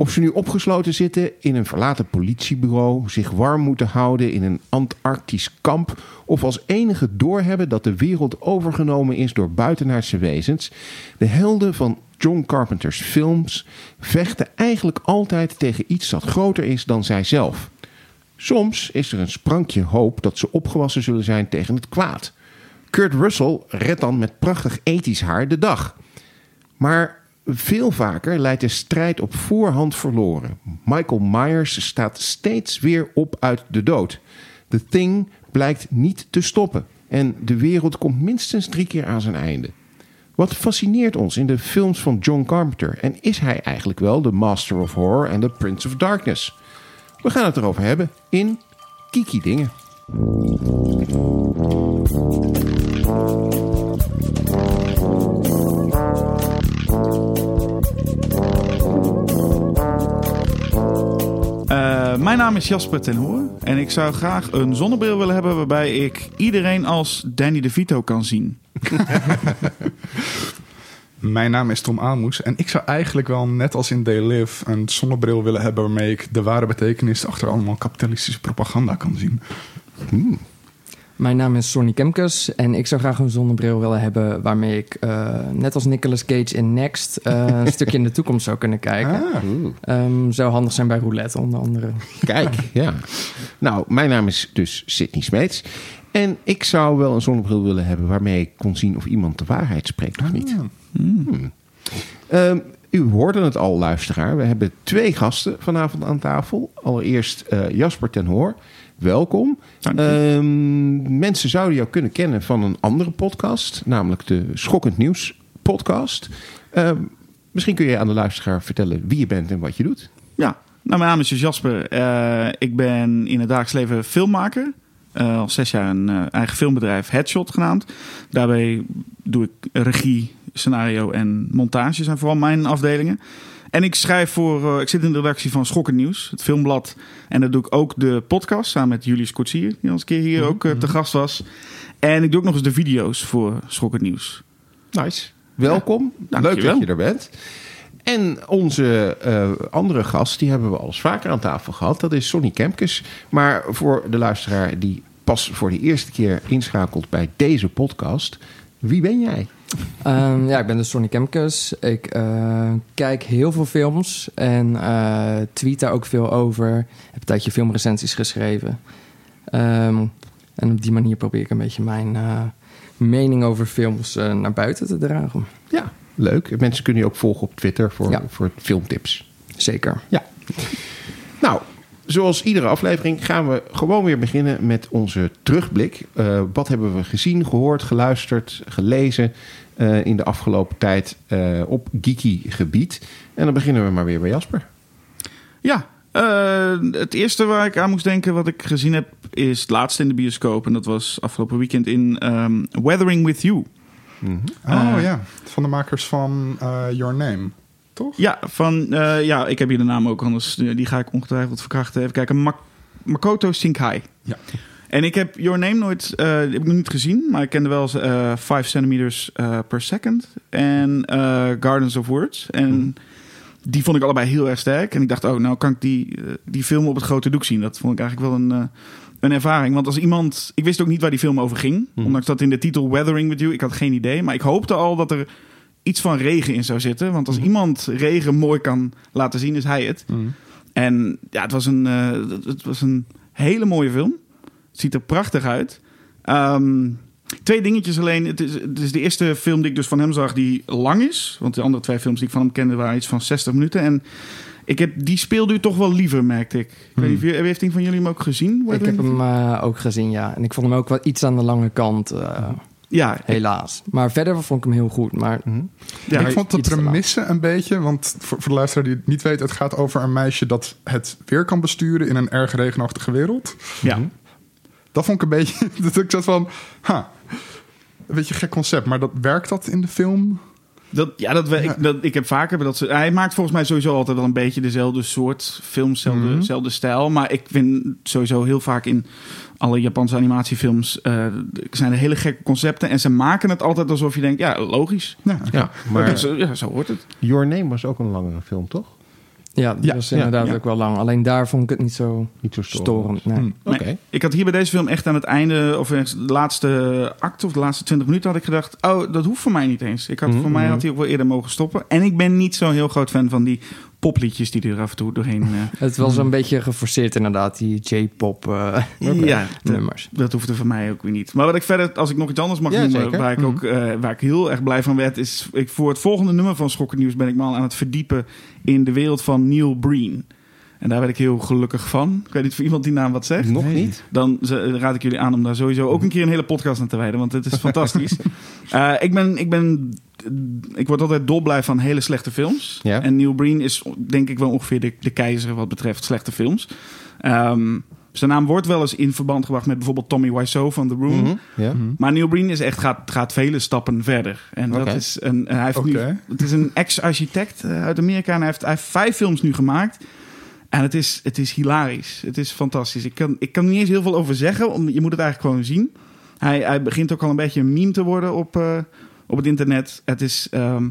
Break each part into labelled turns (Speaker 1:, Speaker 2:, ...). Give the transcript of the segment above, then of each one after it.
Speaker 1: Of ze nu opgesloten zitten in een verlaten politiebureau, zich warm moeten houden in een Antarctisch kamp, of als enige doorhebben dat de wereld overgenomen is door buitenaardse wezens, de helden van John Carpenter's films vechten eigenlijk altijd tegen iets dat groter is dan zijzelf. Soms is er een sprankje hoop dat ze opgewassen zullen zijn tegen het kwaad. Kurt Russell redt dan met prachtig ethisch haar de dag. Maar veel vaker leidt de strijd op voorhand verloren. Michael Myers staat steeds weer op uit de dood. The Thing blijkt niet te stoppen. En de wereld komt minstens drie keer aan zijn einde. Wat fascineert ons in de films van John Carpenter? En is hij eigenlijk wel de Master of Horror en de Prince of Darkness? We gaan het erover hebben in Kiki Dingen.
Speaker 2: Uh, mijn naam is Jasper ten Hoor en ik zou graag een zonnebril willen hebben waarbij ik iedereen als Danny DeVito kan zien.
Speaker 3: Mijn naam is Tom Amoes en ik zou eigenlijk wel net als in They Live een zonnebril willen hebben waarmee ik de ware betekenis achter allemaal kapitalistische propaganda kan zien.
Speaker 4: Hmm. Mijn naam is Sonny Kemkes en ik zou graag een zonnebril willen hebben waarmee ik, uh, net als Nicolas Cage in Next, uh, een stukje in de toekomst zou kunnen kijken. Ah. Um, zou handig zijn bij roulette onder andere.
Speaker 1: Kijk, ja. Nou, mijn naam is dus Sidney Smeets. En ik zou wel een zonnebril willen hebben waarmee ik kon zien of iemand de waarheid spreekt of niet. Hmm. Um, u hoorde het al, luisteraar. We hebben twee gasten vanavond aan tafel. Allereerst uh, Jasper ten Hoor. Welkom. Um, mensen zouden jou kunnen kennen van een andere podcast, namelijk de Schokkend Nieuws podcast. Um, misschien kun je aan de luisteraar vertellen wie je bent en wat je doet.
Speaker 2: Ja, nou, mijn naam is dus Jasper. Uh, ik ben in het dagelijks leven filmmaker. Uh, al zes jaar een uh, eigen filmbedrijf, Headshot genaamd. Daarbij doe ik regie, scenario en montage zijn vooral mijn afdelingen. En ik schrijf voor, uh, ik zit in de redactie van Schokken Nieuws, het filmblad. En dat doe ik ook de podcast samen met Julius Kortsier, die al eens een keer hier ook uh, te gast was. En ik doe ook nog eens de video's voor Schokken Nieuws.
Speaker 1: Nice. Welkom. Ja, Leuk dat je er bent. En onze uh, andere gast, die hebben we al eens vaker aan tafel gehad. Dat is Sonny Kempkes. Maar voor de luisteraar die pas voor de eerste keer inschakelt bij deze podcast. Wie ben jij?
Speaker 4: Um, ja, ik ben dus Sonny Kemkes. Ik uh, kijk heel veel films en uh, tweet daar ook veel over. Ik heb een tijdje filmrecensies geschreven. Um, en op die manier probeer ik een beetje mijn uh, mening over films naar buiten te dragen.
Speaker 1: Ja, leuk. Mensen kunnen je ook volgen op Twitter voor, ja. voor filmtips.
Speaker 4: Zeker.
Speaker 1: Ja. Nou, zoals iedere aflevering gaan we gewoon weer beginnen met onze terugblik. Uh, wat hebben we gezien, gehoord, geluisterd, gelezen uh, in de afgelopen tijd uh, op geeky gebied? En dan beginnen we maar weer bij Jasper.
Speaker 2: Ja, het eerste waar ik aan moest denken wat ik gezien heb is het laatste in de bioscoop. En dat was afgelopen weekend in um, Weathering With You.
Speaker 3: Mm -hmm. Oh ja, van de makers van Your Name. Toch?
Speaker 2: Ja, van, uh, ja, ik heb hier de naam ook, anders die ga ik ongetwijfeld verkrachten. Even kijken, Mak Makoto Shinkai.
Speaker 3: Ja.
Speaker 2: En ik heb Your Name nooit, uh, heb ik nog niet gezien, maar ik kende wel eens uh, 5 centimeters per second en Gardens of Words. En mm. die vond ik allebei heel erg sterk. En ik dacht, oh, nou kan ik die, die film op het grote doek zien. Dat vond ik eigenlijk wel een, een ervaring. Want als iemand, ik wist ook niet waar die film over ging. Mm. Ondanks dat in de titel Weathering With You, ik had geen idee. Maar ik hoopte al dat er iets van regen in zou zitten. Want als mm. iemand regen mooi kan laten zien, is hij het. En ja, het was, een, het was een hele mooie film. Het ziet er prachtig uit. Um, twee dingetjes alleen. Het is, het is de eerste film die ik dus van hem zag die lang is. Want de andere twee films die ik van hem kende waren iets van 60 minuten. En ik heb die speelduur toch wel liever, merkte ik. ik weet niet, heeft een van jullie hem ook gezien?
Speaker 4: Ik heb hem uh, ook gezien, ja. En ik vond hem ook wel iets aan de lange kant. Uh,
Speaker 2: ja,
Speaker 4: helaas. Maar verder vond ik hem heel goed. Maar,
Speaker 3: mm -hmm. ja, ik vond het remissen een beetje. Want voor, voor de luisteraar die het niet weet... het gaat over een meisje dat het weer kan besturen... in een erg regenachtige wereld.
Speaker 2: Ja. Mm -hmm.
Speaker 3: Dat vond ik een beetje... dat ik zat van... Ha, een beetje een gek concept. Maar dat, werkt dat in de film?
Speaker 2: Dat, ja, dat, ik, dat, ik heb vaker dat ze, hij maakt volgens mij sowieso altijd wel een beetje dezelfde soort film, dezelfde, mm -hmm. stijl. Maar ik vind sowieso heel vaak in alle Japanse animatiefilms uh, zijn er hele gekke concepten en ze maken het altijd alsof je denkt, ja, logisch.
Speaker 1: Ja, ja maar
Speaker 2: zo, ja, zo hoort het.
Speaker 1: Your Name was ook een langere film, toch?
Speaker 4: Ja, die
Speaker 3: Ja,
Speaker 4: was inderdaad
Speaker 2: ja.
Speaker 4: ook wel lang. Alleen daar vond ik het niet zo
Speaker 1: Niet zo storend.
Speaker 4: storend. Nee.
Speaker 3: Hm.
Speaker 1: Oké.
Speaker 2: Nee, ik had hier bij deze film echt aan het einde, of in de laatste act of de laatste 20 minuten, had ik gedacht: Oh, dat hoeft voor mij niet eens. Ik had,
Speaker 1: Mhm,
Speaker 2: Voor mij
Speaker 1: mhm.
Speaker 2: had hij ook wel eerder mogen stoppen. En ik ben niet zo'n heel groot fan van die popliedjes die er af en toe doorheen. eh,
Speaker 4: Het was een beetje geforceerd inderdaad, die J-pop eh,
Speaker 2: Ja, dat,
Speaker 4: nummers.
Speaker 2: dat hoefde voor mij ook weer niet. Maar wat ik verder, als ik nog iets anders mag
Speaker 1: Ja,
Speaker 2: noemen,
Speaker 1: zeker.
Speaker 2: waar ik, ook, eh, waar ik heel erg blij van werd, is ik, voor het volgende nummer van Schokken Nieuws ben ik me al aan het verdiepen in de wereld van Neil Breen. En daar werd ik heel gelukkig van. Ik weet niet of iemand die naam wat zegt.
Speaker 1: Nog
Speaker 3: Nee.
Speaker 1: niet?
Speaker 2: Dan ze- raad ik jullie aan om daar sowieso ook een keer een hele podcast aan te wijden. Want het is fantastisch. Eh, ik, ben, ik, ben, ik word altijd dolblij van hele slechte films.
Speaker 1: Ja.
Speaker 2: En Neil Breen is denk ik wel ongeveer de, de keizer wat betreft slechte films. Ehm, zijn naam wordt wel eens in verband gebracht met bijvoorbeeld Tommy Wiseau van The Room.
Speaker 1: Mhm.
Speaker 3: Mhm.
Speaker 2: Maar Neil Breen is echt, gaat, gaat vele stappen verder. En dat is een, hij heeft nu, het is een ex-architect eh, uit Amerika. En hij heeft, hij heeft vijf films nu gemaakt. En het is, het is hilarisch. Het is fantastisch. Ik kan, ik kan er niet eens heel veel over zeggen. Om, je moet het eigenlijk gewoon zien. Hij, hij begint ook al een beetje een meme te worden op, eh, op het internet. Het, is, ehm,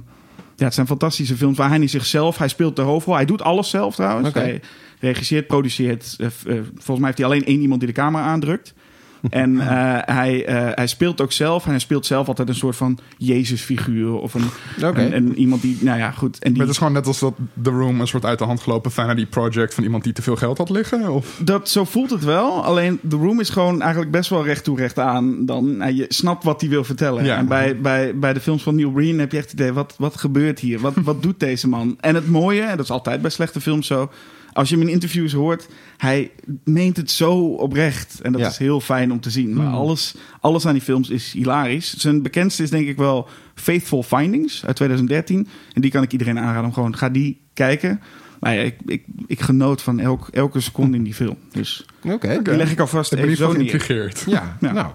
Speaker 2: ja, het zijn fantastische films waar hij niet zichzelf... Hij speelt de hoofdrol. Hij doet alles zelf trouwens. Hij regisseert, produceert. eh, eh, volgens mij heeft hij alleen één iemand die de camera aandrukt. En eh, hij, eh, hij speelt ook zelf. En hij speelt zelf altijd een soort van Jezus-figuur. Of een,
Speaker 1: Oké.
Speaker 2: een, een iemand die... Nou ja, goed. En
Speaker 3: Maar
Speaker 2: die,
Speaker 3: het is gewoon net als dat The Room een soort uit de hand gelopen vanity project van iemand die te veel geld had liggen? Of?
Speaker 2: Dat, zo voelt het wel. Alleen The Room is gewoon eigenlijk best wel recht toe recht aan. Dan, nou, je snapt wat hij wil vertellen.
Speaker 3: Ja.
Speaker 2: En bij, bij, bij de films van Neil Breen heb je echt het idee... wat, wat gebeurt hier? Wat, wat doet deze man? En het mooie, en dat is altijd bij slechte films zo... als je hem in interviews hoort... hij meent het zo oprecht. En dat
Speaker 1: Ja.
Speaker 2: is heel fijn om te zien. Maar alles, alles aan die films is hilarisch. Zijn bekendste is denk ik wel Faithful Findings uit 2013. En die kan ik iedereen aanraden om gewoon... ga die kijken... Maar ja, ik, ik, ik genoot van elk, elke seconde in die film. Dus
Speaker 1: Oké.
Speaker 2: die leg ik alvast
Speaker 3: Ik ben in
Speaker 2: even zo
Speaker 3: geïntrigeerd.
Speaker 1: Ja,
Speaker 2: Ja.
Speaker 1: nou.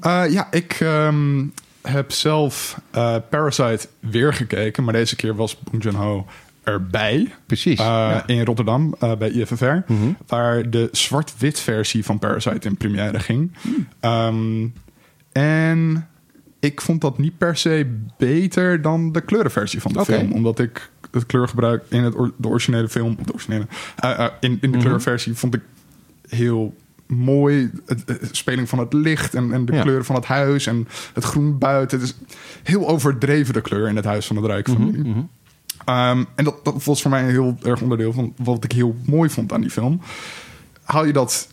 Speaker 3: Eh, ja, ik ehm, heb zelf eh, Parasite weer gekeken, maar deze keer was Bong Joon-ho erbij.
Speaker 1: Precies.
Speaker 3: Eh,
Speaker 1: ja.
Speaker 3: In Rotterdam, eh, bij IFFR.
Speaker 1: Mhm.
Speaker 3: Waar de zwart-wit versie van Parasite in première ging. Ehm, en ik vond dat niet per se beter dan de kleurenversie van de film. Omdat ik het kleurgebruik in het, or- de originele film... De originele, eh, in, in de
Speaker 1: Mhm.
Speaker 3: kleurversie vond ik heel mooi. Het, het- de speling van het licht en, en de
Speaker 1: Ja.
Speaker 3: kleuren van het huis en het groen buiten. Het is heel overdreven de kleur in het huis van het Rijk van
Speaker 1: Mhm,
Speaker 3: Ehm, en dat, dat was voor mij een heel erg onderdeel van wat ik heel mooi vond aan die film. Haal je dat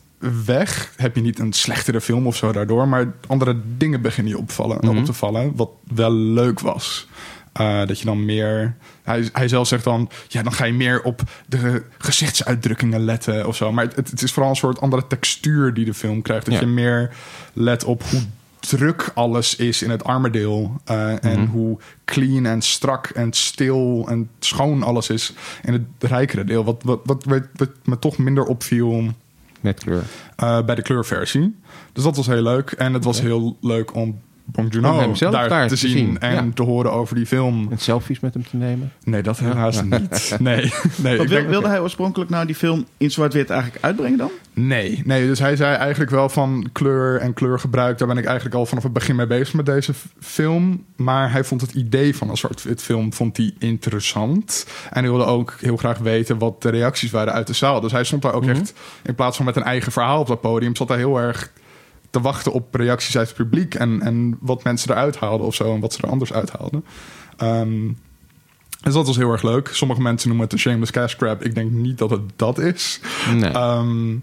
Speaker 3: weg, heb je niet een slechtere film of zo daardoor, maar andere dingen beginnen je opvallen,
Speaker 1: Mhm.
Speaker 3: op te vallen, wat wel leuk was. Eh, dat je dan meer. Hij, hij zelf zegt dan. Ja, dan ga je meer op de gezichtsuitdrukkingen letten of zo. Maar het, het is vooral een soort andere textuur die de film krijgt. Dat
Speaker 1: Ja.
Speaker 3: je meer let op hoe druk alles is in het arme deel. eh, En
Speaker 1: Mhm.
Speaker 3: hoe clean en strak en stil en schoon alles is in het rijkere deel. Wat, wat, wat, wat, me toch minder opviel
Speaker 1: Met kleur.
Speaker 3: eh, bij de kleurversie. Dus dat was heel leuk. En het was heel leuk om Bong
Speaker 1: Om
Speaker 3: Joon-ho
Speaker 1: hem zelf
Speaker 3: daar,
Speaker 1: daar
Speaker 3: te
Speaker 1: te
Speaker 3: zien,
Speaker 1: zien,
Speaker 3: en
Speaker 1: ja.
Speaker 3: te horen over die film.
Speaker 1: En selfies met hem te nemen.
Speaker 3: Nee, dat helaas niet. Nee, nee,
Speaker 2: Wat wilde hij oorspronkelijk nou die film in zwart-wit eigenlijk uitbrengen dan?
Speaker 3: nee, nee. Dus hij zei eigenlijk wel van kleur en kleurgebruik. Daar ben ik eigenlijk al vanaf het begin mee bezig met deze film. Maar hij vond het idee van een zwart-wit film vond hij interessant. En hij wilde ook heel graag weten wat de reacties waren uit de zaal. Dus hij stond daar ook
Speaker 1: Mhm.
Speaker 3: echt, in plaats van met een eigen verhaal op dat podium, zat hij heel erg te wachten op reacties uit het publiek. En, en wat mensen eruit haalden of zo. En wat ze er anders uithaalden. Ehm dus dat was heel erg leuk. Sommige mensen noemen het een shameless cash grab. Ik denk niet dat het dat is.
Speaker 1: Nee.
Speaker 3: Ehm,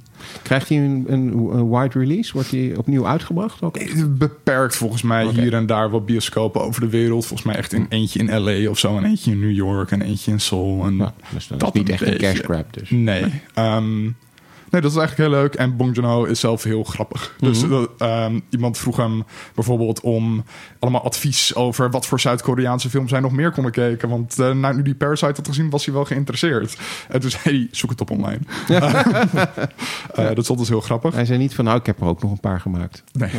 Speaker 1: Krijgt hij een, een, een wide release? Wordt hij opnieuw uitgebracht? Ook?
Speaker 3: beperkt volgens mij hier en daar wat bioscopen over de wereld. Volgens mij echt in eentje in LA of zo. En eentje in New York en eentje in Seoul. En
Speaker 1: dus dat,
Speaker 3: dat
Speaker 1: is niet echt een cash grab. Dus.
Speaker 3: Nee. Ehm, nee, dat is eigenlijk heel leuk. En Bong Joon-ho is zelf heel grappig. Dus
Speaker 1: Mhm.
Speaker 3: dat, ehm, iemand vroeg hem bijvoorbeeld om allemaal advies over wat voor Zuid-Koreaanse films hij nog meer kon kijken. Want eh nou, nu die Parasite had gezien, was hij wel geïnteresseerd. En toen zei hij, zoek het op online. Eh, dat is altijd heel grappig.
Speaker 1: Hij zei niet van, nou, ik heb er ook nog een paar gemaakt.
Speaker 3: Nee,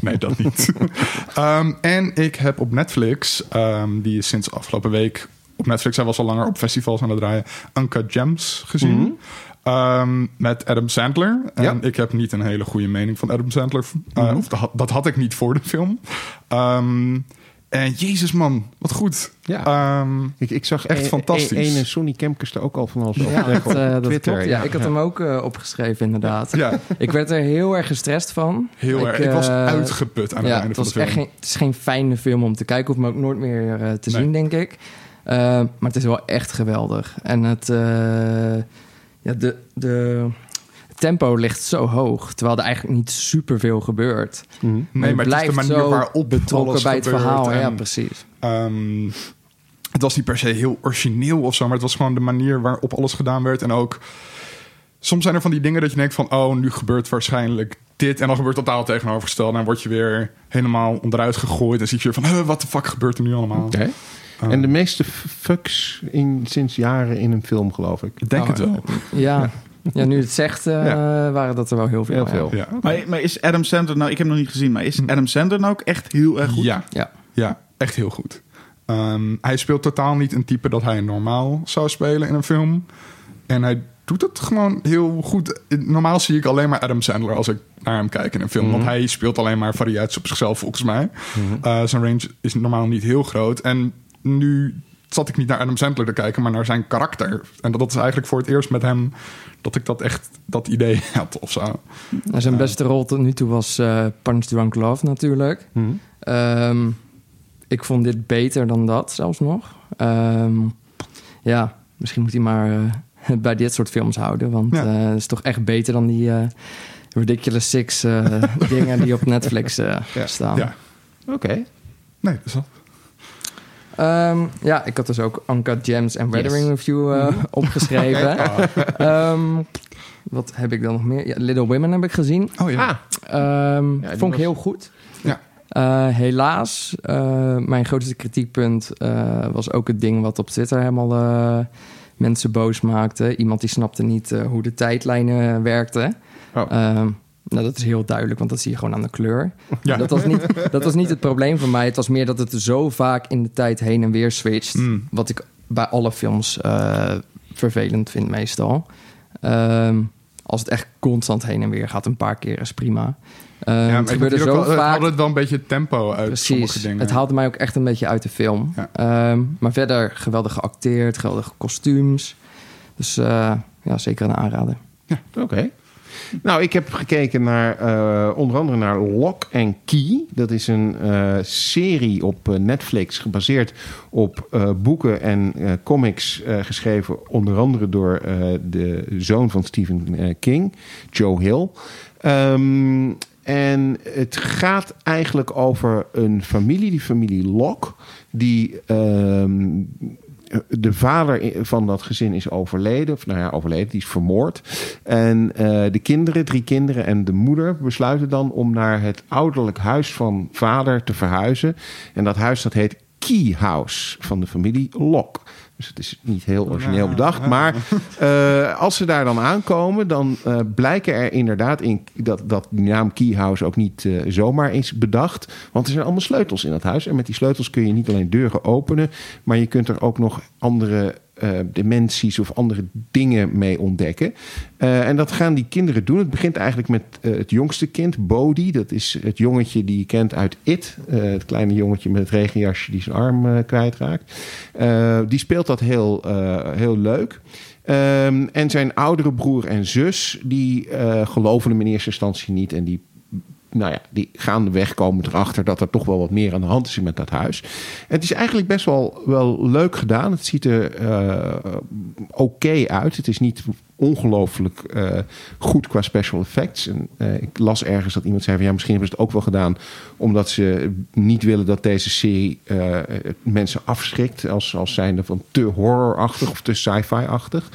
Speaker 3: nee dat niet. Ehm, en ik heb op Netflix, ehm, die is sinds afgelopen week op Netflix, hij was al langer op festivals aan het draaien, Uncut Gems gezien.
Speaker 1: Mhm.
Speaker 3: Ehm, met Adam Sandler. En
Speaker 1: Ja.
Speaker 3: ik heb niet een hele goede mening van Adam Sandler. Uh,
Speaker 1: Mhm.
Speaker 3: Of dat, had- dat had ik niet voor de film. Ehm, En jezus man, wat goed.
Speaker 1: Ja.
Speaker 3: Ehm,
Speaker 1: Ik, ik zag
Speaker 3: Echt
Speaker 1: een-
Speaker 3: fantastisch.
Speaker 1: een- ene Sonny Kemkers er ook al van alles
Speaker 4: Ja,
Speaker 1: leggen
Speaker 4: dat, eh,
Speaker 1: op
Speaker 4: dat
Speaker 1: Twitter.
Speaker 4: klopt. Ja, ik had hem ook eh, opgeschreven, inderdaad.
Speaker 3: ja,
Speaker 4: Ik werd er heel erg gestrest van.
Speaker 3: heel erg. Ik was
Speaker 4: eh,
Speaker 3: uitgeput aan het einde
Speaker 4: het,
Speaker 3: van de film.
Speaker 4: echt geen, het is geen fijne film om te kijken. Hoef me ook nooit meer eh, te
Speaker 3: Nee.
Speaker 4: zien, denk ik. Eh, maar het is wel echt geweldig. En het, eh, ja, de, de tempo ligt zo hoog. Terwijl er eigenlijk niet superveel gebeurt.
Speaker 1: Mhm.
Speaker 3: Nee, maar het is
Speaker 4: blijft
Speaker 3: de manier
Speaker 4: zo
Speaker 3: waarop
Speaker 4: betrokken bij het verhaal. Ja, precies.
Speaker 3: Ehm, het was niet per se heel origineel of zo, maar het was gewoon de manier waarop alles gedaan werd. En ook, soms zijn er van die dingen dat je denkt van, oh, nu gebeurt waarschijnlijk dit. En dan gebeurt totaal tegenovergesteld. En dan word je weer helemaal onderuit gegooid. En zie je weer van, wat de fuck gebeurt er nu allemaal? Ehm,
Speaker 1: En de meeste fucks in, sinds jaren in een film, geloof ik.
Speaker 3: ik denk
Speaker 4: Oh,
Speaker 3: het wel.
Speaker 4: Ja. ja, nu het zegt, eh,
Speaker 1: Ja.
Speaker 4: waren dat er wel heel veel.
Speaker 1: Heel veel.
Speaker 3: Ja.
Speaker 2: Maar, maar is Adam Sandler nou... Ik heb hem nog niet gezien, maar is Adam Sandler nou ook echt heel erg goed?
Speaker 3: Ja,
Speaker 4: Ja.
Speaker 3: ja, echt heel goed. Ehm, hij speelt totaal niet een type dat hij normaal zou spelen in een film. En hij doet het gewoon heel goed. Normaal zie ik alleen maar Adam Sandler als ik naar hem kijk in een film.
Speaker 1: Mhm.
Speaker 3: Want hij speelt alleen maar variaties op zichzelf, volgens mij. Eh, zijn range is normaal niet heel groot. En nu zat ik niet naar Adam Sandler te kijken, maar naar zijn karakter. En dat is eigenlijk voor het eerst met hem dat ik dat echt dat idee had of zo.
Speaker 4: Nou, zijn beste rol tot nu toe was eh Punch Drunk Love natuurlijk.
Speaker 1: Mhm.
Speaker 4: Ehm, ik vond dit beter dan dat zelfs nog. Ehm, ja, misschien moet hij maar eh, bij dit soort films houden. Want
Speaker 3: Ja.
Speaker 4: eh, het is toch echt beter dan die eh, Ridiculous Six eh, dingen die op Netflix eh,
Speaker 1: Ja.
Speaker 4: staan.
Speaker 3: Ja,
Speaker 1: Oké.
Speaker 3: nee, dus dat.
Speaker 4: Ehm, ja, ik had dus ook Uncut Gems en Weathering Review eh,
Speaker 1: Mhm.
Speaker 4: opgeschreven. Ehm, wat heb ik dan nog meer? Ja, Little Women heb ik gezien.
Speaker 3: Oh ja.
Speaker 1: Ah,
Speaker 4: Ehm,
Speaker 1: Ja,
Speaker 4: vond ik
Speaker 1: was-
Speaker 4: heel goed.
Speaker 3: Ja.
Speaker 4: Eh, helaas, eh, mijn grootste kritiekpunt eh, was ook het ding wat op Twitter helemaal eh, mensen boos maakte. Iemand die snapte niet hoe de tijdlijnen werkten.
Speaker 1: Oh.
Speaker 4: Nou, dat is heel duidelijk, want dat zie je gewoon aan de kleur.
Speaker 3: Ja.
Speaker 4: Dat, was niet, dat was niet het probleem voor mij. Het was meer dat het zo vaak in de tijd heen en weer switcht.
Speaker 3: Mm.
Speaker 4: Wat ik bij alle films eh, vervelend vind meestal. Ehm, als het echt constant heen en weer gaat, een paar keer is prima. Ehm,
Speaker 3: Ja,
Speaker 4: het gebeurde zo
Speaker 3: wel, het
Speaker 4: vaak.
Speaker 3: haalde het wel een beetje tempo uit sommige
Speaker 4: Precies.
Speaker 3: dingen.
Speaker 4: Het haalde mij ook echt een beetje uit de film.
Speaker 3: Ja.
Speaker 4: Ehm, maar verder geweldig geacteerd, geweldige kostuums. Dus eh, ja, zeker een aanrader.
Speaker 1: Oké. Nou, ik heb gekeken naar eh, onder andere naar Lock and Key. Dat is een eh, serie op eh, Netflix gebaseerd op boeken en comics geschreven onder andere door de zoon van Stephen King, Joe Hill. Ehm, en het gaat eigenlijk over een familie, die familie Lock, die ehm, de vader van dat gezin is overleden. Of nou ja, overleden, die is vermoord. En eh, de kinderen, drie kinderen en de moeder besluiten dan om naar het ouderlijk huis van vader te verhuizen. En dat huis dat heet Key House van de familie Lok. Dus het is niet heel origineel bedacht. Maar eh, als ze daar dan aankomen, dan eh, blijken er inderdaad in dat, dat die naam Key House ook niet eh, zomaar is bedacht. Want er zijn allemaal sleutels in dat huis. En met die sleutels kun je niet alleen deuren openen, maar je kunt er ook nog andere eh, dimensies of andere dingen mee ontdekken. Eh, en dat gaan die kinderen doen. Het begint eigenlijk met eh, het jongste kind, Bodhi. Dat is het jongetje die je kent uit It. Het kleine jongetje met het regenjasje die zijn arm kwijtraakt. Die speelt dat heel, heel leuk. Ehm, en zijn oudere broer en zus, die geloven hem in eerste instantie niet. En die nou ja, die gaandeweg komen erachter dat er toch wel wat meer aan de hand is met dat huis. Het is eigenlijk best wel, wel leuk gedaan. Het ziet er eh, oké uit. Het is niet ongelooflijk eh, goed qua special effects. En, eh, ik las ergens dat iemand zei van ja, misschien hebben ze het ook wel gedaan omdat ze niet willen dat deze serie eh, mensen afschrikt als, als zijnde van te horrorachtig of te sci-fi-achtig.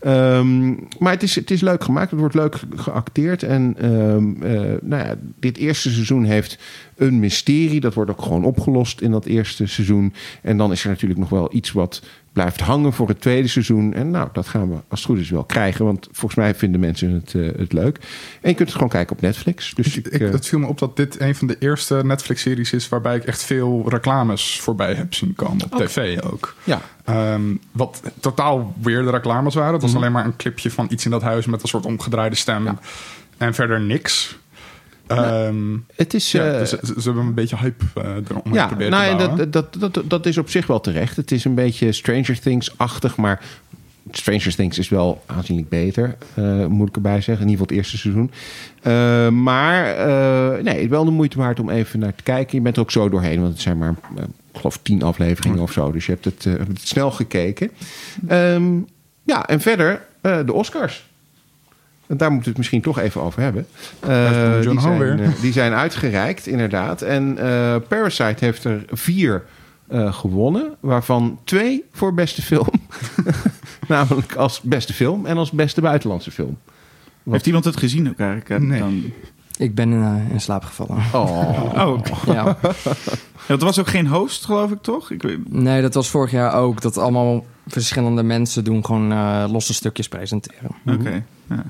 Speaker 1: Ehm, maar het is, het is leuk gemaakt. Het wordt leuk geacteerd. En ehm, eh, nou ja, dit eerste seizoen heeft een mysterie. Dat wordt ook gewoon opgelost in dat eerste seizoen. En dan is er natuurlijk nog wel iets wat blijft hangen voor het tweede seizoen. En nou, dat gaan we als het goed is wel krijgen. Want volgens mij vinden mensen het, eh, het leuk. En je kunt het gewoon kijken op Netflix. Dus
Speaker 3: Ik,
Speaker 1: ik, eh,
Speaker 3: het viel me op dat dit een van de eerste Netflix-series is waarbij ik echt veel reclames voorbij heb zien komen op tv ook.
Speaker 1: ja,
Speaker 3: Ehm, wat totaal weirde reclames waren. Het was
Speaker 1: Mhm.
Speaker 3: alleen maar een clipje van iets in dat huis met een soort omgedraaide stem.
Speaker 1: Ja.
Speaker 3: En verder niks. Ehm,
Speaker 1: Het is...
Speaker 3: ja,
Speaker 1: eh,
Speaker 3: dus ze, ze hebben een beetje hype uh, eromheen
Speaker 1: ja,
Speaker 3: proberen
Speaker 1: nou,
Speaker 3: te bouwen.
Speaker 1: dat, dat, dat, dat is op zich wel terecht. Het is een beetje Stranger Things-achtig, maar Stranger Things is wel aanzienlijk beter, eh, moet ik erbij zeggen. In ieder geval het eerste seizoen. Maar nee, wel de moeite waard om even naar te kijken. Je bent er ook zo doorheen, want het zijn maar, ik geloof, tien afleveringen of zo. Dus je hebt het, snel gekeken. Ehm, ja, en verder de Oscars. En daar moeten we het misschien toch even over hebben. Eh,
Speaker 3: Bong
Speaker 1: die, zijn, eh, die zijn uitgereikt, inderdaad. En eh, Parasite heeft er vier eh, gewonnen, waarvan twee voor beste film. Namelijk als beste film en als beste buitenlandse film.
Speaker 2: Heeft iemand het gezien ook eigenlijk? hè?
Speaker 3: Nee.
Speaker 2: Dan...
Speaker 4: Ik ben in, in slaap gevallen.
Speaker 1: Oh.
Speaker 2: Oh,
Speaker 4: Ja.
Speaker 2: het was ook geen host, geloof ik, toch? Ik weet...
Speaker 4: Nee, dat was vorig jaar ook. Dat allemaal verschillende mensen doen gewoon eh, losse stukjes presenteren.
Speaker 2: Oké. Ja.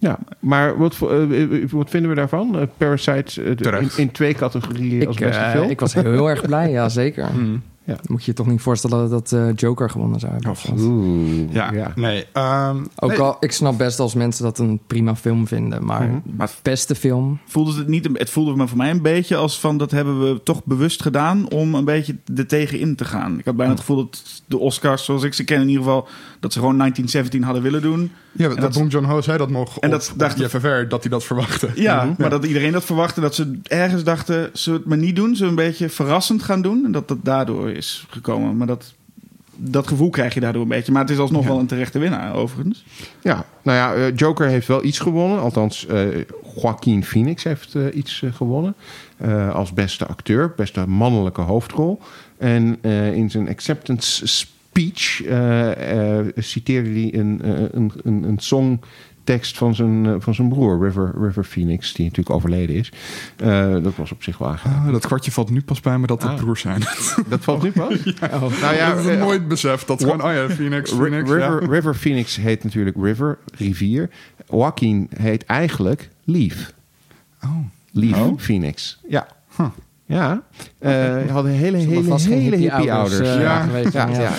Speaker 1: Ja, maar wat, voor- eh, eh, wat vinden we daarvan? Eh, Parasite eh, in, in twee categorieën als
Speaker 4: Ik,
Speaker 1: beste
Speaker 4: eh,
Speaker 1: film.
Speaker 4: ik was heel erg blij, ja zeker.
Speaker 3: Hmm.
Speaker 1: Ja.
Speaker 4: Moet je je toch niet voorstellen dat eh, Joker gewonnen zou hebben. Of?
Speaker 1: Oeh,
Speaker 3: Ja,
Speaker 1: ja.
Speaker 3: nee. ehm,
Speaker 4: Ook
Speaker 3: nee,
Speaker 4: al, ik snap best als mensen dat een prima film vinden. Maar.
Speaker 2: Maar
Speaker 4: beste film,
Speaker 2: voelde het niet... Het voelde me voor mij een beetje als van... Dat hebben we toch bewust gedaan om een beetje er tegenin te gaan. Ik had bijna het gevoel dat de Oscars, zoals ik ze ken in ieder geval... Dat ze gewoon 1917 hadden willen doen.
Speaker 3: Ja, dat
Speaker 2: dat-
Speaker 3: Bong Joon-ho zei dat nog
Speaker 2: En
Speaker 3: op,
Speaker 2: dat dacht
Speaker 3: op JFFR, dat hij dat verwachtte.
Speaker 2: Ja, maar dat iedereen dat verwachtte. Dat ze ergens dachten, we het maar niet doen? We een beetje verrassend gaan doen? En dat dat daardoor is gekomen. Maar dat, dat gevoel krijg je daardoor een beetje. Maar het is alsnog wel een terechte winnaar, overigens.
Speaker 1: Ja, nou ja, eh, Joker heeft wel iets gewonnen. Althans, eh Joaquin Phoenix heeft eh, iets gewonnen. Eh, als beste acteur, beste mannelijke hoofdrol. En eh, in zijn acceptance speech eh, eh, citeerde hij een, eh, een, een, een songtekst van zijn, van zijn broer, River, River Phoenix, die natuurlijk overleden is. Dat was op zich wel aangenaam.
Speaker 3: Ah, dat kwartje valt nu pas bij me dat het
Speaker 1: Ah.
Speaker 3: broers zijn.
Speaker 1: Dat valt nu pas? Nou ja,
Speaker 3: dat is nooit beseft. Dat gewoon, oh ja, Phoenix, Phoenix.
Speaker 1: River,
Speaker 3: ja.
Speaker 1: River Phoenix heet natuurlijk River, rivier. Joaquin heet eigenlijk Leaf.
Speaker 3: Oh.
Speaker 1: Leaf
Speaker 3: Oh.
Speaker 1: Phoenix. Ja.
Speaker 3: Huh.
Speaker 1: Ja. Eh hij had een hele, hele, hele hippie ouders.
Speaker 4: eh,
Speaker 1: ja.
Speaker 4: geweest.
Speaker 1: Ja,
Speaker 4: Ja,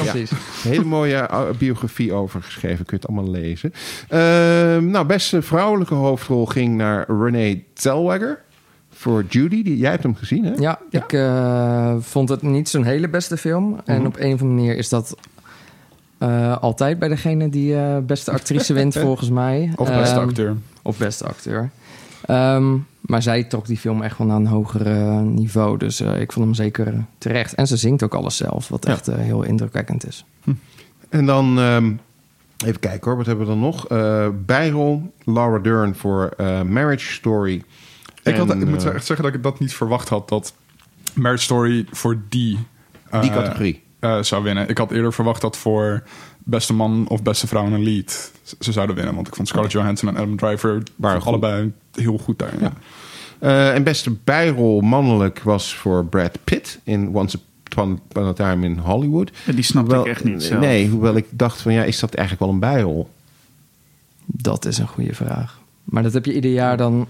Speaker 1: hele mooie uh, biografie over geschreven. Kun je het allemaal lezen. Ehm, nou, beste vrouwelijke hoofdrol ging naar Renee Zellweger. Voor Judy. Die, jij hebt hem gezien, hè?
Speaker 4: Ja, ik eh, vond het niet zo'n hele beste film. En
Speaker 1: Mhm.
Speaker 4: op een of andere manier is dat eh, altijd bij degene die eh, beste actrice wint, volgens mij.
Speaker 3: Of beste
Speaker 4: Ehm,
Speaker 3: acteur.
Speaker 4: Of beste acteur. Ehm, maar zij trok die film echt wel naar een hoger eh, niveau. Dus eh, ik vond hem zeker terecht. En ze zingt ook alles zelf, wat
Speaker 1: Ja.
Speaker 4: echt eh, heel indrukwekkend is.
Speaker 1: En dan, ehm, even kijken hoor, wat hebben we dan nog? Eh bijrol, Laura Dern voor eh, Marriage Story.
Speaker 3: Ik, had,
Speaker 1: En,
Speaker 3: ik moet echt zeggen dat ik dat niet verwacht had. Dat Marriage Story voor die... eh,
Speaker 1: die categorie.
Speaker 3: eh, zou winnen. Ik had eerder verwacht dat voor beste man of beste vrouw in een lead ze- zouden winnen. Want ik vond Scarlett Johansson en Adam Driver
Speaker 1: Waren
Speaker 3: allebei heel goed daar.
Speaker 1: Ja. Eh, en beste bijrol mannelijk was voor Brad Pitt in Once Upon a Time in Hollywood.
Speaker 2: Ja, die snapte
Speaker 1: Hoewel-
Speaker 2: ik echt niet zelf.
Speaker 1: Nee, hoewel ik dacht van ja, is dat eigenlijk wel een bijrol?
Speaker 4: Dat is een goede vraag. Maar dat heb je ieder jaar dan...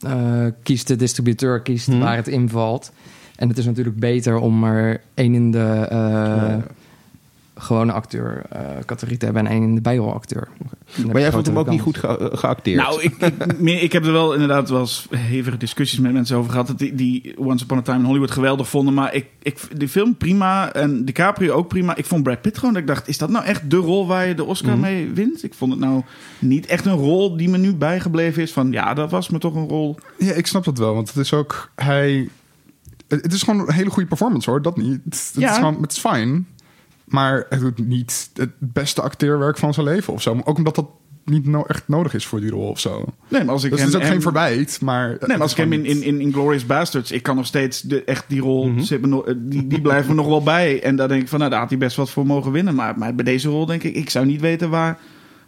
Speaker 4: eh, kiest de distributeur, kiest
Speaker 1: Hmm.
Speaker 4: waar het invalt. En het is natuurlijk beter om er één in de eh, gewone acteur eh, hebben... en één in de bijrolacteur.
Speaker 1: Maar jij vond hem ook niet goed ge- geacteerd.
Speaker 2: Nou, ik, ik, meer, ik heb er wel inderdaad wel eens hevige discussies met mensen over gehad. Dat die, die Once Upon a Time in Hollywood geweldig vonden. Maar ik, ik, de film prima en DiCaprio ook prima. Ik vond Brad Pitt gewoon dat ik dacht... is dat nou echt de rol waar je de Oscar
Speaker 1: Mhm.
Speaker 2: mee wint? Ik vond het nou niet echt een rol die me nu bijgebleven is. Van ja, dat was me toch een rol...
Speaker 3: Ja, ik snap dat wel. Want het is ook... Hij... Het is gewoon een hele goede performance hoor. Dat niet. Het
Speaker 2: Ja.
Speaker 3: is gewoon... Het is fijn. Maar het doet niet het beste acteerwerk van zijn leven of zo. Ook omdat dat niet no echt nodig is voor die rol of zo.
Speaker 2: Nee, maar als ik
Speaker 3: Dus
Speaker 2: hem,
Speaker 3: het is ook
Speaker 2: hem-
Speaker 3: geen verwijt, maar...
Speaker 2: Nee, maar als ik hem in, in, in Inglourious Bastards... ik kan nog steeds de, echt die rol...
Speaker 1: Mhm.
Speaker 2: zit me nog- die, die blijft me nog wel bij. En daar denk ik van, nou, daar had hij best wat voor mogen winnen. Maar, maar bij deze rol denk ik... ik zou niet weten waar...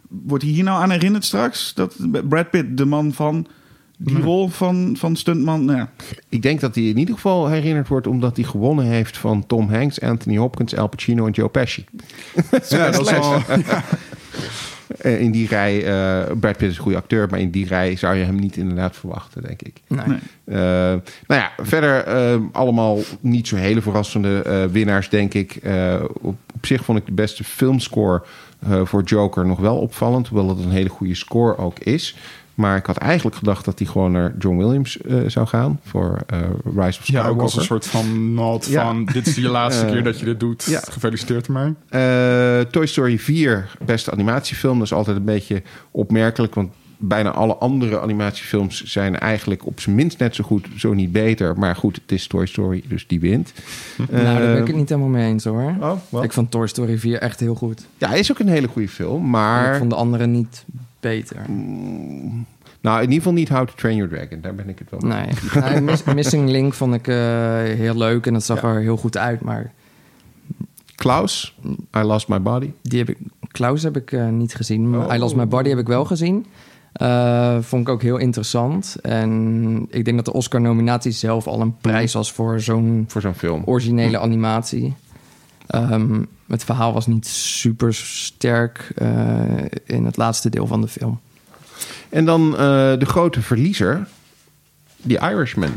Speaker 2: wordt hij hier nou aan herinnerd straks? Dat Brad Pitt, de man van... die
Speaker 3: Nee.
Speaker 2: rol van, van stuntman... Nou, ja.
Speaker 1: Ik denk dat hij in ieder geval herinnerd wordt omdat hij gewonnen heeft van Tom Hanks, Anthony Hopkins, Al Pacino en Joe Pesci.
Speaker 3: Ja, dat is wel...
Speaker 1: Eh, in die rij, eh Brad Pitt is een goede acteur, maar in die rij zou je hem niet inderdaad verwachten, denk ik.
Speaker 4: Nee.
Speaker 2: Nee.
Speaker 1: Eh, nou ja, verder eh, allemaal niet zo hele verrassende eh, winnaars, denk ik. Eh, op, op zich vond ik de beste filmscore eh, voor Joker nog wel opvallend, hoewel het een hele goede score ook is. Maar ik had eigenlijk gedacht dat hij gewoon naar John Williams eh, zou gaan voor eh, Rise of
Speaker 3: Ja,
Speaker 1: Skywalker.
Speaker 3: ook als een soort van nod
Speaker 1: Ja.
Speaker 3: van... dit is je laatste
Speaker 1: Eh,
Speaker 3: keer dat je dit doet.
Speaker 1: ja.
Speaker 3: Gefeliciteerd ermee.
Speaker 1: Eh, Toy Story 4, beste animatiefilm. Dat is altijd een beetje opmerkelijk, want bijna alle andere animatiefilms zijn eigenlijk op zijn minst net zo goed, zo niet beter. Maar goed, het is Toy Story, dus die wint.
Speaker 4: nou, daar ben ik
Speaker 1: Eh,
Speaker 4: het niet helemaal mee eens hoor.
Speaker 1: Oh?
Speaker 4: Ik vond Toy Story 4 echt heel goed.
Speaker 1: Ja, is ook een hele goede film, maar...
Speaker 4: En ik vond de andere niet beter.
Speaker 1: Nou, in ieder geval niet How to Train Your Dragon. Daar ben ik het wel mee.
Speaker 4: Nee, Nee, Miss- Missing Link vond ik eh, heel leuk en dat zag
Speaker 1: Ja.
Speaker 4: er heel goed uit. Maar
Speaker 1: Klaus, I Lost My Body.
Speaker 4: die heb ik, Klaus heb ik eh, niet gezien. Maar
Speaker 1: Oh.
Speaker 4: I Lost My Body heb ik wel gezien. Eh, vond ik ook heel interessant. En ik denk dat de Oscar-nominatie zelf al een prijs was voor zo'n
Speaker 1: Voor zo'n film.
Speaker 4: originele animatie. Ehm, het verhaal was niet super sterk eh, in het laatste deel van de film.
Speaker 1: En dan eh, de grote verliezer, The Irishman.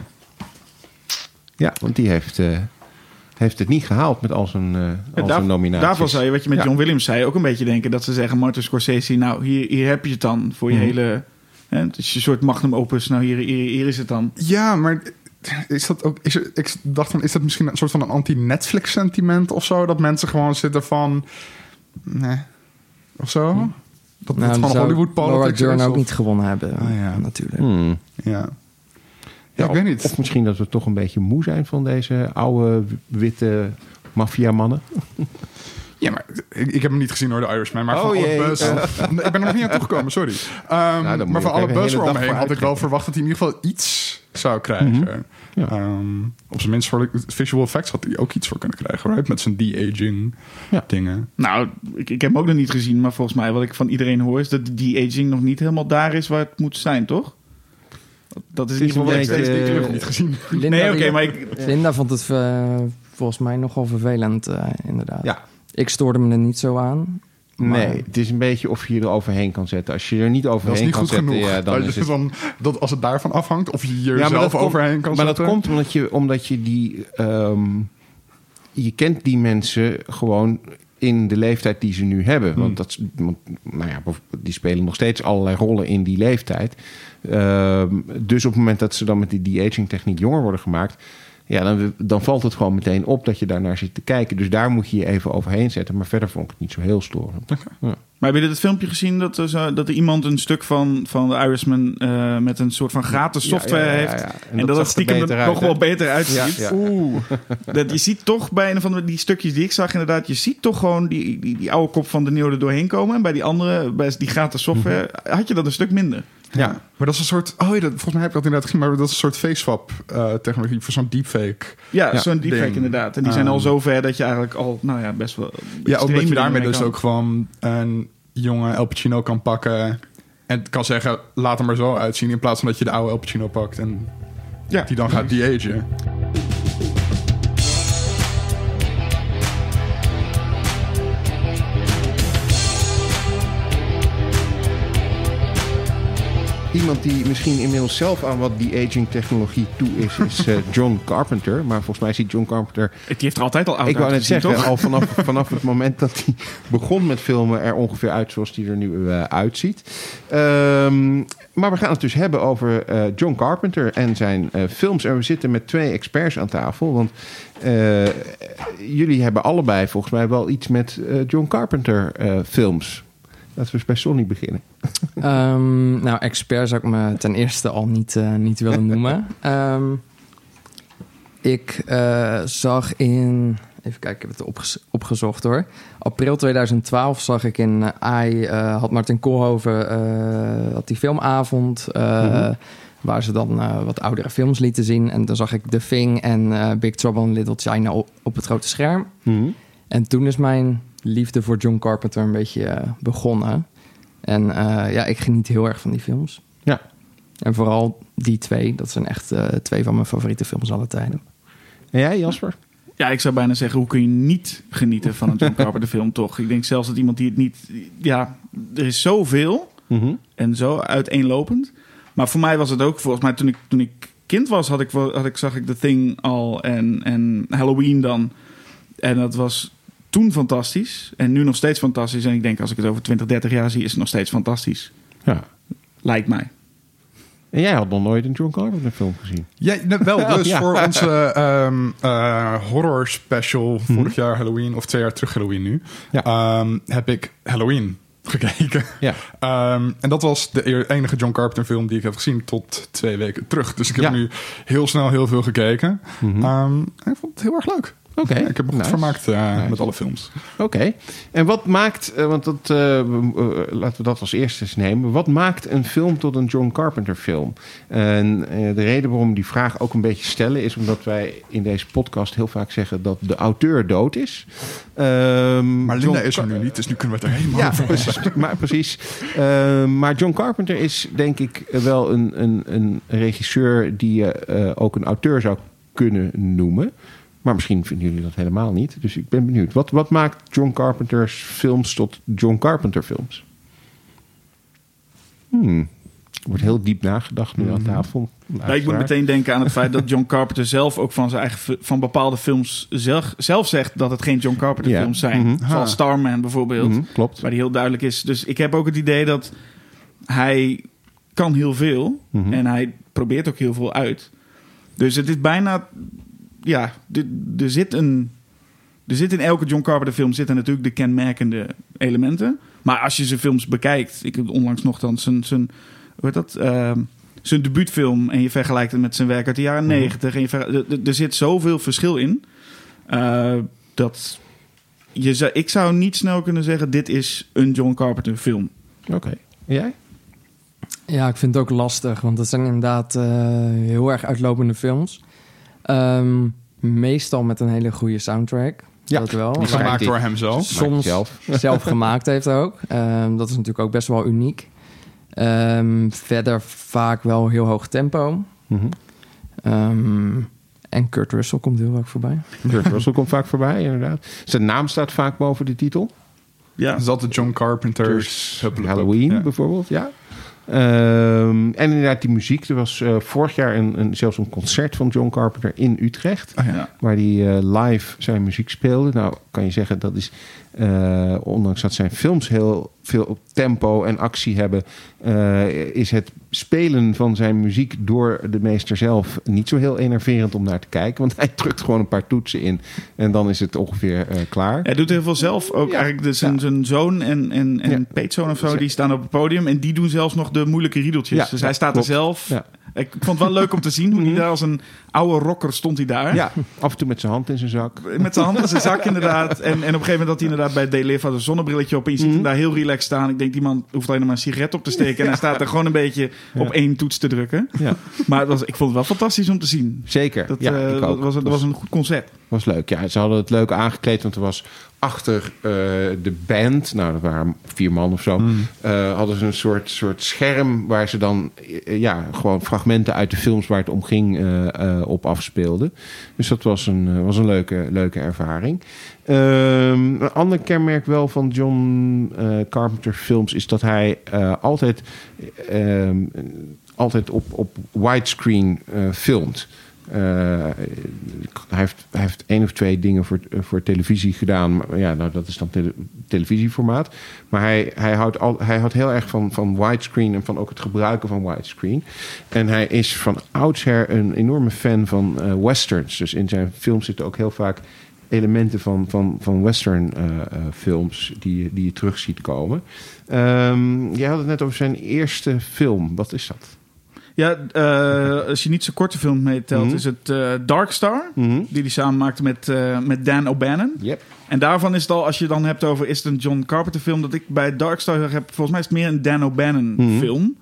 Speaker 1: Ja, want die heeft, eh, heeft het niet gehaald met al zijn, eh al
Speaker 2: daar-
Speaker 1: zijn nominaties.
Speaker 2: Daarvan zou je, wat je met
Speaker 1: Ja.
Speaker 2: John Williams zei, ook een beetje denken dat ze zeggen: Martin Scorsese, nou, hier, hier heb je het dan voor je
Speaker 1: Mhm.
Speaker 2: hele. Hè, het is een soort magnum opus. Nou, hier, hier, hier is het dan.
Speaker 3: Ja, maar is dat ook... Is er, ik dacht van, is dat misschien een soort van een anti-Netflix sentiment of zo? Dat mensen gewoon zitten van... Nee. Of zo? Dat, dat
Speaker 4: Nou, zou
Speaker 3: Hollywood
Speaker 4: Laura
Speaker 3: politics
Speaker 4: Dern
Speaker 3: is,
Speaker 4: ook
Speaker 3: of-
Speaker 4: niet gewonnen hebben,
Speaker 3: Ah, ja.
Speaker 4: natuurlijk.
Speaker 1: Hmm.
Speaker 3: Ja. Ja,
Speaker 1: Ja,
Speaker 3: ik
Speaker 1: of,
Speaker 3: weet niet.
Speaker 1: Of misschien dat we toch een beetje moe zijn van deze oude witte maffiamannen.
Speaker 3: Ja, maar ik, ik heb hem niet gezien door de Irishman. Maar
Speaker 1: Oh,
Speaker 3: van alle buzz... Ik ben er nog niet aan toegekomen, sorry. Ehm,
Speaker 1: Nou, moet
Speaker 3: maar van alle buzz eromheen had ik wel verwacht dat hij in ieder geval iets zou krijgen.
Speaker 1: Mhm. Ja.
Speaker 3: Ehm, op zijn minst voor de visual effects had hij ook iets voor kunnen krijgen. Right? Met zijn de-aging
Speaker 1: Ja.
Speaker 3: dingen.
Speaker 2: Nou, ik, ik heb hem ook nog niet gezien, maar volgens mij wat ik van iedereen hoor is dat die aging nog niet helemaal daar is waar het moet zijn, toch? Dat is in ieder geval wat ik
Speaker 3: Ik
Speaker 2: steeds
Speaker 1: eh,
Speaker 3: niet gezien.
Speaker 4: Linda,
Speaker 2: Nee, oké, maar ik,
Speaker 4: Linda vond het eh, volgens mij nogal vervelend, eh, inderdaad.
Speaker 1: Ja.
Speaker 4: Ik stoorde me er niet zo aan. maar-
Speaker 1: Nee, het is een beetje of je er overheen kan zetten. Als je er niet
Speaker 3: Dat is
Speaker 1: overheen
Speaker 3: niet
Speaker 1: kan
Speaker 3: goed
Speaker 1: zetten,
Speaker 3: genoeg.
Speaker 1: ja, dan
Speaker 3: Dat
Speaker 1: is
Speaker 3: je
Speaker 1: het...
Speaker 3: van, dat als het daarvan afhangt, of je
Speaker 1: Ja, maar
Speaker 3: jezelf
Speaker 1: dat
Speaker 3: overheen
Speaker 1: komt,
Speaker 3: kan
Speaker 1: Maar
Speaker 3: zetten.
Speaker 1: dat komt omdat je, omdat je die... ehm, je kent die mensen gewoon in de leeftijd die ze nu hebben.
Speaker 3: Hmm.
Speaker 1: Want, dat, want, nou ja, die spelen nog steeds allerlei rollen in die leeftijd. Ehm, dus op het moment dat ze dan met die de-aging techniek jonger worden gemaakt... Ja, dan, dan valt het gewoon meteen op dat je daarnaar zit te kijken. Dus daar moet je je even overheen zetten. Maar verder vond ik het niet zo heel storend. Ja.
Speaker 2: Maar heb je dit filmpje gezien dat er, zo, dat er iemand een stuk van, van de Irishman eh, met een soort van gratis software
Speaker 1: Ja, ja, ja,
Speaker 2: heeft? En, dat het stiekem er
Speaker 1: uit,
Speaker 2: nog
Speaker 1: hè?
Speaker 2: wel beter uitziet. Oeh. Dat, je ziet toch bij een van de- die stukjes die ik zag inderdaad... je ziet toch gewoon die, die, die oude kop van de Neo er doorheen komen. En bij die andere, bij die gratis software, had je dat een stuk minder.
Speaker 3: Ja, maar dat is een soort... Oh ja, dat, volgens mij heb ik dat inderdaad gezien, maar dat is een soort face-swap eh, technologie voor zo'n deepfake.
Speaker 2: Ja,
Speaker 1: Ja,
Speaker 2: zo'n deepfake
Speaker 3: ding.
Speaker 2: inderdaad. En die zijn al
Speaker 3: Um,
Speaker 2: zo ver dat je eigenlijk al, nou ja, best wel...
Speaker 3: Ja, ook dat je daarmee dus
Speaker 2: kan.
Speaker 3: ook gewoon een jonge El Pacino kan pakken... en kan zeggen, laat hem er zo uitzien... in plaats van dat je de oude El Pacino pakt en
Speaker 2: Ja.
Speaker 3: die dan gaat de-agen.
Speaker 1: Iemand die misschien inmiddels zelf aan wat die aging technologie toe is, is eh, John Carpenter. Maar volgens mij ziet John Carpenter,
Speaker 2: Die heeft er altijd al oud
Speaker 1: ik wou net zeggen,
Speaker 2: toch?
Speaker 1: al vanaf, vanaf het moment dat hij begon met filmen er ongeveer uit zoals hij er nu eh, uitziet. Ehm, maar we gaan het dus hebben over eh, John Carpenter en zijn films. En we zitten met twee experts aan tafel. Want jullie hebben allebei volgens mij wel iets met John Carpenter films. Laten we eens bij Sonny beginnen.
Speaker 4: Ehm, nou, expert zou ik me ten eerste al niet, eh, niet willen noemen. Ehm, ik eh, zag in... Even kijken, ik heb het opge- opgezocht hoor. April 2012 zag ik in eh, AI... had Martin Koolhoven had die filmavond...
Speaker 1: Mhm.
Speaker 4: waar ze dan wat oudere films lieten zien. En dan zag ik The Thing en Big Trouble in Little China op, op het grote scherm. En toen is mijn liefde voor John Carpenter een beetje eh, begonnen. En eh, ja, ik geniet heel erg van die films.
Speaker 1: Ja.
Speaker 4: En vooral die twee. Dat zijn echt eh, twee van mijn favoriete films alle tijden.
Speaker 1: En jij, Jasper?
Speaker 2: Ja, ik zou bijna zeggen, hoe kun je niet genieten van een John Carpenter film, toch? Ik denk zelfs dat iemand die het niet... Ja, er is zoveel en zo uiteenlopend. Maar voor mij was het ook, volgens mij toen ik, toen ik kind was, had ik, had ik, zag ik The Thing al en, en Halloween dan. En dat was toen fantastisch en nu nog steeds fantastisch. En ik denk, als ik het over 20, 30 jaar zie, is het nog steeds fantastisch.
Speaker 1: Ja.
Speaker 2: Lijkt mij.
Speaker 1: En jij had nog nooit een John Carpenter film gezien.
Speaker 3: Ja, nou, wel. Dus
Speaker 1: Ja.
Speaker 3: voor onze ehm, eh, horror special vorig jaar Halloween, of twee jaar terug Halloween nu,
Speaker 1: Ja.
Speaker 3: ehm, heb ik Halloween gekeken.
Speaker 1: Ja.
Speaker 3: Ehm, en dat was de enige John Carpenter film die ik heb gezien tot twee weken terug. Dus ik heb
Speaker 1: Ja.
Speaker 3: nu heel snel heel veel gekeken.
Speaker 1: Mhm.
Speaker 3: Ehm, en ik vond het heel erg leuk.
Speaker 1: Oké.
Speaker 3: Ja, ik heb me goed vermaakt eh,
Speaker 1: Nice.
Speaker 3: met alle films.
Speaker 1: Oké. En wat maakt, eh, want dat, eh, laten we dat als eerste eens nemen. Wat maakt een film tot een John Carpenter film? En de reden waarom we die vraag ook een beetje stellen is omdat wij in deze podcast heel vaak zeggen dat de auteur dood is. Ehm,
Speaker 3: Maar Linda
Speaker 1: John
Speaker 3: is er nu niet, dus nu kunnen we het er helemaal
Speaker 1: Ja,
Speaker 3: over
Speaker 1: precies. Maar, precies. Eh, maar John Carpenter is denk ik wel een, een, een regisseur die je ook een auteur zou kunnen noemen. Maar misschien vinden jullie dat helemaal niet. Dus ik ben benieuwd. Wat, wat maakt John Carpenter's films tot John Carpenter films? Hmm. Er wordt heel diep nagedacht nu aan tafel.
Speaker 2: Nou, ik moet meteen denken aan het feit dat John Carpenter zelf ook van zijn eigen van bepaalde films zelf, zelf zegt dat het geen John Carpenter
Speaker 1: Ja.
Speaker 2: films zijn.
Speaker 1: Mhm.
Speaker 2: Zoals
Speaker 3: Ah.
Speaker 2: Starman bijvoorbeeld,
Speaker 1: Mhm, klopt.
Speaker 2: waar die heel duidelijk is. Dus ik heb ook het idee dat hij kan heel veel
Speaker 1: Mhm.
Speaker 2: en hij probeert ook heel veel uit. Dus het is bijna, ja, er, zit een, er zit in elke John Carpenter film zitten natuurlijk de kenmerkende elementen. Maar als je zijn films bekijkt, ik heb onlangs nog dan zijn, zijn hoe heet dat? Ehm, zijn debuutfilm en je vergelijkt het met zijn werk uit de jaren
Speaker 1: Mhm.
Speaker 2: negentig. en je ver- er- zit zoveel verschil in eh, dat je zou, ik zou niet snel kunnen zeggen: dit is een John Carpenter film.
Speaker 1: Oké. Jij?
Speaker 4: Ja, ik vind het ook lastig, want het zijn inderdaad eh, heel erg uitlopende films. Ehm, meestal met een hele goede soundtrack.
Speaker 1: Ja,
Speaker 4: dat wel.
Speaker 1: die
Speaker 3: Gemaakt door hem
Speaker 4: soms
Speaker 1: zelf.
Speaker 4: zelf, gemaakt heeft ook. Ehm, dat is natuurlijk ook best wel uniek. Ehm, verder vaak wel heel hoog tempo.
Speaker 1: Mhm.
Speaker 4: Ehm, en Kurt Russell komt heel vaak voorbij.
Speaker 1: Kurt Russell komt vaak voorbij, inderdaad. Zijn naam staat vaak boven de titel.
Speaker 2: Ja,
Speaker 3: Dat is altijd John Carpenter's.
Speaker 1: Halloween
Speaker 3: Ja.
Speaker 1: bijvoorbeeld, ja. Ehm, en inderdaad, die muziek. Er was eh, vorig jaar een, een, zelfs een concert van John Carpenter in Utrecht.
Speaker 3: Ja.
Speaker 2: Ja.
Speaker 1: Waar hij eh, live zijn muziek speelde. Nou, kan je zeggen dat is. eh, ondanks dat zijn films heel veel tempo en actie hebben. eh, is het spelen van zijn muziek door de meester zelf niet zo heel enerverend om naar te kijken. Want hij drukt gewoon een paar toetsen in. En dan is het ongeveer eh, klaar.
Speaker 2: Hij doet heel veel zelf. Ook
Speaker 1: Ja.
Speaker 2: eigenlijk de, zijn,
Speaker 1: Ja.
Speaker 2: zijn zoon en, en, en
Speaker 1: Ja.
Speaker 2: peetzoon of zo, die staan op het podium. En die doen zelfs nog de moeilijke riedeltjes. Dus hij staat
Speaker 1: klopt.
Speaker 2: er zelf. Ik vond het wel leuk om te zien hoe hij daar als een oude rocker stond hij daar.
Speaker 1: Ja, af en toe met zijn hand in zijn zak.
Speaker 2: Met zijn hand in zijn zak inderdaad. En, en op een gegeven moment had hij inderdaad bij Deliv had een zonnebrilletje op. En je ziet hem
Speaker 1: Mhm.
Speaker 2: daar heel relaxed staan. Ik denk, die man hoeft alleen maar een sigaret op te steken. En hij staat er gewoon een beetje op één toets te drukken.
Speaker 1: Ja,
Speaker 2: Maar het was, ik vond het wel fantastisch om te zien.
Speaker 1: zeker.
Speaker 2: Dat,
Speaker 1: ja,
Speaker 2: eh, dat
Speaker 1: ook.
Speaker 2: was, dat was een goed concept.
Speaker 1: was leuk. Ja, ze hadden het leuk aangekleed, want er was achter eh, de band, nou dat waren vier man of zo, eh, hadden ze een soort, soort scherm waar ze dan eh, ja, gewoon fragmenten uit de films waar het om ging eh, eh, op afspeelden. Dus dat was een, eh, was een leuke, leuke ervaring. Ehm, een ander kenmerk wel van John eh, Carpenter films is dat hij eh, altijd, ehm, altijd op, op widescreen eh, filmt. Hij, heeft, hij heeft één of twee dingen voor, voor televisie gedaan. Maar ja, nou, dat is dan tele- televisieformaat. Maar hij, hij, houdt al, hij houdt heel erg van, van widescreen en van ook het gebruiken van widescreen. En hij is van oudsher een enorme fan van westerns. Dus in zijn films zitten ook heel vaak elementen van, van, van western eh, eh, films die, je- die je terug ziet komen. Ehm jij had het net over zijn eerste film. Wat is dat?
Speaker 2: Ja, eh, als je niet zijn korte film meetelt,
Speaker 1: Mhm.
Speaker 2: is het eh Dark Star. Die hij samen maakte met, met Dan O'Bannon.
Speaker 1: Yep.
Speaker 2: En daarvan is het al, als je dan hebt over is het een John Carpenter film, dat ik bij Dark Star heb, volgens mij is het meer een Dan O'Bannon
Speaker 1: Mhm.
Speaker 2: film.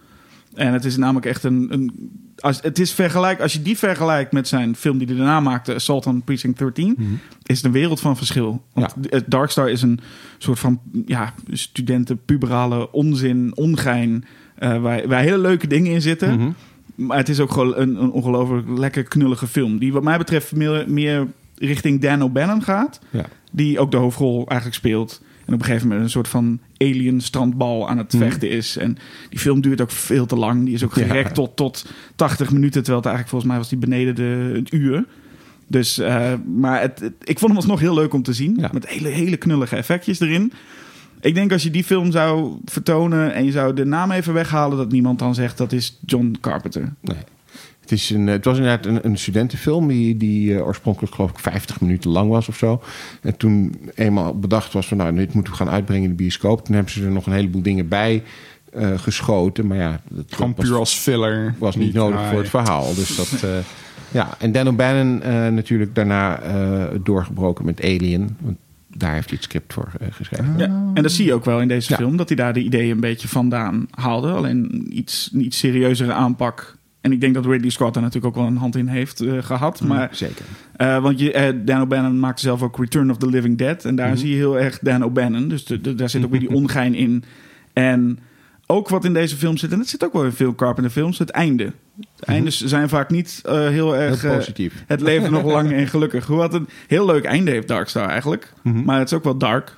Speaker 2: En het is namelijk echt een, een als, het is vergelijk, als je die vergelijkt met zijn film die hij daarna maakte, Assault on Precinct 13, is het een wereld van verschil. Want het Dark Star is een soort van ja, studenten, puberale onzin, ongein, eh, waar, waar hele leuke dingen in zitten.
Speaker 1: Mhm.
Speaker 2: Maar het is ook gewoon een, een ongelooflijk lekker knullige film. Die wat mij betreft meer, meer richting Dan O'Bannon gaat.
Speaker 1: Ja.
Speaker 2: Die ook de hoofdrol eigenlijk speelt. En op een gegeven moment een soort van alien strandbal aan het
Speaker 1: Mhm.
Speaker 2: vechten is. En die film duurt ook veel te lang. Die is ook
Speaker 1: Ja.
Speaker 2: gerekt tot, tot 80 minuten. Terwijl het eigenlijk volgens mij was die beneden de, het uur. Dus, eh, maar het, het- ik vond hem alsnog heel leuk om te zien.
Speaker 1: Ja.
Speaker 2: Met hele, hele knullige effectjes erin. Ik denk als je die film zou vertonen en je zou de naam even weghalen, dat niemand dan zegt dat is John Carpenter.
Speaker 1: Nee. Het, is een, het was inderdaad een, een studentenfilm die, die eh, oorspronkelijk geloof ik 50 minuten lang was of zo. En toen eenmaal bedacht was van nou, dit moeten we gaan uitbrengen in de bioscoop. Toen hebben ze er nog een heleboel dingen bij eh, geschoten. Maar ja, dat
Speaker 3: Gewoon puur als filler.
Speaker 1: was niet nodig voor het verhaal. Dus dat, eh, ja. En Dan O'Bannon eh, natuurlijk daarna eh, doorgebroken met Alien. Want daar heeft hij het script voor eh, geschreven.
Speaker 2: Ja, en dat zie je ook wel in deze
Speaker 1: Ja.
Speaker 2: film, dat hij daar de ideeën een beetje vandaan haalde. Alleen iets, een iets serieuzere aanpak. En ik denk dat Ridley Scott daar natuurlijk ook wel een hand in heeft eh, gehad. Maar,
Speaker 1: Zeker.
Speaker 2: eh, want je, eh, Dan O'Bannon maakte zelf ook Return of the Living Dead. En daar
Speaker 1: Mhm.
Speaker 2: zie je heel erg Dan O'Bannon. Dus de- de- daar zit ook weer die ongein in. En ook wat in deze film zit, en dat zit ook wel in veel Carpenter films, het einde. De eindes zijn vaak niet heel erg...
Speaker 1: positief.
Speaker 2: het leven nog lang en gelukkig. Hoewel het een heel leuk einde heeft, Darkstar eigenlijk. Maar het is ook wel dark.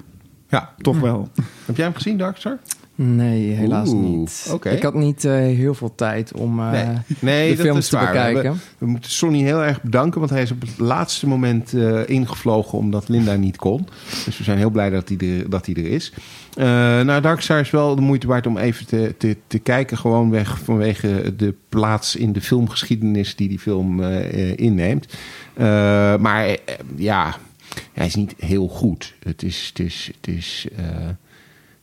Speaker 1: Ja.
Speaker 2: Toch wel.
Speaker 1: Heb jij hem gezien, Darkstar?
Speaker 4: Nee, helaas
Speaker 1: Oeh,
Speaker 4: niet. Ik had niet eh, heel veel tijd om eh,
Speaker 1: Nee, nee
Speaker 4: de films
Speaker 1: is
Speaker 4: te
Speaker 1: waar. We
Speaker 4: bekijken.
Speaker 1: hebben- We moeten Sonny heel erg bedanken, want hij is op het laatste moment eh, ingevlogen omdat Linda niet kon. Dus we zijn heel blij dat hij er, dat hij er is. Nou, Darkstar is wel de moeite waard om even te, te, te kijken. Gewoon weg vanwege de plaats in de filmgeschiedenis die die film inneemt. Maar ja, hij is niet heel goed. Het is, het is, het is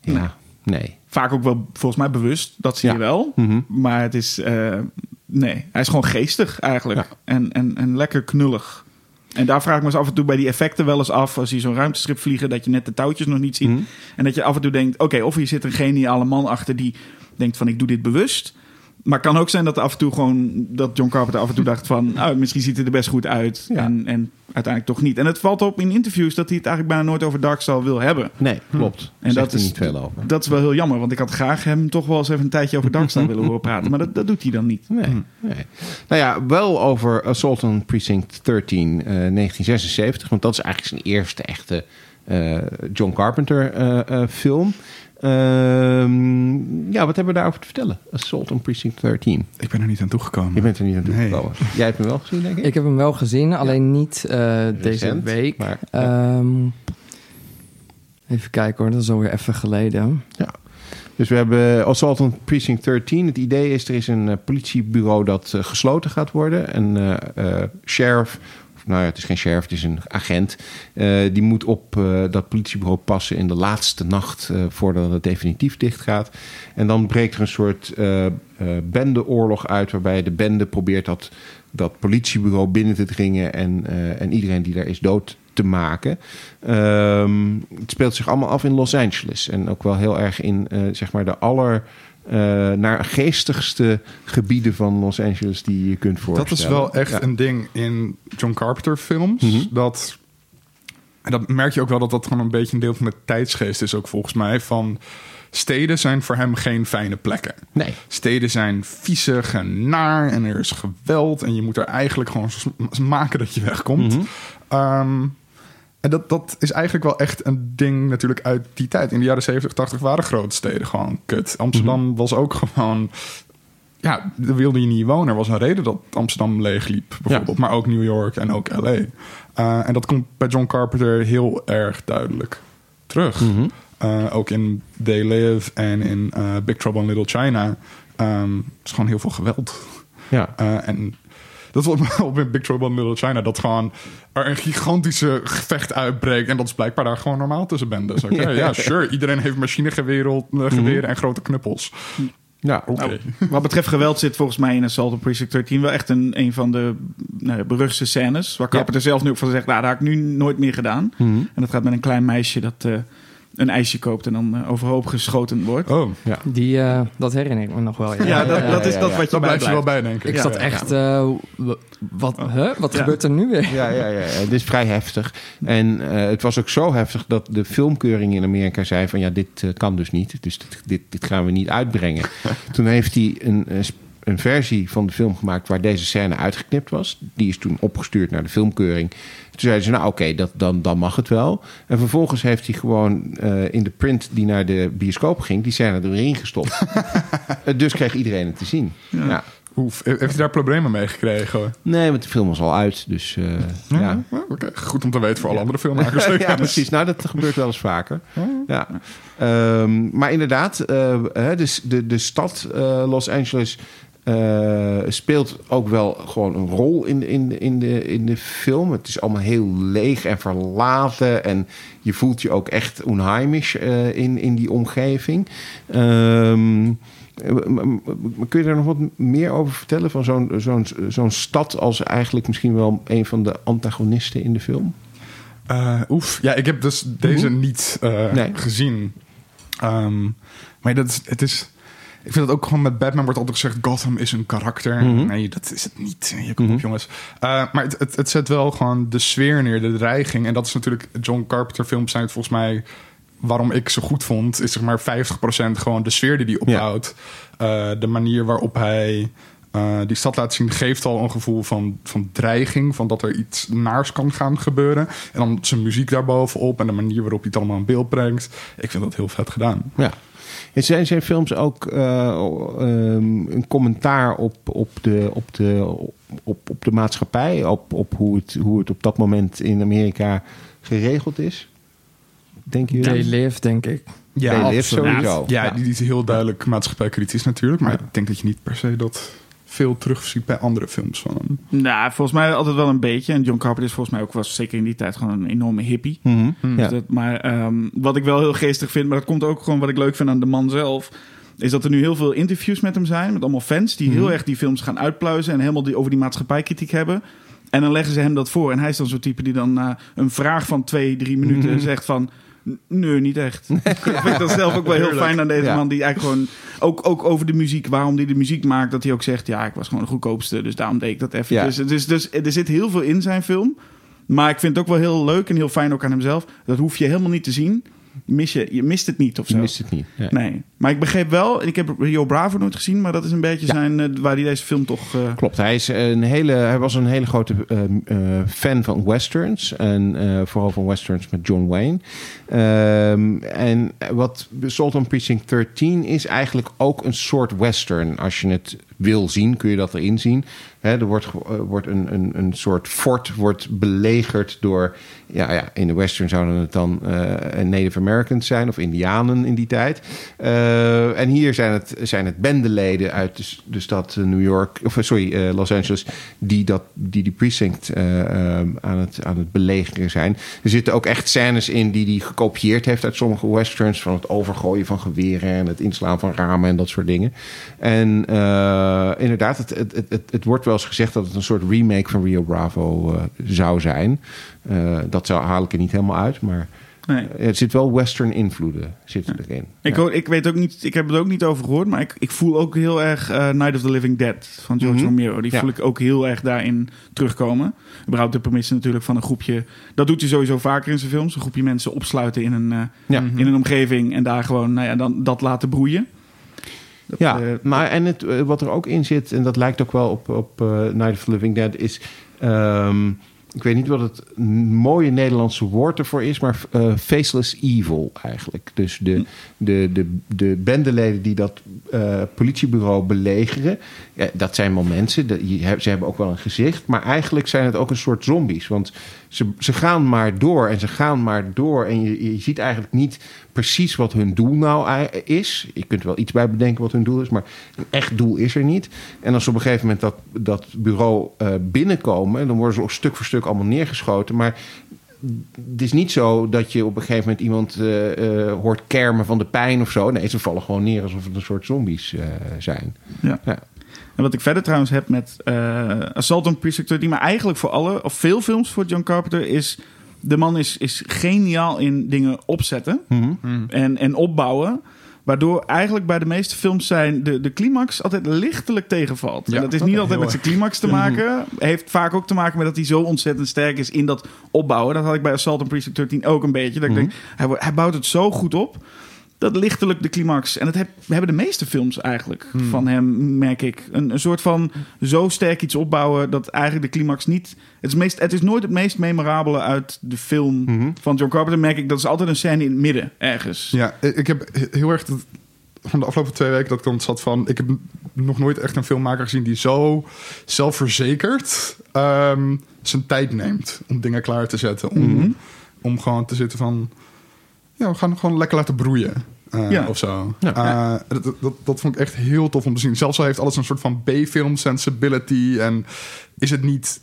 Speaker 1: ja, nee.
Speaker 2: Vaak ook wel volgens mij bewust, dat zie je wel.
Speaker 1: Mhm.
Speaker 2: Maar het is, eh, nee, hij is gewoon geestig eigenlijk. En, en, en lekker knullig. En daar vraag ik me eens af en toe bij die effecten wel eens af. Als je zo'n ruimteschip vliegen, dat je net de touwtjes nog niet ziet.
Speaker 1: Mhm.
Speaker 2: En dat je af en toe denkt, oké, of hier zit een geniale man achter die denkt van ik doe dit bewust. Maar het kan ook zijn dat af en toe gewoon dat John Carpenter af en toe dacht van, nou, misschien ziet het er best goed uit.
Speaker 1: Ja.
Speaker 2: En, en uiteindelijk toch niet. En het valt op in interviews dat hij het eigenlijk bijna nooit over Darkstar wil hebben.
Speaker 1: Nee, klopt.
Speaker 2: En dat is-
Speaker 1: niet veel over.
Speaker 2: Dat is wel heel jammer, want ik had graag hem toch wel eens even een tijdje over Darkstar willen horen praten. Maar dat, dat doet hij dan niet.
Speaker 1: Nee, nee. Nou ja, wel over Assault on Precinct 13, eh, 1976. Want dat is eigenlijk zijn eerste echte eh, John Carpenter eh, eh, film. Ehm, ja, wat hebben we daarover te vertellen? Assault on Precinct 13.
Speaker 3: Ik ben er niet aan toegekomen.
Speaker 1: Je bent er niet aan
Speaker 3: Nee.
Speaker 1: toegekomen. Jij hebt hem wel gezien, denk ik?
Speaker 4: Ik heb hem wel gezien, alleen niet eh, deze week.
Speaker 1: maar-
Speaker 4: Ehm, even kijken hoor, dat is alweer even geleden.
Speaker 1: Dus we hebben Assault on Precinct 13. Het idee is, er is een eh, politiebureau dat eh, gesloten gaat worden. Een eh, eh, sheriff, nou ja, het is geen sheriff, het is een agent. eh, die moet op eh, dat politiebureau passen in de laatste nacht eh, voordat het definitief dicht gaat. En dan breekt er een soort bendeoorlog uit, waarbij de bende probeert dat, dat politiebureau binnen te dringen en, en iedereen die daar is dood te maken. Ehm, het speelt zich allemaal af in Los Angeles. En ook wel heel erg in zeg maar de aller eh, naar geestigste gebieden van Los Angeles die je kunt voorstellen.
Speaker 3: Dat is wel echt
Speaker 1: Ja.
Speaker 3: een ding in John Carpenter films.
Speaker 1: Mhm.
Speaker 3: Dat, en dat merk je ook wel dat dat gewoon een beetje een deel van de tijdsgeest is ook volgens mij. Van steden zijn voor hem geen fijne plekken.
Speaker 1: Nee.
Speaker 3: Steden zijn viezig en naar en er is geweld. En je moet er eigenlijk gewoon maken dat je wegkomt. Ehm, en dat, dat is eigenlijk wel echt een ding natuurlijk uit die tijd. In de jaren 70, 80 waren grote steden gewoon kut. Amsterdam
Speaker 1: Mhm.
Speaker 3: was ook gewoon... Ja, daar wilde je niet wonen. Er was een reden dat Amsterdam leeg liep, bijvoorbeeld. Maar ook New York en ook L.A. Eh, en dat komt bij John Carpenter heel erg duidelijk terug.
Speaker 1: Mhm.
Speaker 3: Eh, ook in They Live en in eh, Big Trouble in Little China. Ehm, het is gewoon heel veel geweld.
Speaker 1: Ja.
Speaker 3: En dat was op in Big Trouble in Little China. Dat gewoon er een gigantische gevecht uitbreekt. En dat is blijkbaar daar gewoon normaal tussen bendes. Oké, ja, sure. Iedereen heeft machinegeweren eh, geweren en grote knuppels.
Speaker 1: ja.
Speaker 3: Oké.
Speaker 2: Nou, wat betreft geweld zit volgens mij in Assault on Precinct 13 wel echt een, een van de nou, beruchtste scènes. Waar Carpenter zelf nu ook van zegt, nou, dat heb ik nu nooit meer gedaan.
Speaker 1: Mhm.
Speaker 2: En dat gaat met een klein meisje dat eh, een ijsje koopt en dan eh, overhoop geschoten wordt.
Speaker 3: Oh,
Speaker 1: ja.
Speaker 4: Die, eh, dat herinner ik me nog wel.
Speaker 2: Ja, dat, dat is
Speaker 1: ja,
Speaker 2: dat
Speaker 1: ja.
Speaker 2: wat je
Speaker 3: daar blijf je wel bij, denk ik.
Speaker 4: Ik
Speaker 2: Ja.
Speaker 4: zat echt... eh, wat, huh? wat
Speaker 2: Ja.
Speaker 4: gebeurt er nu weer?
Speaker 1: Ja, ja, ja, ja. Het is vrij heftig. En eh, het was ook zo heftig dat de filmkeuring in Amerika zei van ja, dit kan dus niet. Dus dit, dit, dit gaan we niet uitbrengen. toen heeft hij een, eh, een versie van de film gemaakt waar deze scène uitgeknipt was. Die is toen opgestuurd naar de filmkeuring. Toen zeiden ze, nou oké, dat dan, dan mag het wel. En vervolgens heeft hij gewoon eh, in de print die naar de bioscoop ging... die scène erin gestopt. Eh, dus kreeg iedereen het te zien. Ja.
Speaker 3: Oef, heeft hij daar problemen mee gekregen?
Speaker 1: Nee, want de film was al uit. Dus eh, ja.
Speaker 3: Ja, Oké, Goed om te weten voor alle andere filmmakers.
Speaker 1: ja, precies. Nou, dat gebeurt wel eens vaker. Ja. Ehm, maar inderdaad, eh, hè, dus de, de stad eh, Los Angeles eh, speelt ook wel gewoon een rol in, de- in, in, de, in de film. Het is allemaal heel leeg en verlaten. En je voelt je ook echt onheimisch eh, in, in die omgeving. Ehm, m- m- m- kun je daar nog wat meer over vertellen? Van zo'n zo'n zo'n stad als eigenlijk misschien wel een van de antagonisten in de film?
Speaker 3: Oef, ja, ik heb dus deze
Speaker 1: Mhm.
Speaker 3: niet
Speaker 1: Nee.
Speaker 3: gezien. Ehm, maar dat is, het is... Ik vind dat ook gewoon met Batman wordt altijd gezegd... Gotham is een karakter.
Speaker 1: Mhm.
Speaker 3: Nee, dat is het niet. Je komt
Speaker 1: Mhm.
Speaker 3: op, jongens. Eh, maar het, het, het zet wel gewoon de sfeer neer, de dreiging. En dat is natuurlijk... John Carpenter films zijn het volgens mij... Waarom ik ze goed vond, is zeg maar 50% gewoon de sfeer die hij opbouwt. Eh, de manier waarop hij eh, die stad laat zien, geeft al een gevoel van, van dreiging. Van dat er iets naars kan gaan gebeuren. En dan zijn muziek daarbovenop en de manier waarop hij het allemaal in beeld brengt. Ik vind dat heel vet gedaan.
Speaker 1: Ja. En zijn zijn films ook eh, ehm, een commentaar op, op, de, op, de, op, op de maatschappij? Op, op hoe, het, hoe het op dat moment in Amerika geregeld is? Denken jullie?
Speaker 4: They Live, denk ik.
Speaker 1: They Live
Speaker 4: absoluut.
Speaker 1: sowieso.
Speaker 3: Ja, die die is heel duidelijk maatschappijkritisch natuurlijk. Maar ik denk dat je niet per se dat veel terugziet bij andere films van hem.
Speaker 2: Nou, volgens mij altijd wel een beetje. En John Carpenter is volgens mij ook was zeker in die tijd gewoon een enorme hippie.
Speaker 1: Mhm.
Speaker 3: Hmm.
Speaker 1: Ja.
Speaker 2: Dus dat, maar ehm, wat ik wel heel geestig vind, maar dat komt ook gewoon wat ik leuk vind aan de man zelf. Is dat er nu heel veel interviews met hem zijn. Met allemaal fans die heel erg die films gaan uitpluizen. En helemaal die, over die maatschappijkritiek hebben. En dan leggen ze hem dat voor. En hij is dan zo'n type die dan na een vraag van twee, drie minuten zegt van... "N- Nee, niet echt. dat vind ik dan zelf ook wel heel fijn aan deze
Speaker 1: Ja.
Speaker 2: man. Die eigenlijk gewoon, ook, ook over de muziek, waarom die de muziek maakt. Dat hij ook zegt, ja, ik was gewoon de goedkoopste. Dus daarom deed ik dat even.
Speaker 1: Ja.
Speaker 2: Dus, dus, dus er zit heel veel in zijn film. Maar ik vind het ook wel heel leuk en heel fijn ook aan hemzelf. Dat hoef je helemaal niet te zien. Mis je, je mist het niet of
Speaker 1: Je
Speaker 2: zo.
Speaker 1: mist het niet.
Speaker 2: Nee. Maar ik begreep wel, ik heb Rio Bravo nooit gezien, maar dat is een beetje zijn, eh, waar hij deze film toch... eh,
Speaker 1: Klopt, hij, is een hele, hij was een hele grote eh, fan van westerns. En vooral van westerns met John Wayne. Ehm, en wat Assault on Precinct 13 is eigenlijk ook een soort western. Als je het wil zien, kun je dat erin zien. Er wordt, eh, wordt een, een, een soort fort wordt belegerd door... Ja, ja, in de western zouden het dan eh, Native Americans zijn... of Indianen in die tijd. Eh, en hier zijn het, zijn het bendeleden uit de, stad New York... of sorry, Los Angeles... die dat, die, die precinct aan, het, aan het belegeren zijn. Er zitten ook echt scènes in die hij gekopieerd heeft... uit sommige westerns... van het overgooien van geweren... en het inslaan van ramen en dat soort dingen. En inderdaad, het, het, het, het wordt wel eens gezegd... dat het een soort remake van Rio Bravo eh, zou zijn... Eh, dat zou, haal ik er niet helemaal uit, maar
Speaker 2: nee.
Speaker 1: eh, er zit wel western invloeden zitten erin.
Speaker 2: Ik,
Speaker 1: Ja.
Speaker 2: hoor- ik weet ook niet, ik heb het ook niet over gehoord, maar ik, ik voel ook heel erg Night of the Living Dead van George
Speaker 1: Mhm.
Speaker 2: Romero. Die
Speaker 1: Ja.
Speaker 2: voel ik ook heel erg daarin terugkomen. Überhaupt de premisse natuurlijk van een groepje. Dat doet hij sowieso vaker in zijn films. Een groepje mensen opsluiten in een,
Speaker 1: Ja.
Speaker 2: in een omgeving en daar gewoon nou ja, dan, dat laten broeien. Dat,
Speaker 1: Ja,
Speaker 2: eh,
Speaker 1: maar en het, eh, wat er ook in zit, en dat lijkt ook wel op, op eh, Night of the Living Dead, is. ehm, ik weet niet wat het mooie Nederlandse woord ervoor is, maar faceless evil eigenlijk. Dus de, de, de, de bendeleden die dat politiebureau belegeren, dat zijn wel mensen, ze hebben ook wel een gezicht, maar eigenlijk zijn het ook een soort zombies. Want ze, ze gaan maar door en ze gaan maar door en je, je ziet eigenlijk niet precies wat hun doel nou is. Je kunt er wel iets bij bedenken wat hun doel is, maar een echt doel is er niet. En als ze op een gegeven moment dat, dat bureau eh, binnenkomen, dan worden ze ook stuk voor stuk allemaal neergeschoten. Maar het is niet zo dat je op een gegeven moment iemand eh, eh, hoort kermen van de pijn of zo. Nee, ze vallen gewoon neer alsof het een soort zombies eh, zijn.
Speaker 2: Ja.
Speaker 1: Ja.
Speaker 2: En wat ik verder trouwens heb met eh Assault on Precinct 13, maar eigenlijk voor alle, of veel films voor John Carpenter, is de man is, is geniaal in dingen opzetten en, en opbouwen. Waardoor eigenlijk bij de meeste films zijn de, de climax altijd lichtelijk tegenvalt.
Speaker 3: Ja,
Speaker 2: en dat is
Speaker 3: dat
Speaker 2: niet altijd met zijn climax te maken. Heeft vaak ook te maken met dat hij zo ontzettend sterk is in dat opbouwen. Dat had ik bij Assault on Precinct 13 ook een beetje. Dat ik denk, hij bouwt het zo goed op. Dat lichtelijk de climax. En dat heb, hebben de meeste films eigenlijk van hem, merk ik. Een, een soort van zo sterk iets opbouwen dat eigenlijk de climax niet. Het is, meest, het is nooit het meest memorabele uit de film van John Carpenter. Merk ik dat is altijd een scène in het midden ergens.
Speaker 3: Ja, ik heb he- heel erg dat- van de afgelopen twee weken dat ik dan zat van... Ik heb nog nooit echt een filmmaker gezien die zo zelfverzekerd ehm, zijn tijd neemt om dingen klaar te zetten. Om, om gewoon te zitten van... ja, we gaan hem gewoon lekker laten broeien. eh,
Speaker 2: Ja.
Speaker 3: Of zo.
Speaker 1: Ja.
Speaker 3: Eh, dat, dat, dat vond ik echt heel tof om te zien. Zelfs al heeft alles een soort van B-film sensibility. En is het niet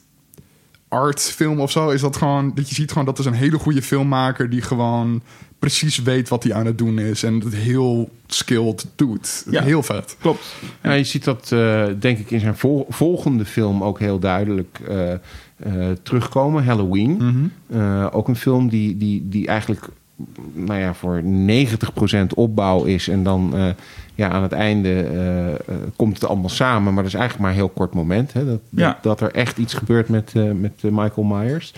Speaker 3: artfilm of zo? Is dat gewoon dat je ziet gewoon dat is een hele goede filmmaker die gewoon precies weet wat hij aan het doen is en het heel skilled doet.
Speaker 2: Ja.
Speaker 3: Heel vet.
Speaker 2: Klopt.
Speaker 1: Ja, je ziet dat, eh, denk ik, in zijn vol- volgende film ook heel duidelijk terugkomen. Halloween. Eh, ook een film die, die, die eigenlijk nou ja, voor 90% opbouw is. En dan eh, ja, aan het einde eh, eh, komt het allemaal samen. Maar dat is eigenlijk maar een heel kort moment. Hè, dat,
Speaker 2: Ja.
Speaker 1: dat, er echt iets gebeurt met, met Michael Myers.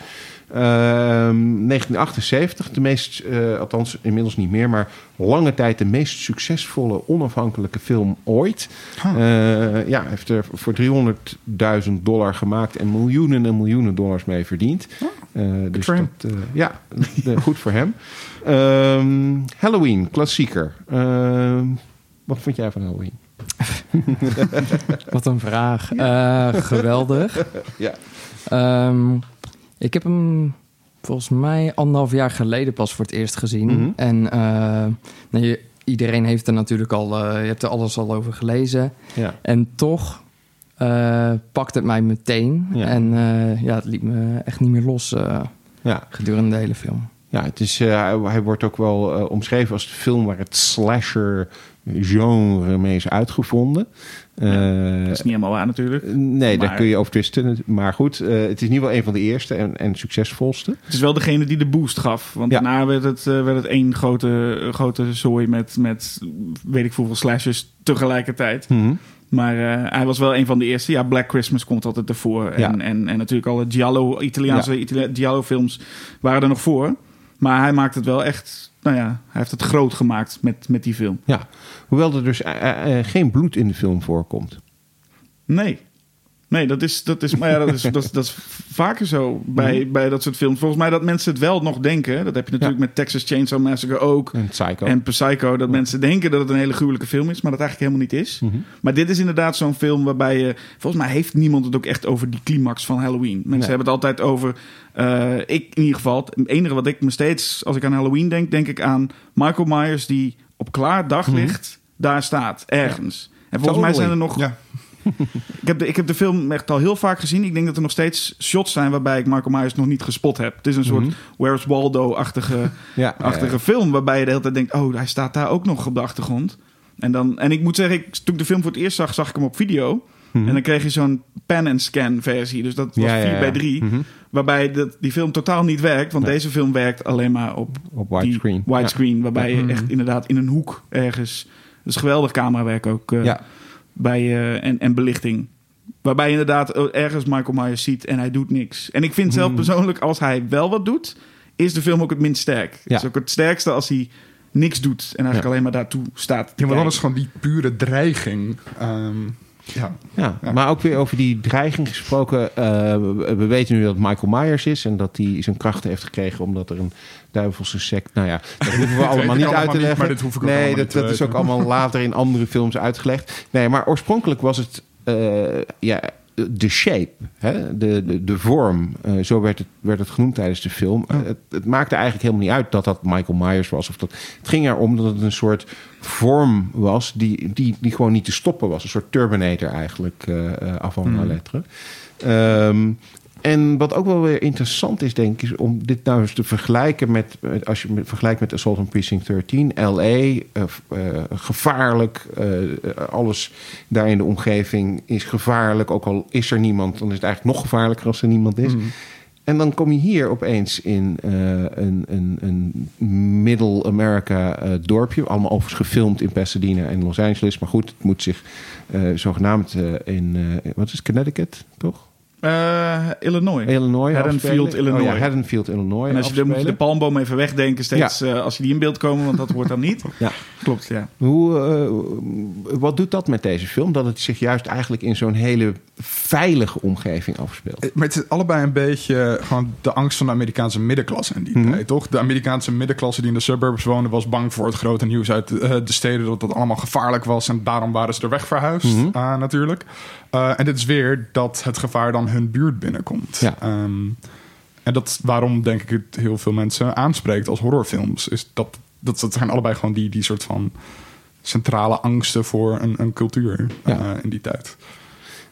Speaker 1: Ehm, 1978, de meest, althans inmiddels niet meer, maar lange tijd de meest succesvolle onafhankelijke film ooit. Eh, ja, heeft er voor 300.000 dollar gemaakt en miljoenen en miljoenen dollars mee verdiend. Eh, dus dat, ja, de- goed voor hem. Ehm, Halloween, klassieker. Ehm, wat vond jij van Halloween?
Speaker 4: Wat een vraag. Eh, geweldig.
Speaker 1: Ja.
Speaker 4: Ehm, ik heb hem volgens mij anderhalf jaar geleden pas voor het eerst gezien.
Speaker 1: Mhm.
Speaker 4: En eh, nou, iedereen heeft er natuurlijk al, eh, je hebt er alles al over gelezen.
Speaker 1: Ja.
Speaker 4: En toch eh, pakt het mij meteen.
Speaker 1: Ja.
Speaker 4: En ja, het liet me echt niet meer los
Speaker 1: Ja.
Speaker 4: gedurende de hele film.
Speaker 1: Ja, het is, eh, hij, wordt ook wel eh, omschreven als de film waar het slasher genre mee is uitgevonden. Eh,
Speaker 2: Dat is niet helemaal waar natuurlijk.
Speaker 1: nee, daar kun je over twisten. Maar goed, het is in ieder geval een van de eerste en, en succesvolste.
Speaker 2: Het is wel degene die de boost gaf. Want
Speaker 1: Ja.
Speaker 2: daarna werd het, werd het één grote, grote zooi met, met weet ik hoeveel slashers tegelijkertijd.
Speaker 1: Mhm.
Speaker 2: Maar hij was wel een van de eerste. Ja, Black Christmas komt altijd ervoor. En,
Speaker 1: Ja.
Speaker 2: en, en natuurlijk alle Giallo, Italiaanse Itali- Giallo-films waren er nog voor. Maar hij maakt het wel echt... Nou ja, hij heeft het groot gemaakt met, met die film.
Speaker 1: Ja, hoewel er dus eh, eh, geen bloed in de film voorkomt.
Speaker 2: Nee. Nee, dat is, dat is, maar ja, dat is, dat is, dat is vaker zo bij, bij dat soort films. Volgens mij dat mensen het wel nog denken. Dat heb je natuurlijk
Speaker 1: Ja.
Speaker 2: met Texas Chainsaw Massacre ook.
Speaker 1: En Psycho.
Speaker 2: En Psycho, dat mensen denken dat het een hele gruwelijke film is, maar dat eigenlijk helemaal niet is.
Speaker 1: Mhm.
Speaker 2: Maar dit is inderdaad zo'n film waarbij je... Volgens mij heeft niemand het ook echt over die climax van Halloween. Mensen
Speaker 1: Nee.
Speaker 2: hebben het altijd over... eh, ik in ieder geval, het enige wat ik me steeds... Als ik aan Halloween denk, denk ik aan Michael Myers... die op klaar daglicht daar staat, ergens. En volgens mij zijn er nog...
Speaker 3: Ja.
Speaker 2: Ik heb, de, ik heb de film echt al heel vaak gezien. Ik denk dat er nog steeds shots zijn waarbij ik Michael Myers nog niet gespot heb. Het is een soort
Speaker 1: Mhm.
Speaker 2: Where's Waldo-achtige
Speaker 1: ja,
Speaker 2: achtige film. Waarbij je de hele tijd denkt, oh, hij staat daar ook nog op de achtergrond. En, dan, en ik moet zeggen, ik, toen ik de film voor het eerst zag, zag ik hem op video.
Speaker 1: Mhm.
Speaker 2: En dan kreeg je zo'n pan-and-scan versie. Dus dat was
Speaker 1: Ja, ja,
Speaker 2: 4
Speaker 1: ja.
Speaker 2: bij 3.
Speaker 1: Mhm.
Speaker 2: Waarbij dat, die film totaal niet werkt. Want deze film werkt alleen maar op
Speaker 1: Op widescreen.
Speaker 2: widescreen. Waarbij je echt inderdaad in een hoek ergens... Dat is geweldig camerawerk ook. eh,
Speaker 1: Ja.
Speaker 2: Bij, eh, en, en belichting. Waarbij je inderdaad ergens Michael Myers ziet en hij doet niks. En ik vind zelf
Speaker 1: Hmm.
Speaker 2: persoonlijk, als hij wel wat doet, is de film ook het minst sterk. Het is ook het sterkste als hij niks doet en eigenlijk
Speaker 1: Ja.
Speaker 2: alleen maar daartoe staat. te
Speaker 3: Ja, maar dan is gewoon die pure dreiging. Ehm, ja.
Speaker 1: Ja, maar ook weer over die dreiging gesproken. eh, we, we weten nu dat Michael Myers is en dat hij zijn krachten heeft gekregen omdat er een duivelse sect. Nou ja, dat hoeven we allemaal niet
Speaker 3: allemaal
Speaker 1: uit te
Speaker 3: niet,
Speaker 1: leggen.
Speaker 3: maar dit hoef ik
Speaker 1: nee, dat,
Speaker 3: niet te
Speaker 1: dat is ook allemaal later in andere films uitgelegd. Nee, maar oorspronkelijk was het eh, ja, de shape, hè? De, de, de vorm. eh, zo werd het, werd het genoemd tijdens de film. Het, het maakte eigenlijk helemaal niet uit dat dat Michael Myers was. Of dat, het ging erom dat het een soort vorm was die, die, die gewoon niet te stoppen was. Een soort Terminator eigenlijk, eh eh, avant la lettre. Ehm, en wat ook wel weer interessant is, denk ik, is om dit nou eens te vergelijken met, als je het vergelijkt met Assault on Precinct 13, LA, eh, eh, gevaarlijk, eh, alles daar in de omgeving is gevaarlijk. Ook al is er niemand, dan is het eigenlijk nog gevaarlijker als er niemand is.
Speaker 3: Mhm.
Speaker 1: En dan kom je hier opeens in een, een, een Middle America dorpje. Allemaal overigens gefilmd in Pasadena en Los Angeles. Maar goed, het moet zich zogenaamd in, wat is het, Connecticut, toch?
Speaker 2: Eh, Illinois.
Speaker 1: Illinois
Speaker 2: Haddonfield. Illinois.
Speaker 1: Oh ja, Haddonfield, Illinois
Speaker 2: en als je de, moet je de palmboom even wegdenken steeds eh, als je die in beeld komen, want dat hoort dan niet.
Speaker 1: Ja.
Speaker 2: Klopt, ja.
Speaker 1: Hoe, eh, wat doet dat met deze film? Dat het zich juist eigenlijk in zo'n hele veilige omgeving afspeelt.
Speaker 3: Maar het is allebei een beetje gewoon de angst van de Amerikaanse middenklasse in die
Speaker 1: Mhm.
Speaker 3: tijd, toch? De Amerikaanse middenklasse die in de suburbs woonde... was bang voor het grote nieuws uit de steden... dat dat allemaal gevaarlijk was en daarom waren ze er weg verhuisd,
Speaker 1: Mhm.
Speaker 3: natuurlijk. Eh, en dit is weer dat het gevaar dan hun buurt binnenkomt.
Speaker 1: Ja.
Speaker 3: Ehm, en dat is waarom, denk ik, het heel veel mensen aanspreekt als horrorfilms... is dat dat, dat zijn allebei gewoon die, die soort van centrale angsten voor een, een cultuur
Speaker 1: Ja.
Speaker 3: eh, in die tijd.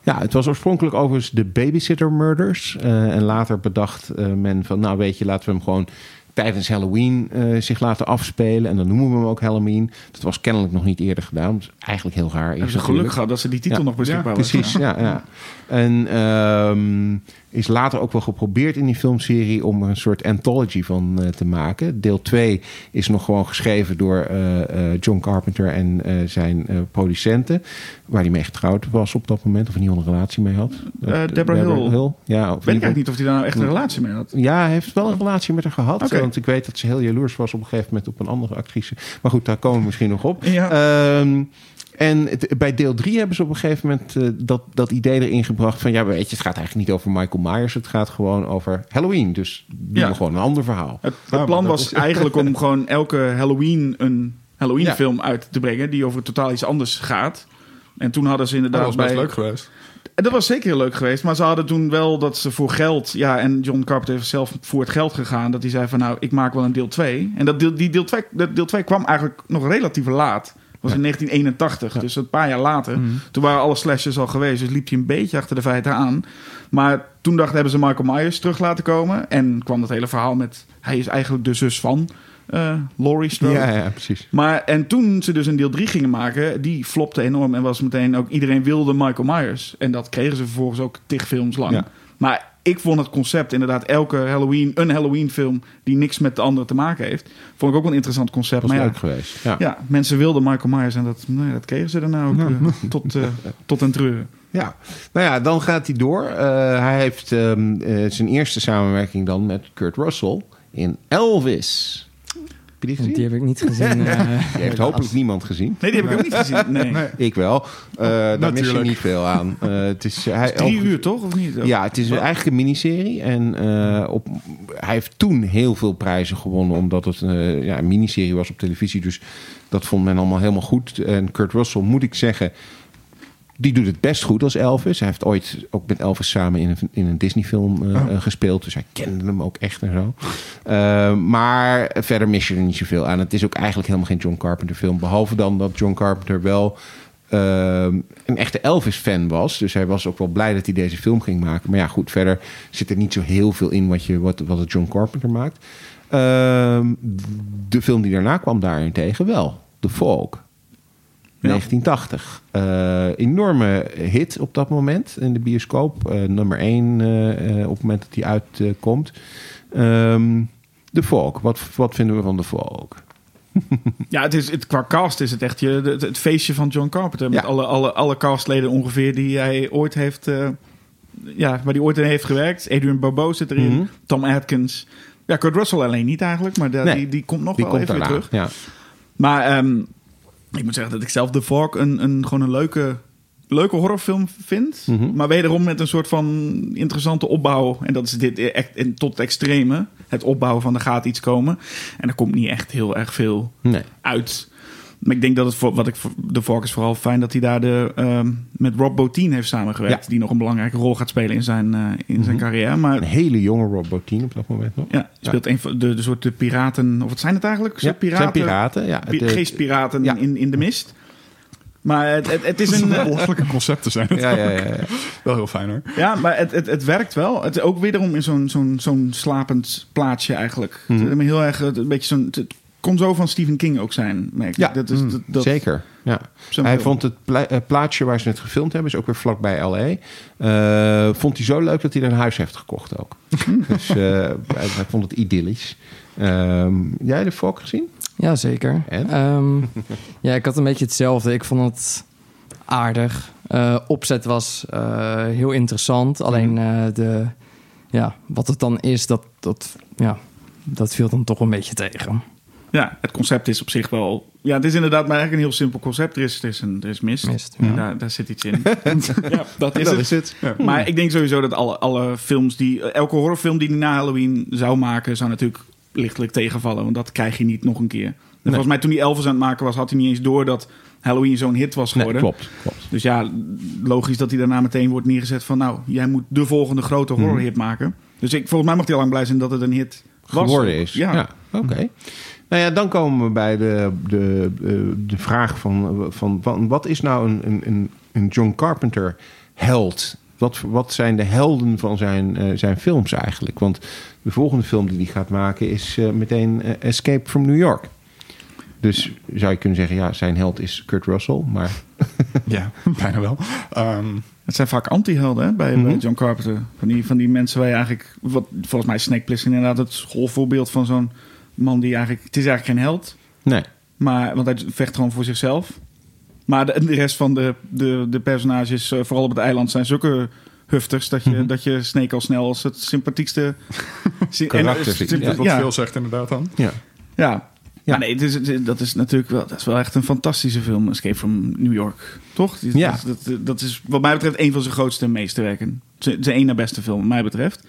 Speaker 1: Ja, het was oorspronkelijk overigens de Babysitter Murders. Eh, en later bedacht men van, nou weet je, laten we hem gewoon tijdens Halloween eh, zich laten afspelen. En dan noemen we hem ook Halloween. Dat was kennelijk nog niet eerder gedaan. Dat is eigenlijk heel raar.
Speaker 2: Hebben
Speaker 1: Is
Speaker 2: ze geluk gehad dat ze die titel
Speaker 1: Ja.
Speaker 2: nog beschikbaar was.
Speaker 1: Precies, ja. ja. En ehm, is later ook wel geprobeerd in die filmserie om er een soort anthology van eh, te maken. Deel 2 is nog gewoon geschreven door eh, eh, John Carpenter en zijn producenten. Waar hij mee getrouwd was op dat moment. Of in ieder geval een relatie mee had.
Speaker 2: Deborah Hill.
Speaker 1: Ja, of
Speaker 2: Weet ik eigenlijk niet of hij daar nou echt een relatie mee had.
Speaker 1: ja, hij heeft wel een relatie met haar gehad. Want ik weet dat ze heel jaloers was op een gegeven moment op een andere actrice. Maar goed, daar komen we misschien nog op.
Speaker 2: Ja.
Speaker 1: Ehm, en het- bij deel 3 hebben ze op een gegeven moment eh, dat, dat idee erin gebracht van... ja, weet je, het gaat eigenlijk niet over Michael Myers. Het gaat gewoon over Halloween. Dus doen
Speaker 2: Ja.
Speaker 1: we gewoon een ander verhaal.
Speaker 2: Het, plan
Speaker 3: dat
Speaker 2: was
Speaker 3: is-
Speaker 2: eigenlijk om gewoon elke Halloween een Halloween
Speaker 1: Ja.
Speaker 2: film uit te brengen die over totaal iets anders gaat. En toen hadden ze
Speaker 3: Dat
Speaker 2: inderdaad
Speaker 3: was best
Speaker 2: bij-
Speaker 3: leuk geweest.
Speaker 2: En dat was zeker heel leuk geweest. Maar ze hadden toen wel dat ze voor geld... Ja, en John Carpenter heeft zelf voor het geld gegaan. Dat hij zei van nou, ik maak wel een deel 2. En dat deel, die deel 2, dat deel 2 kwam eigenlijk nog relatief laat. Was in 1981, dus een paar jaar later.
Speaker 3: Mhm.
Speaker 2: Toen waren alle slashes al geweest. Dus liep hij een beetje achter de feiten aan. Maar toen dachten hebben ze Michael Myers terug laten komen. En kwam dat hele verhaal met... Hij is eigenlijk de zus van eh Laurie Strode.
Speaker 1: Ja, ja, precies.
Speaker 2: Maar en toen ze dus een deel 3 gingen maken, die flopte enorm en was meteen ook iedereen wilde Michael Myers. En dat kregen ze vervolgens ook tig films lang.
Speaker 1: Ja.
Speaker 2: Maar ik vond het concept inderdaad elke Halloween, een Halloween film die niks met de andere te maken heeft, vond ik ook een interessant concept.
Speaker 1: Dat was
Speaker 2: maar ja,
Speaker 1: leuk geweest. Ja.
Speaker 2: ja, mensen wilden Michael Myers en dat, nee, dat kregen ze daarna ook eh, tot, eh, tot een treuren.
Speaker 1: Ja, nou ja, dan gaat hij door. Eh, hij heeft ehm, eh, zijn eerste samenwerking dan met Kurt Russell in Elvis. Heb je die gezien?
Speaker 4: Die heb ik niet gezien. eh,
Speaker 1: Die heeft hopelijk niemand gezien.
Speaker 2: Nee, die heb ik ook niet gezien. Nee.
Speaker 3: Nee.
Speaker 1: Ik wel. Eh daar mis je niet veel aan. Eh, het is, hij,
Speaker 2: Drie uur toch, of niet?
Speaker 1: Ja, het is eigenlijk een miniserie. En eh, op, hij heeft toen heel veel prijzen gewonnen, omdat het eh, ja, een miniserie was op televisie. Dus dat vond men allemaal helemaal goed. En Kurt Russell, moet ik zeggen, die doet het best goed als Elvis. Hij heeft ooit ook met Elvis samen in een, in een Disney-film eh,
Speaker 3: Oh.
Speaker 1: eh, gespeeld. Dus hij kende hem ook echt en zo. Eh, maar verder mis je er niet zoveel aan. Het is ook eigenlijk helemaal geen John Carpenter-film. Behalve dan dat John Carpenter wel een echte Elvis-fan was. Dus hij was ook wel blij dat hij deze film ging maken. Maar ja, goed, verder zit er niet zo heel veel in wat, je, wat, wat het John Carpenter maakt. Ehm, de film die daarna kwam daarentegen wel. The Fog.
Speaker 2: Ja.
Speaker 1: 1980. Eh, enorme hit op dat moment in de bioscoop. Eh, nummer 1 op het moment dat hij uitkomt. Ehm The Fog. Wat, wat vinden we van The Fog?
Speaker 2: Ja, het is, het, qua cast is het echt je, het, het feestje van John Carpenter. Met
Speaker 1: Ja.
Speaker 2: alle, alle, alle castleden ongeveer die hij ooit heeft... eh, ja, waar hij ooit in heeft gewerkt. Adrian Barbeau zit erin.
Speaker 1: Mhm.
Speaker 2: Tom Atkins. Ja, Kurt Russell alleen niet eigenlijk. Maar
Speaker 1: Nee.
Speaker 2: die, die komt nog
Speaker 1: Die
Speaker 2: wel
Speaker 1: komt
Speaker 2: even weer terug.
Speaker 1: Ja.
Speaker 2: Maar ehm, ik moet zeggen dat ik zelf The Fork een, een, gewoon een leuke, leuke horrorfilm vind.
Speaker 1: Mhm.
Speaker 2: Maar wederom met een soort van interessante opbouw. En dat is dit echt en tot het extreme. Het opbouwen van er gaat iets komen. En er komt niet echt heel erg veel
Speaker 1: Nee.
Speaker 2: uit. Maar ik denk dat het voor wat ik de is vooral fijn dat hij daar de, ehm, met Rob Bottin heeft samengewerkt.
Speaker 1: Ja.
Speaker 2: Die nog een belangrijke rol gaat spelen in zijn, eh, in zijn
Speaker 1: Mhm.
Speaker 2: carrière. Maar
Speaker 1: Een hele jonge Rob Bottin op dat moment nog.
Speaker 2: ja, speelt een van de, de soort de piraten. Of wat zijn het eigenlijk?
Speaker 1: Ja,
Speaker 2: Soort piraten,
Speaker 1: zijn piraten. Ja, de-
Speaker 2: geestpiraten
Speaker 1: ja.
Speaker 2: in, in de mist. Maar het, het, het is een. eh,
Speaker 3: belachelijke concepten zijn het
Speaker 1: ja, ja, ja, ja.
Speaker 3: Wel heel fijn hoor.
Speaker 2: Ja, maar het, het, het werkt wel. Het is ook wederom in zo'n zo'n zo'n slapend plaatsje eigenlijk. Is heel erg een beetje zo'n. Kon zo van Stephen King ook zijn, merk ik.
Speaker 1: Ja,
Speaker 2: dat is, dat, dat-
Speaker 1: Zeker. Ja. Hij
Speaker 2: film.
Speaker 1: vond het pla- eh, plaatsje waar ze het gefilmd hebben, is ook weer vlakbij LA. Eh, vond hij zo leuk dat hij er een huis heeft gekocht ook. dus eh, hij, hij vond het idyllisch. Ehm, jij de Fok gezien?
Speaker 4: Ja, zeker.
Speaker 1: En?
Speaker 4: Ehm, ja, ik had een beetje hetzelfde. Ik vond het aardig. Eh, opzet was eh, heel interessant. Alleen
Speaker 1: Mhm.
Speaker 4: eh, de, ja, wat het dan is, dat, dat, ja, dat viel dan toch een beetje tegen.
Speaker 2: Ja, het concept is op zich wel. Ja, het is inderdaad maar eigenlijk een heel simpel concept. Er is, er is, een, er is mist.
Speaker 4: Ja.
Speaker 2: daar, daar zit iets in. ja, dat is
Speaker 1: dat
Speaker 2: het.
Speaker 1: is het.
Speaker 3: Ja.
Speaker 2: Maar ik denk sowieso dat alle, alle films die. Elke horrorfilm die hij na Halloween zou maken, zou natuurlijk lichtelijk tegenvallen. Want dat krijg je niet nog een keer. En volgens mij toen hij Elvis aan het maken was, had hij niet eens door dat Halloween zo'n hit was
Speaker 1: Nee,
Speaker 2: geworden.
Speaker 1: klopt, klopt.
Speaker 2: Dus ja, logisch dat hij daarna meteen wordt neergezet van... nou, jij moet de volgende grote horrorhit maken. Dus ik, volgens mij mag hij al lang blij zijn dat het een hit was.
Speaker 1: Geworden is.
Speaker 2: Ja.
Speaker 1: Ja, oké. Nou ja, dan komen we bij de, de, de, de vraag van, van, van wat is nou een, een, een John Carpenter held? Wat, wat zijn de helden van zijn, eh, zijn films eigenlijk? Want de volgende film die hij gaat maken is eh, meteen eh, Escape from New York. Dus zou je kunnen zeggen, ja, zijn held is Kurt Russell, maar
Speaker 3: Ja, bijna wel. Ehm,
Speaker 2: Het zijn vaak anti-helden bij,
Speaker 1: Mhm.
Speaker 2: John Carpenter. Van die, van die mensen waar je eigenlijk... Wat, volgens mij is Snake Plissken inderdaad het schoolvoorbeeld van zo'n man die eigenlijk... Het is eigenlijk geen held,
Speaker 1: nee.
Speaker 2: maar, want hij vecht gewoon voor zichzelf. Maar de, de rest van de, de, de personages, eh, vooral op het eiland, zijn zulke hufters... dat je,
Speaker 1: Mhm.
Speaker 2: dat je Snake al snel als het sympathiekste... sy-
Speaker 1: Karakter ziet, ja.
Speaker 3: wat veel zegt inderdaad dan.
Speaker 1: Ja.
Speaker 2: ja.
Speaker 1: Ja.
Speaker 2: Maar nee, het is, het- dat is natuurlijk wel, dat is wel echt een fantastische film, Escape from New York. Toch? Die-
Speaker 1: Ja.
Speaker 2: Dat, dat, dat is wat mij betreft een van zijn grootste meesterwerken. Zijn zijn één na beste film, wat mij betreft.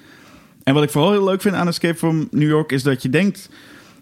Speaker 2: En wat ik vooral heel leuk vind aan Escape from New York is dat je denkt,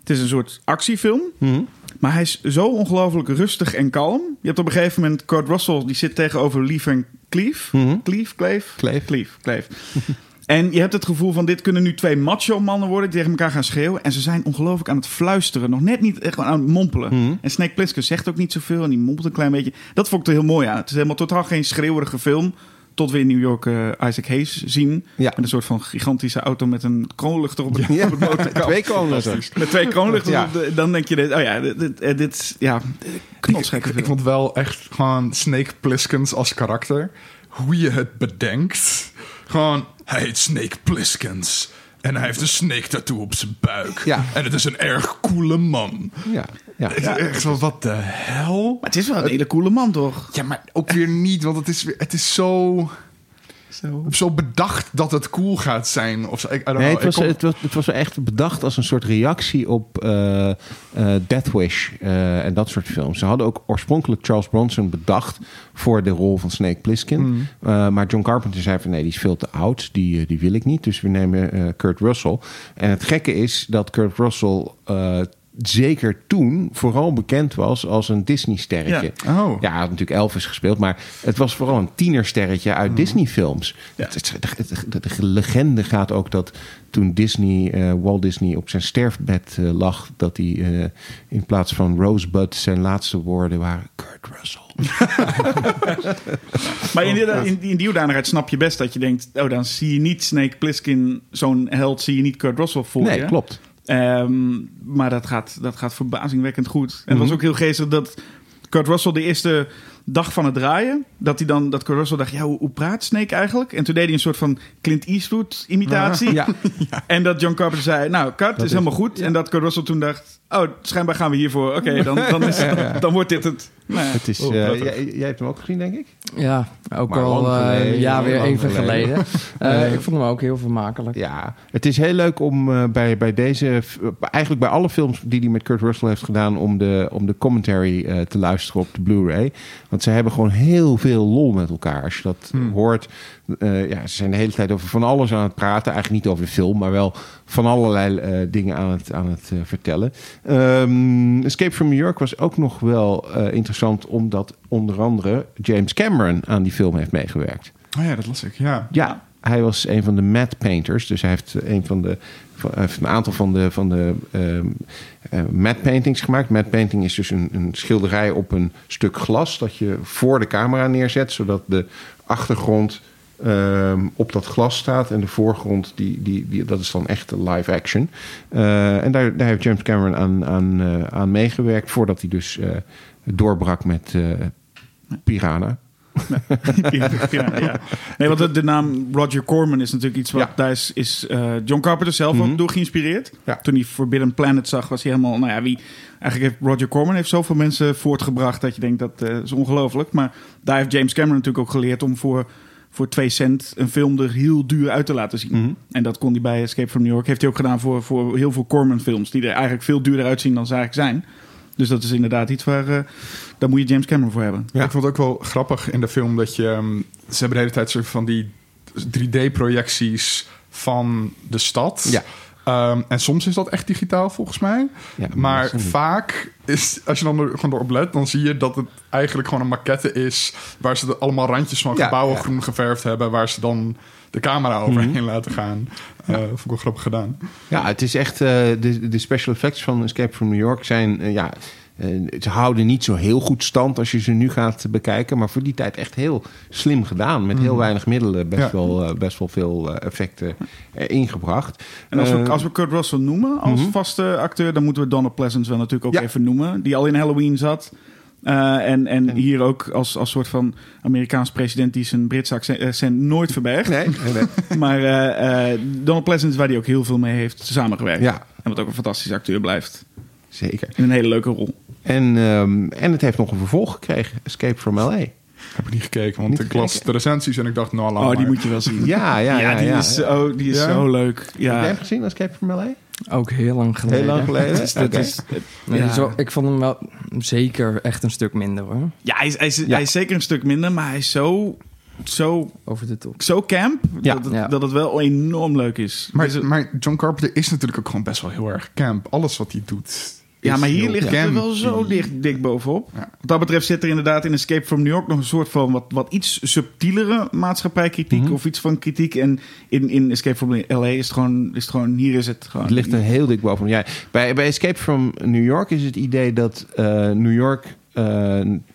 Speaker 2: het is een soort actiefilm.
Speaker 1: Mhm.
Speaker 2: Maar hij is zo ongelooflijk rustig en kalm. Je hebt op een gegeven moment Kurt Russell, die zit tegenover Lief en Cleve.
Speaker 1: Mhm.
Speaker 2: Cleve, Cleve?
Speaker 1: Kleef.
Speaker 2: Cleve, Cleve. en je hebt het gevoel van dit kunnen nu twee macho mannen worden die tegen elkaar gaan schreeuwen. En ze zijn ongelooflijk aan het fluisteren. Nog net niet echt aan het mompelen.
Speaker 1: Mhm.
Speaker 2: En Snake Plissken zegt ook niet zoveel en die mompelt een klein beetje. Dat vond ik er heel mooi aan. Het is helemaal totaal geen schreeuwerige film. Tot we in New York eh, Isaac Hayes zien.
Speaker 1: Ja.
Speaker 2: Met een soort van gigantische auto met een kroonluchter op het,
Speaker 1: Ja,
Speaker 2: op
Speaker 1: twee koningen.
Speaker 2: Met twee kroonluchters.
Speaker 1: Ja.
Speaker 2: de- dan denk je, dit, oh ja, dit, dit, eh, dit ja, knotsgekke
Speaker 3: Ik, ik vond wel echt gewoon Snake Plisskens als karakter. Hoe je het bedenkt. Gewoon, hij heet Snake Plisskens. En hij heeft een snake tattoo op zijn buik.
Speaker 1: Ja.
Speaker 3: En het is een erg coole man.
Speaker 1: Ja, ja.
Speaker 3: Het is echt zo, wat de hel?
Speaker 2: Maar het is wel een hele coole man, toch?
Speaker 3: Ja, maar ook weer niet, want het is, weer, het is zo,
Speaker 2: Zo.
Speaker 3: zo bedacht dat het cool gaat zijn. Of zo. Ik, I don't
Speaker 1: Nee,
Speaker 3: know.
Speaker 1: het was,
Speaker 3: kom-
Speaker 1: het, was, het was echt bedacht als een soort reactie op eh, eh, Death Wish eh, en dat soort films. Ze hadden ook oorspronkelijk Charles Bronson bedacht voor de rol van Snake Plissken.
Speaker 3: Mm.
Speaker 1: Eh, maar John Carpenter zei van nee, die is veel te oud, die, die wil ik niet. Dus we nemen eh, Kurt Russell. En het gekke is dat Kurt Russell eh, zeker toen vooral bekend was als een Disney-sterretje.
Speaker 3: Oh.
Speaker 1: Ja, hij had natuurlijk Elvis gespeeld, maar het was vooral een tienersterretje uit Disney-films.
Speaker 2: Ja.
Speaker 1: Het- het- De, de legende gaat ook dat toen Disney, eh, Walt Disney op zijn sterfbed eh, lag, dat hij eh, in plaats van Rosebud zijn laatste woorden waren Kurt Russell.
Speaker 2: Maar in, die- in, in die hoedanigheid snap je best dat je denkt... oh, dan zie je niet Snake Plissken, zo'n held, zie je niet Kurt Russell voor
Speaker 1: nee,
Speaker 2: je.
Speaker 1: klopt.
Speaker 2: Ehm, maar dat gaat, dat gaat verbazingwekkend goed. En het
Speaker 1: Mhm.
Speaker 2: was ook heel geestig dat Kurt Russell de eerste dag van het draaien... dat hij dan dat Kurt Russell dacht, ja, hoe, hoe praat Snake eigenlijk? En toen deed hij een soort van Clint Eastwood imitatie.
Speaker 1: Ja.
Speaker 2: En dat John Carpenter zei, nou, is,
Speaker 1: is
Speaker 2: helemaal goed. En dat Kurt Russell toen dacht, oh, schijnbaar gaan we hiervoor. Oké, dan, dan, is, dan wordt dit het. Nou ja.
Speaker 1: Het is,
Speaker 3: Oh,
Speaker 1: eh, jij, jij hebt hem ook gezien, denk ik?
Speaker 4: Ja, ook
Speaker 1: Maar
Speaker 4: al eh,
Speaker 1: geleden,
Speaker 4: ja, weer even
Speaker 1: geleden.
Speaker 4: geleden. Eh, ik vond hem ook heel vermakelijk.
Speaker 1: Ja, het is heel leuk om eh, bij, bij deze, eigenlijk bij alle films die hij met Kurt Russell heeft gedaan, om de, om de commentary eh, te luisteren op de Blu-ray. Want ze hebben gewoon heel veel lol met elkaar. Als je dat
Speaker 3: Hmm.
Speaker 1: hoort, eh, ja, ze zijn de hele tijd over van alles aan het praten. Eigenlijk niet over de film, maar wel van allerlei eh, dingen aan het, aan het eh, vertellen. Ehm, Escape from New York was ook nog wel interessant, omdat onder andere James Cameron aan die film heeft meegewerkt.
Speaker 3: Oh ja, dat las ik, ja.
Speaker 1: Ja, hij was een van de matte painters. Dus hij heeft, een, van de, van- een aantal van de, van de ehm, eh, matte paintings gemaakt. Matte painting is dus een, een schilderij op een stuk glas... dat je voor de camera neerzet... zodat de achtergrond ehm, op dat glas staat... en de voorgrond, die, die, die, dat is dan echt live action. Eh, en daar, daar heeft James Cameron aan, aan, eh, aan meegewerkt... voordat hij dus eh, doorbrak met Piranha.
Speaker 2: ja, ja. Nee, want de, de naam Roger Corman is natuurlijk iets wat
Speaker 1: Ja.
Speaker 2: daar is, is John Carpenter zelf
Speaker 1: Mhm.
Speaker 2: ook door geïnspireerd.
Speaker 1: Ja.
Speaker 2: Toen hij Forbidden Planet zag, was hij helemaal, nou ja, wie eigenlijk heeft Roger Corman heeft zoveel mensen voortgebracht dat je denkt dat is ongelooflijk. Maar daar heeft James Cameron natuurlijk ook geleerd om voor voor twee cent een film er heel duur uit te laten zien.
Speaker 1: Mhm.
Speaker 2: En dat kon hij bij Escape from New York. Heeft hij ook gedaan voor, voor heel veel Corman films. Die er eigenlijk veel duurder uitzien dan ze eigenlijk zijn. Dus dat is inderdaad iets waar... eh, daar moet je James Cameron voor hebben.
Speaker 3: Ja. Ik vond het ook wel grappig in de film dat je... ehm, ze hebben de hele tijd soort van die 3D-projecties van de stad.
Speaker 1: Ja.
Speaker 3: Ehm, en soms is dat echt digitaal volgens mij.
Speaker 1: Ja,
Speaker 3: maar vaak is, als je dan er gewoon erop let, dan zie je dat het eigenlijk gewoon een maquette is waar ze de, allemaal randjes van gebouwen
Speaker 1: ja.
Speaker 3: groen geverfd hebben, waar ze dan de camera overheen laten gaan. Eh vond ik wel grappig gedaan.
Speaker 1: Ja, het is echt. eh, de, de special effects van Escape from New York zijn. eh, ja, ze houden niet zo heel goed stand als je ze nu gaat bekijken. Maar voor die tijd echt heel slim gedaan. Met heel weinig middelen best,
Speaker 3: Ja.
Speaker 1: wel, eh, best wel veel eh, effecten eh, ingebracht.
Speaker 2: En als we,
Speaker 1: Eh,
Speaker 2: als we Kurt Russell noemen als vaste acteur, dan moeten we Donald Pleasance wel natuurlijk ook
Speaker 1: Ja.
Speaker 2: even noemen. Die al in Halloween zat. Eh, en, en hier ook als, als soort van Amerikaans president die zijn Britse accent, nooit verbergt.
Speaker 1: Nee, nee, nee.
Speaker 2: Maar eh, eh, Donald Pleasance, waar hij ook heel veel mee heeft samengewerkt.
Speaker 1: Ja.
Speaker 2: En wat ook een fantastische acteur blijft.
Speaker 1: zeker.
Speaker 2: In een hele leuke rol.
Speaker 1: En, ehm, en het heeft nog een vervolg gekregen: Escape from LA.
Speaker 3: Heb ik niet gekeken, want
Speaker 1: Niet
Speaker 3: ik las de recensies en ik dacht, nou, laat
Speaker 2: Oh, die
Speaker 3: maar.
Speaker 2: moet je wel zien.
Speaker 1: Ja, ja, ja.
Speaker 2: die
Speaker 1: ja.
Speaker 2: is, zo, die is
Speaker 3: Ja?
Speaker 2: zo leuk.
Speaker 1: Heb jij
Speaker 2: Ja.
Speaker 1: hem gezien, Escape from LA?
Speaker 4: Ook heel lang geleden.
Speaker 1: Heel lang geleden.
Speaker 2: Dat is, ja.
Speaker 4: zo, ik vond hem wel zeker echt een stuk minder hoor.
Speaker 2: ja, hij is, hij, is,
Speaker 1: Ja.
Speaker 2: hij is zeker een stuk minder, maar hij is zo, zo,
Speaker 4: Over de top.
Speaker 2: zo camp
Speaker 1: Ja.
Speaker 2: dat, het,
Speaker 4: Ja.
Speaker 2: dat het wel enorm leuk is.
Speaker 3: Maar,
Speaker 2: Dus
Speaker 3: maar John Carpenter is natuurlijk ook gewoon best wel heel erg camp. Alles wat hij doet.
Speaker 2: Ja, maar hier ligt het wel zo dicht, dik bovenop. Wat dat betreft zit er inderdaad in Escape from New York nog een soort van wat, wat iets subtielere maatschappijkritiek
Speaker 1: Mhm.
Speaker 2: of iets van kritiek. En in, in Escape from LA is het gewoon, is het gewoon hier is het gewoon.
Speaker 1: Het ligt er heel dik bovenop. Ja, bij, bij Escape from New York is het idee dat eh, New York eh,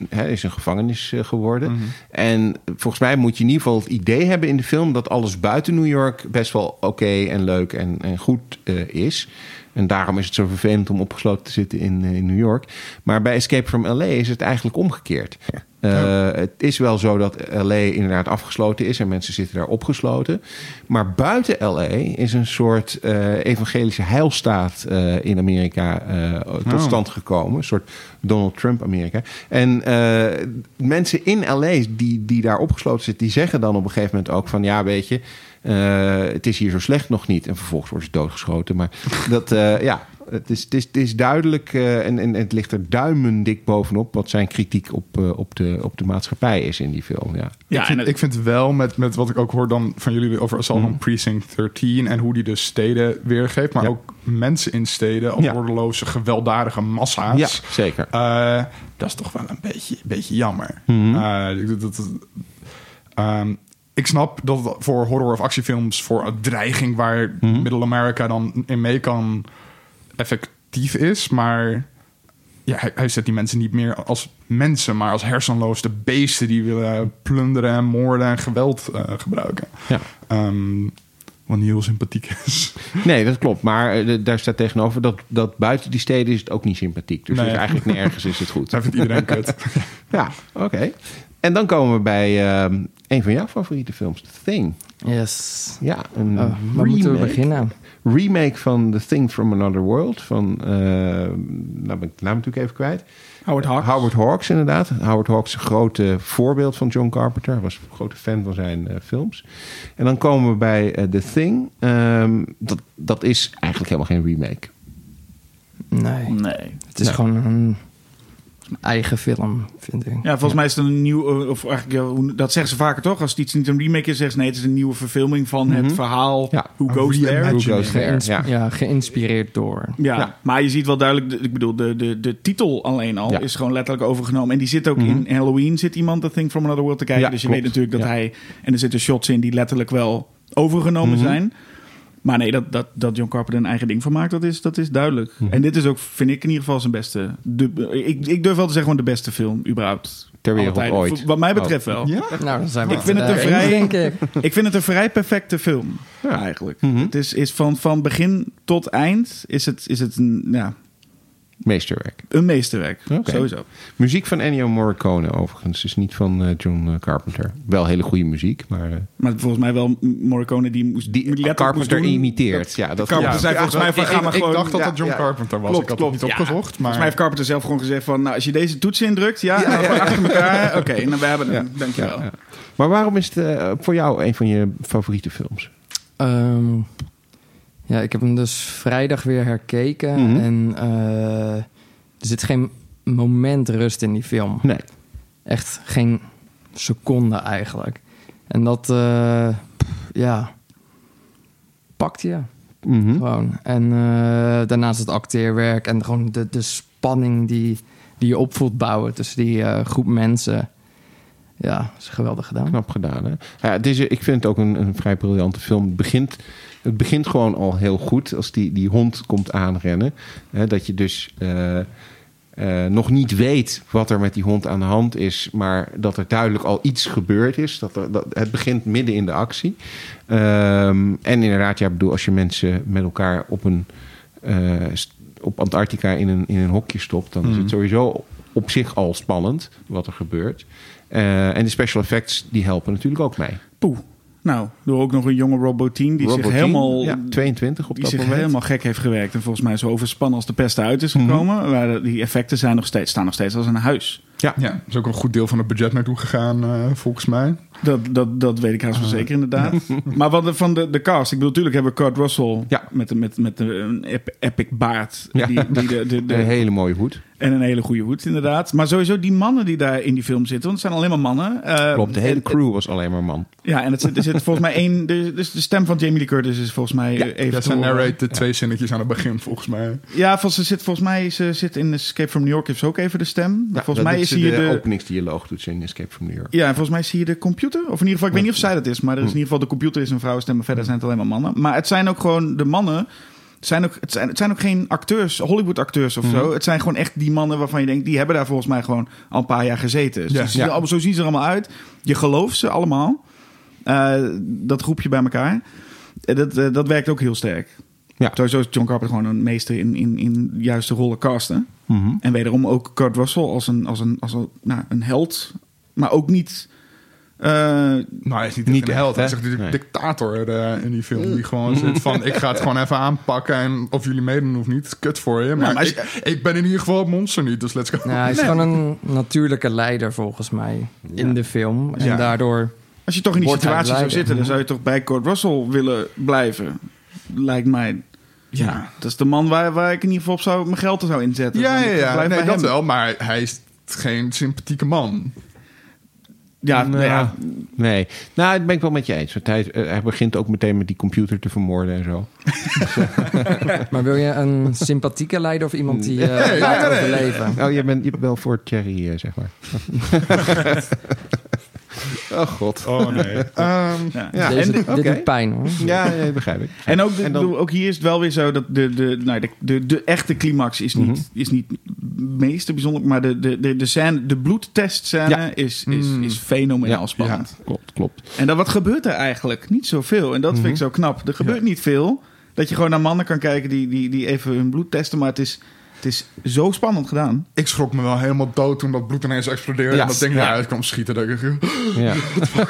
Speaker 1: hè, is een gevangenis eh, geworden.
Speaker 3: Mhm.
Speaker 1: En volgens mij moet je in ieder geval het idee hebben in de film dat alles buiten New York best wel oké en leuk en, en goed is. En daarom is het zo vervelend om opgesloten te zitten in, eh, in New York. Maar bij Escape from LA is het eigenlijk omgekeerd. Eh, Het is wel zo dat LA inderdaad afgesloten is en mensen zitten daar opgesloten. Maar buiten LA is een soort eh, evangelische heilstaat in Amerika tot
Speaker 3: Oh.
Speaker 1: stand gekomen. Een soort Donald Trump Amerika. En mensen in LA die, die daar opgesloten zitten, die zeggen dan op een gegeven moment ook van ja, weet je. Eh, het is hier zo slecht nog niet. En vervolgens worden ze doodgeschoten. Maar dat, eh, ja, het is, het is, het is duidelijk eh, en, en het ligt er duimendik bovenop wat zijn kritiek op, op, de, op de maatschappij is in die film. Ja.
Speaker 2: Ja,
Speaker 3: ik, vind,
Speaker 2: het-
Speaker 3: ik vind wel, met, met wat ik ook hoor dan van jullie over Assault on Precinct 13... en hoe die de steden weergeeft, maar
Speaker 1: Ja.
Speaker 3: ook mensen in steden... ordeloze, gewelddadige massa's.
Speaker 1: ja, zeker.
Speaker 3: Eh, dat is toch wel een beetje, beetje jammer. Eh, dat, dat- ehm, ik snap dat voor horror- of actiefilms... voor een dreiging waar
Speaker 1: Mhm.
Speaker 3: Middle America dan in mee kan... effectief is, maar... Ja, hij, hij zet die mensen niet meer als mensen, maar als hersenloze beesten die willen plunderen en moorden en geweld eh, gebruiken.
Speaker 1: Ja.
Speaker 3: Ehm, wat niet heel sympathiek is.
Speaker 1: Nee, dat klopt. Maar eh, daar staat tegenover dat, dat buiten die steden is het ook niet sympathiek. Dus,
Speaker 3: Nee.
Speaker 1: dus eigenlijk nergens is het goed.
Speaker 3: Daar vindt iedereen kut.
Speaker 1: Ja, oké. En dan komen we bij ehm, een van jouw favoriete films, The Thing.
Speaker 4: Yes.
Speaker 1: Ja, een
Speaker 4: Oh, waar moeten we
Speaker 1: remake.
Speaker 4: beginnen?
Speaker 1: remake van The Thing from Another World. Van, eh nou ben ik de naam natuurlijk even kwijt.
Speaker 2: Howard Hawks.
Speaker 1: Howard Hawks, inderdaad. Howard Hawks een grote voorbeeld van John Carpenter. Hij was een grote fan van zijn eh, films. En dan komen we bij eh, The Thing. Ehm, dat, dat is eigenlijk helemaal geen remake.
Speaker 4: Nee.
Speaker 2: Nee.
Speaker 4: Het is
Speaker 1: Nee.
Speaker 4: gewoon een eigen film, vind ik.
Speaker 2: Ja, volgens mij is het een nieuw, of eigenlijk, dat zeggen ze vaker toch? Als het iets niet een remake is, zeggen ze nee, het is een nieuwe verfilming van
Speaker 1: Mhm.
Speaker 2: het verhaal
Speaker 1: Ja,
Speaker 2: Who Goes There.
Speaker 1: Who Goes There. Ja.
Speaker 4: ja. geïnspireerd door.
Speaker 2: Ja,
Speaker 1: Ja.
Speaker 2: maar je ziet wel duidelijk, de- ik bedoel, de, de, de titel alleen al
Speaker 1: Ja.
Speaker 2: is gewoon letterlijk overgenomen. En die zit ook in Halloween, zit iemand The Thing from Another World te kijken.
Speaker 1: Ja,
Speaker 2: dus je
Speaker 1: klopt.
Speaker 2: weet natuurlijk dat
Speaker 1: Ja.
Speaker 2: hij, en er zitten shots in die letterlijk wel overgenomen
Speaker 1: Mhm.
Speaker 2: zijn. Maar nee, dat, dat, dat John Carpenter een eigen ding van maakt, dat is, dat is duidelijk.
Speaker 1: Mhm.
Speaker 2: En dit is ook, vind ik in ieder geval zijn beste. De, ik, ik durf wel te zeggen, gewoon de beste film überhaupt.
Speaker 1: Ter wereld ooit.
Speaker 2: Wat mij betreft wel.
Speaker 3: Ja?
Speaker 4: Nou, dan zijn we
Speaker 2: Ik vind het een vrij-
Speaker 4: ik.
Speaker 2: Ik vind het een vrij perfecte film,
Speaker 1: Ja.
Speaker 2: eigenlijk.
Speaker 1: Mhm.
Speaker 2: Het is, is van, van begin tot eind is het, is het een, ja,
Speaker 1: Meesterwerk.
Speaker 2: een meesterwerk. Sowieso.
Speaker 1: Muziek van Ennio Morricone overigens. Dus niet van eh, John eh, Carpenter. Wel hele goede muziek, maar... eh,
Speaker 2: Maar volgens mij wel Morricone die moest
Speaker 1: die
Speaker 2: letterlijk
Speaker 1: Carpenter
Speaker 2: moest doen.
Speaker 1: imiteert. ja, dat
Speaker 2: Carpenter zei volgens mij van, ga maar
Speaker 3: ik
Speaker 2: gewoon-
Speaker 3: dacht dat
Speaker 1: ja,
Speaker 3: dat John
Speaker 1: ja.
Speaker 3: Carpenter was.
Speaker 1: Klopt,
Speaker 3: ik had
Speaker 1: klopt.
Speaker 3: het niet
Speaker 2: Ja,
Speaker 3: opgezocht. Maar...
Speaker 2: Volgens mij heeft Carpenter zelf gewoon gezegd van... Nou, als je deze toets indrukt, ja, gewoon achter elkaar. Oké, nou, we hebben hem. Dankjewel.
Speaker 1: Ja, ja. Maar waarom is het voor jou een van je favoriete films?
Speaker 4: Ehm, ja, ik heb hem dus vrijdag weer herkeken.
Speaker 1: Mhm.
Speaker 4: En eh, er zit geen moment rust in die film.
Speaker 1: Nee.
Speaker 4: Echt geen seconde eigenlijk. En dat, pff, ja, pakt je.
Speaker 1: Mhm.
Speaker 4: Gewoon. En eh, daarnaast het acteerwerk en gewoon de, de spanning die, die je op voelt bouwen tussen die groep mensen. Ja, is geweldig gedaan.
Speaker 1: Knap gedaan, hè? Ja, is, ik vind het ook een, een vrij briljante film. Het begint, het begint gewoon al heel goed als die, die hond komt aanrennen. Hè, dat je dus eh, eh, nog niet weet wat er met die hond aan de hand is... maar dat er duidelijk al iets gebeurd is. Dat er, dat, het begint midden in de actie. Ehm, en inderdaad, ja, ik bedoel, als je mensen met elkaar op een... eh, op Antarctica in een, in een hokje stopt... dan is het sowieso op zich al spannend wat er gebeurt. En de special effects die helpen natuurlijk ook mee.
Speaker 2: Poeh. Nou, door ook nog een jonge Rob Bottin die zich helemaal...
Speaker 1: ja, 22 op
Speaker 2: die
Speaker 1: dat
Speaker 2: zich
Speaker 1: moment.
Speaker 2: helemaal gek heeft gewerkt. En volgens mij zo overspannen als de pest uit is gekomen. Maar die effecten zijn nog steeds, staan nog steeds als een huis.
Speaker 1: Ja,
Speaker 3: Ja, er is ook een goed deel van het budget naartoe gegaan, eh, volgens mij.
Speaker 2: Dat, dat, dat weet ik haast wel zeker, inderdaad. Maar wat de- van de, de cast. Ik bedoel, natuurlijk hebben we Kurt Russell
Speaker 1: Ja.
Speaker 2: met, de- met, met een ep- epic baard.
Speaker 1: Ja.
Speaker 2: Die, die de, de, de,
Speaker 1: een hele mooie hoed.
Speaker 2: en een hele goede hoed, inderdaad. Maar sowieso die mannen die daar in die film zitten. Want het zijn alleen maar mannen. Eh,
Speaker 1: Klopt, de hele
Speaker 2: en-
Speaker 1: crew was alleen maar man.
Speaker 2: Ja, en het zit, er zit volgens mij één... De, dus de stem van Jamie Lee Curtis is volgens mij
Speaker 1: Ja,
Speaker 2: eh, even
Speaker 3: ze
Speaker 2: horen.
Speaker 3: narrate de twee zinnetjes aan het begin, volgens mij.
Speaker 2: Ja, volgens, ze zit, volgens mij ze zit in Escape from New York heeft ze ook even de stem.
Speaker 1: Ja,
Speaker 2: volgens mij
Speaker 1: dat
Speaker 2: is
Speaker 1: de,
Speaker 2: hier
Speaker 1: de
Speaker 2: de...
Speaker 1: openingsdialoog doet ze in Escape from New York.
Speaker 2: Ja, en volgens mij zie je de computer. Of in ieder geval, ik weet niet of zij dat is, maar er is in ieder geval de computer is een vrouwenstem, maar verder zijn het alleen maar mannen. Maar het zijn ook gewoon de mannen. Het zijn ook, het zijn, het zijn ook geen acteurs, Hollywood acteurs of zo. Het zijn gewoon echt die mannen waarvan je denkt, die hebben daar volgens mij gewoon al een paar jaar gezeten. Dus
Speaker 3: Ja.
Speaker 1: Ja.
Speaker 2: zo zien ze er allemaal uit. Je gelooft ze allemaal. Eh, dat groepje bij elkaar. Eh, dat, eh, dat werkt ook heel sterk.
Speaker 1: Ja.
Speaker 2: Sowieso is John Carpenter gewoon een meester in, in, in juiste rollen casten.
Speaker 1: Mhm.
Speaker 2: En wederom ook Kurt Russell als een, als een, als een, nou, een held. Maar ook niet... eh,
Speaker 3: Nou, hij is niet, een held. Hij is de
Speaker 1: Nee.
Speaker 3: dictator eh, in die film. Die gewoon zit van, ik ga het gewoon even aanpakken. En of jullie meedoen of niet, kut voor je. Maar, ik, ik ben in ieder geval het monster niet, dus let's go.
Speaker 4: Ja, hij is gewoon een natuurlijke leider volgens mij in de film. En
Speaker 3: Ja.
Speaker 4: daardoor...
Speaker 2: als je toch in die situatie zou zitten... dan zou je toch bij Kurt Russell willen blijven. Lijkt mij. Ja, dat is de man waar, waar ik in ieder geval op zou, mijn geld er zou inzetten.
Speaker 3: Ja, ja, ja.
Speaker 2: blijf
Speaker 3: Nee, dat
Speaker 2: hem.
Speaker 3: wel. Maar hij is geen sympathieke man.
Speaker 2: Ja, nou ja,
Speaker 1: Nee, nou, dat ben ik wel met je eens. Want hij, eh, hij begint ook meteen met die computer te vermoorden en zo.
Speaker 4: Maar wil je een sympathieke leider of iemand die eh
Speaker 3: Nee, nee.
Speaker 4: overleven?
Speaker 1: Oh, je bent, je bent wel voor Thierry, eh, zeg maar. oh god.
Speaker 3: Oh nee. Ehm,
Speaker 2: ja.
Speaker 1: Ja,
Speaker 4: Deze,
Speaker 2: en,
Speaker 1: oké.
Speaker 4: Dit doet pijn hoor.
Speaker 1: Ja, ja, begrijp ik.
Speaker 2: en ook, de-
Speaker 1: En dan-
Speaker 2: bedoel, ook hier is het wel weer zo dat de, de, nou, de, de, de echte climax is niet,
Speaker 1: Mhm.
Speaker 2: is niet het meeste bijzonder. Maar de, de, de, de, scène, de bloedtestscène
Speaker 1: Ja.
Speaker 2: is, is,
Speaker 3: Mm.
Speaker 2: is fenomenaal
Speaker 1: Ja,
Speaker 2: spannend.
Speaker 1: Klopt, klopt.
Speaker 2: En dan, wat gebeurt er eigenlijk? Niet zoveel. En dat vind ik
Speaker 1: Mhm.
Speaker 2: zo knap. Er gebeurt niet veel. Dat je gewoon naar mannen kan kijken die, die, die even hun bloed testen. Maar het is, het is zo spannend gedaan.
Speaker 3: ik schrok me wel helemaal dood toen dat bloed ineens explodeerde.
Speaker 1: Ja.
Speaker 3: en dat ding
Speaker 1: Ja.
Speaker 3: eruit kwam schieten. Dat ik,
Speaker 1: Ja.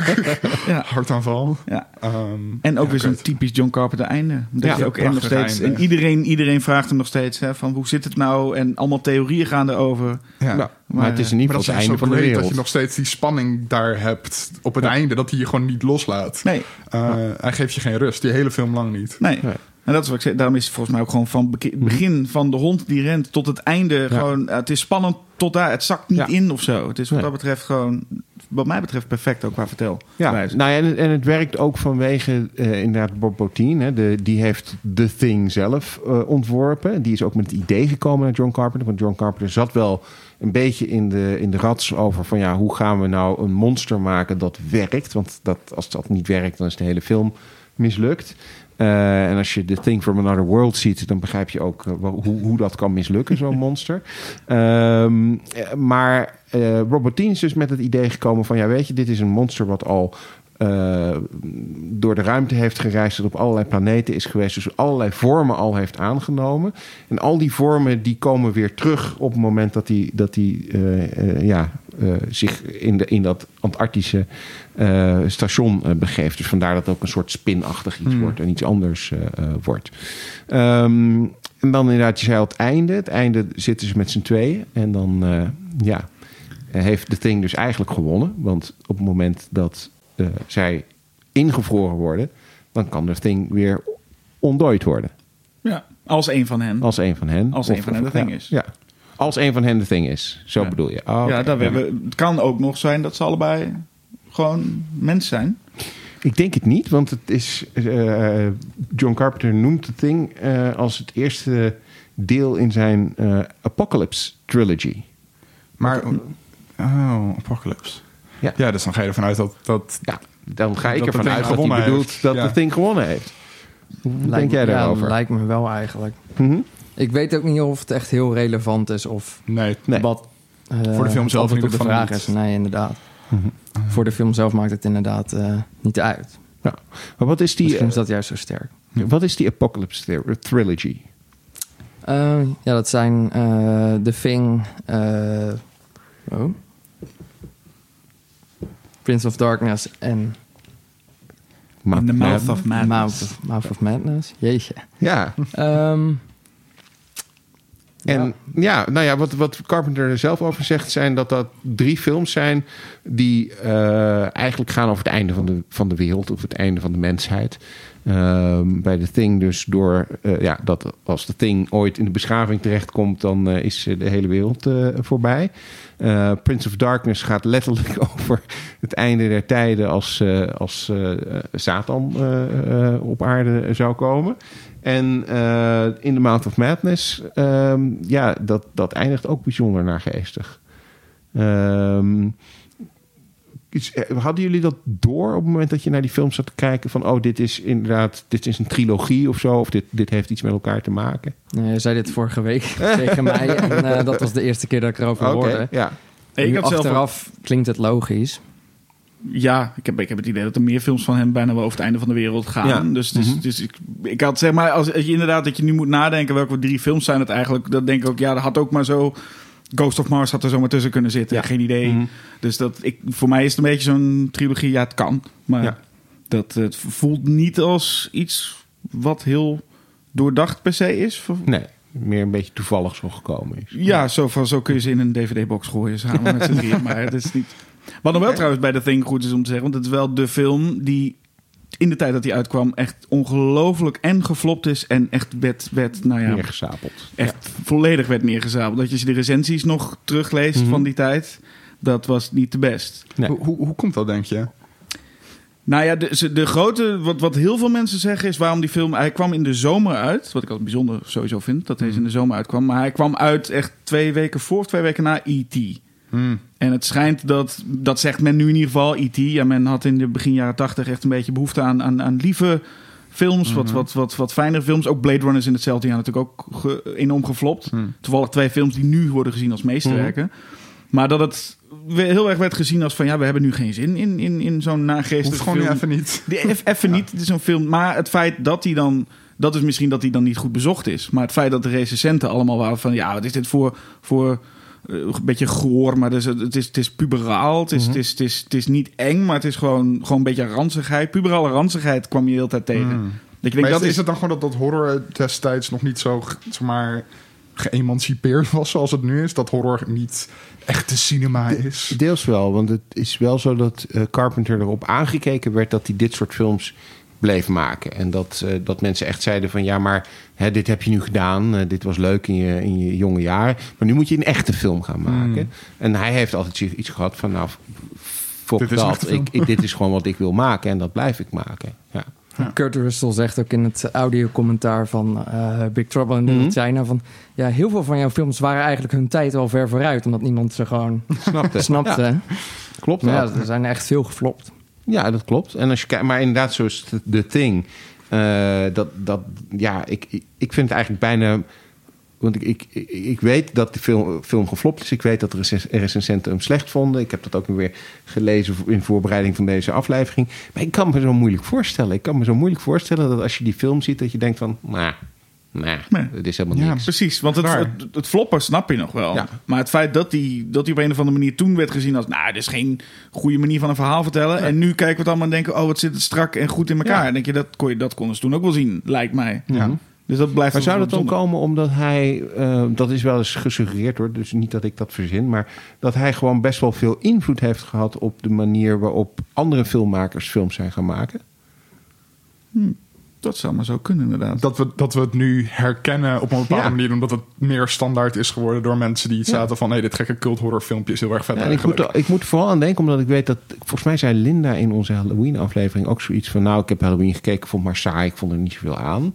Speaker 2: Ja.
Speaker 3: hartaanval.
Speaker 2: Ja.
Speaker 3: Ehm,
Speaker 2: En ook
Speaker 3: ja,
Speaker 2: weer zo'n typisch John Carpenter einde. Dat
Speaker 1: Ja,
Speaker 2: je ook en nog steeds.
Speaker 3: einde.
Speaker 2: En iedereen, iedereen vraagt hem nog steeds: hè, van hoe zit het nou? En allemaal theorieën gaan erover.
Speaker 3: Ja.
Speaker 1: Nou, maar het is in ieder geval
Speaker 3: dat
Speaker 1: het einde
Speaker 3: zo
Speaker 1: van de wereld.
Speaker 3: dat je nog steeds die spanning daar hebt op het einde. Dat hij je gewoon niet loslaat.
Speaker 2: Nee,
Speaker 3: Eh, Hij geeft je geen rust. Die hele film lang niet.
Speaker 2: nee.
Speaker 1: Nee.
Speaker 2: En dat is wat ik zeg. Daarom is het volgens mij ook gewoon van beki-
Speaker 1: Mhm.
Speaker 2: begin van de hond die rent tot het einde. Gewoon, het is spannend tot daar. Het zakt niet
Speaker 1: Ja.
Speaker 2: in of zo. Het is wat
Speaker 1: Nee.
Speaker 2: dat betreft gewoon, wat mij betreft, perfect ook qua vertel.
Speaker 1: Ja,
Speaker 2: wijze.
Speaker 1: nou ja, en, en het werkt ook vanwege eh, inderdaad Bob Bottin. Hè, de, die heeft The Thing zelf eh, ontworpen. Die is ook met het idee gekomen naar John Carpenter. Want John Carpenter zat wel een beetje in de, in de rats over van... ja, hoe gaan we nou een monster maken dat werkt? Want dat, als dat niet werkt, dan is de hele film mislukt. Eh, en als je The Thing from Another World ziet... dan begrijp je ook eh, hoe, hoe dat kan mislukken, zo'n monster. Ehm, eh, maar eh Rob Bottin is dus met het idee gekomen van... ja, weet je, dit is een monster wat al eh, door de ruimte heeft gereisd... dat op allerlei planeten is geweest... dus allerlei vormen al heeft aangenomen. En al die vormen die komen weer terug op het moment dat hij dat die, eh, eh, ja, zich in, de, in dat Antarctische station begeeft. Dus vandaar dat het ook een soort spinachtig iets wordt en iets anders wordt. Ehm, en dan inderdaad, je zei al het einde. Het einde zitten ze met z'n tweeën. En dan, ja, heeft de Thing dus eigenlijk gewonnen. Want op het moment dat eh, zij ingevroren worden... dan kan de Thing weer ontdooid worden.
Speaker 2: Ja, als een van hen.
Speaker 1: Als een van hen.
Speaker 2: Als een van hen de Thing
Speaker 1: ja,
Speaker 2: is.
Speaker 1: Ja. Als een van hen de Thing is. Zo
Speaker 2: Ja.
Speaker 1: bedoel je. Oh,
Speaker 2: ja, dat we- het kan ook nog zijn dat ze allebei gewoon mens zijn.
Speaker 1: Ik denk het niet, want het is. eh, John Carpenter noemt The Thing eh, als het eerste deel in zijn eh, Apocalypse trilogy.
Speaker 3: Maar, oh, Apocalypse.
Speaker 1: Ja.
Speaker 3: Ja, dus dan ga je ervan uit dat... dat
Speaker 1: Ja, dan ga ik ervan
Speaker 3: Thing
Speaker 1: uit dat hij
Speaker 3: gewonnen
Speaker 1: bedoelt
Speaker 3: heeft.
Speaker 1: dat
Speaker 3: Ja.
Speaker 1: The Thing gewonnen heeft. Hoe
Speaker 4: Lijkt
Speaker 1: denk
Speaker 4: me-
Speaker 1: jij
Speaker 4: ja,
Speaker 1: daarover?
Speaker 4: lijkt me wel eigenlijk.
Speaker 1: Mhm.
Speaker 4: Ik weet ook niet of het echt heel relevant is of
Speaker 3: nee,
Speaker 1: Nee.
Speaker 4: wat eh,
Speaker 3: Voor de film zelf
Speaker 4: het op de vraag is.
Speaker 3: niet.
Speaker 4: Nee, inderdaad.
Speaker 1: Mhm.
Speaker 4: Voor de film zelf maakt het inderdaad eh, niet uit.
Speaker 1: Maar wat is die,
Speaker 4: Misschien is dat juist zo sterk.
Speaker 1: eh, wat is die Apocalypse trilogy?
Speaker 4: Eh, ja, dat zijn eh The Thing. eh, oh. Prince of Darkness en
Speaker 2: In the mouth of madness.
Speaker 4: Mouth of, Mouth of Madness. Jeetje.
Speaker 1: Ja,
Speaker 4: Ehm,
Speaker 1: en ja, nou ja, wat, wat Carpenter er zelf over zegt, zijn dat dat drie films zijn die eh, eigenlijk gaan over het einde van de, van de wereld of het einde van de mensheid. Ehm, bij The Thing dus door, eh, ja, dat als The Thing ooit in de beschaving terechtkomt, dan eh, is eh, de hele wereld voorbij. Prince of Darkness gaat letterlijk over het einde der tijden als, als Satan op aarde zou komen. En in The Mouth of Madness, ehm, ja, dat, dat eindigt ook bijzonder naargeestig. Ehm eh, hadden jullie dat door op het moment dat je naar die film zat te kijken? Van, oh, dit is inderdaad, dit is een trilogie of zo. Of dit, dit heeft iets met elkaar te maken.
Speaker 4: nee, je zei dit vorige week tegen mij. En eh, dat was de eerste keer dat ik erover
Speaker 1: Oké,
Speaker 4: hoorde.
Speaker 1: ja.
Speaker 2: Ik
Speaker 4: Nu
Speaker 2: had zelf
Speaker 4: achteraf klinkt het logisch.
Speaker 2: Ja, ik heb, ik heb het idee dat er meer films van hem bijna wel over het einde van de wereld gaan.
Speaker 1: Ja.
Speaker 2: Dus, dus,
Speaker 1: Mhm.
Speaker 2: dus ik, ik had zeg maar, als, als je inderdaad dat je nu moet nadenken welke drie films zijn het eigenlijk, dan denk ik ook, ja, dat had ook maar zo. Ghost of Mars had er zomaar tussen kunnen zitten.
Speaker 1: Ja.
Speaker 2: Geen idee.
Speaker 1: Mhm.
Speaker 2: Dus dat, ik, voor mij is het een beetje zo'n trilogie. Ja, het kan. Maar
Speaker 1: Ja.
Speaker 2: dat, het voelt niet als iets wat heel doordacht per se is.
Speaker 1: Nee, meer een beetje toevallig zo gekomen is.
Speaker 2: Ja, zo, van, zo kun je ze in een DVD-box gooien samen met z'n drieën. Maar het is niet... Wat nog wel trouwens bij The Thing goed is om te zeggen... want het is wel de film die in de tijd dat hij uitkwam... echt ongelooflijk en geflopt is... en echt werd, werd nou ja,
Speaker 1: Neergestapeld.
Speaker 2: echt volledig werd neergezabeld. Dat je de recensies nog terugleest
Speaker 1: Mhm.
Speaker 2: van die tijd... dat was niet de best.
Speaker 1: Nee.
Speaker 3: Hoe, hoe, hoe komt dat, denk je?
Speaker 2: Nou ja, de, de grote, wat, wat heel veel mensen zeggen is waarom die film... Hij kwam in de zomer uit, wat ik altijd bijzonder sowieso vind... dat deze in de zomer uitkwam. Maar hij kwam uit echt twee weken voor of twee weken na E.T.
Speaker 3: Hmm.
Speaker 2: En het schijnt dat, dat zegt men nu in ieder geval, E.T. Ja, men had in de begin jaren tachtig echt een beetje behoefte aan, aan, aan lieve films. wat, wat, wat, wat fijnere films. Ook Blade Runner is in hetzelfde jaar natuurlijk ook ge- enorm geflopt.
Speaker 3: Hmm.
Speaker 2: Toevallig twee films die nu worden gezien als meesterwerken. Maar dat het heel erg werd gezien als van... ja, we hebben nu geen zin in, in, in zo'n nageestige
Speaker 3: gewoon
Speaker 2: film.
Speaker 3: niet even niet.
Speaker 2: Die eff- Even niet, het is zo'n film. Maar het feit dat hij dan... Dat is misschien dat hij dan niet goed bezocht is. Maar het feit dat de recensenten allemaal waren van... Ja, wat is dit voor... voor een beetje goor, maar dus, het, is, het is puberaal. Het is, het, is, het, is, het is niet eng, maar het is gewoon, gewoon een beetje ranzigheid. Puberale ranzigheid kwam je de hele tijd tegen.
Speaker 3: Hmm.
Speaker 2: Dat je denkt,
Speaker 3: Maar is,
Speaker 2: dat
Speaker 3: is
Speaker 2: is,
Speaker 3: het dan gewoon dat, dat horror destijds nog niet zo zeg maar, geëmancipeerd was zoals het nu is? Dat horror niet echt de cinema is?
Speaker 1: Deels wel, want het is wel zo dat eh, Carpenter erop aangekeken werd dat hij dit soort films bleef maken. En dat, eh, dat mensen echt zeiden van ja, maar hè, dit heb je nu gedaan. eh, dit was leuk in je, in je jonge jaar. Maar nu moet je een echte film gaan maken.
Speaker 3: Hmm.
Speaker 1: En hij heeft altijd iets- iets gehad van nou, fuck
Speaker 3: Dit
Speaker 1: dat. Ik, ik- dit is gewoon wat ik wil maken en dat blijf ik maken. Ja.
Speaker 4: Kurt Russell zegt ook in het audiocommentaar van eh, Big Trouble in Little
Speaker 1: Mhm.
Speaker 4: China van ja, heel veel van jouw films waren eigenlijk hun tijd al ver vooruit, omdat niemand ze gewoon
Speaker 1: Snapte?
Speaker 4: snapte.
Speaker 1: Ja, klopt
Speaker 4: ja, er zijn echt veel geflopt.
Speaker 1: Ja, dat klopt. En als je kijkt, maar inderdaad, zoals The- The Thing. eh, dat, dat, ja, ik, ik vind het eigenlijk bijna. Want ik, ik, ik- weet dat de film, film geflopt is. Ik weet dat de recensenten hem slecht vonden. Ik heb dat ook weer gelezen in voorbereiding van deze aflevering. Maar ik kan me zo moeilijk voorstellen. Ik kan me zo moeilijk voorstellen dat als je die film ziet, dat je denkt van, nou,
Speaker 2: Nee.
Speaker 1: het is helemaal
Speaker 3: Ja,
Speaker 1: niks.
Speaker 2: precies. Want het, het, het floppen snap je nog wel.
Speaker 1: Ja.
Speaker 2: Maar het feit dat hij dat die op een of andere manier toen werd gezien als... nou, dit is geen goede manier van een verhaal vertellen. En nu kijken we het allemaal en denken... oh, wat zit het strak en goed in elkaar.
Speaker 1: Ja.
Speaker 2: En denk je, dat, kon je, dat konden ze toen ook wel zien, lijkt mij.
Speaker 3: Ja.
Speaker 2: Dus dat blijft
Speaker 1: Maar zou dat dan komen omdat hij, eh, dat is wel eens gesuggereerd hoor, dus niet dat ik dat verzin, maar dat hij gewoon best wel veel invloed heeft gehad op de manier waarop andere filmmakers films zijn gaan maken?
Speaker 2: Dat zou maar zo kunnen, inderdaad.
Speaker 3: Dat we, dat we het nu herkennen op een bepaalde
Speaker 1: Ja.
Speaker 3: manier. Omdat het meer standaard is geworden door mensen die zaten van... hé, dit gekke cult horror filmpje is heel erg vet
Speaker 1: Ja, en ik, moet, er- ik moet er vooral aan denken, omdat ik weet dat... Volgens mij zei Linda in onze Halloween-aflevering ook zoiets van... nou, ik heb Halloween gekeken, vond het maar saai, ik vond er niet zoveel aan.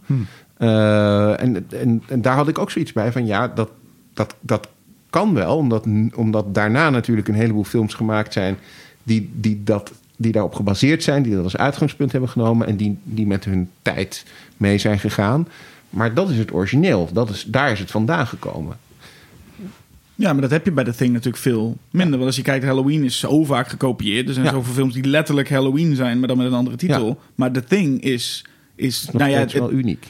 Speaker 1: Eh, en, en, en daar had ik ook zoiets bij van... ja, dat, dat, dat kan wel, omdat, omdat daarna natuurlijk een heleboel films gemaakt zijn... die, die, dat, die daarop gebaseerd zijn, die dat als uitgangspunt hebben genomen... en die, die met hun tijd mee zijn gegaan. Maar dat is het origineel, dat is, daar is het vandaan gekomen.
Speaker 2: Ja, maar dat heb je bij The Thing natuurlijk veel minder. Want als je kijkt, Halloween is zo vaak gekopieerd. Er zijn
Speaker 1: Ja.
Speaker 2: zoveel films die letterlijk Halloween zijn, maar dan met een andere titel.
Speaker 1: Ja.
Speaker 2: Maar The Thing is, is, nou ja, het,
Speaker 1: wel uniek.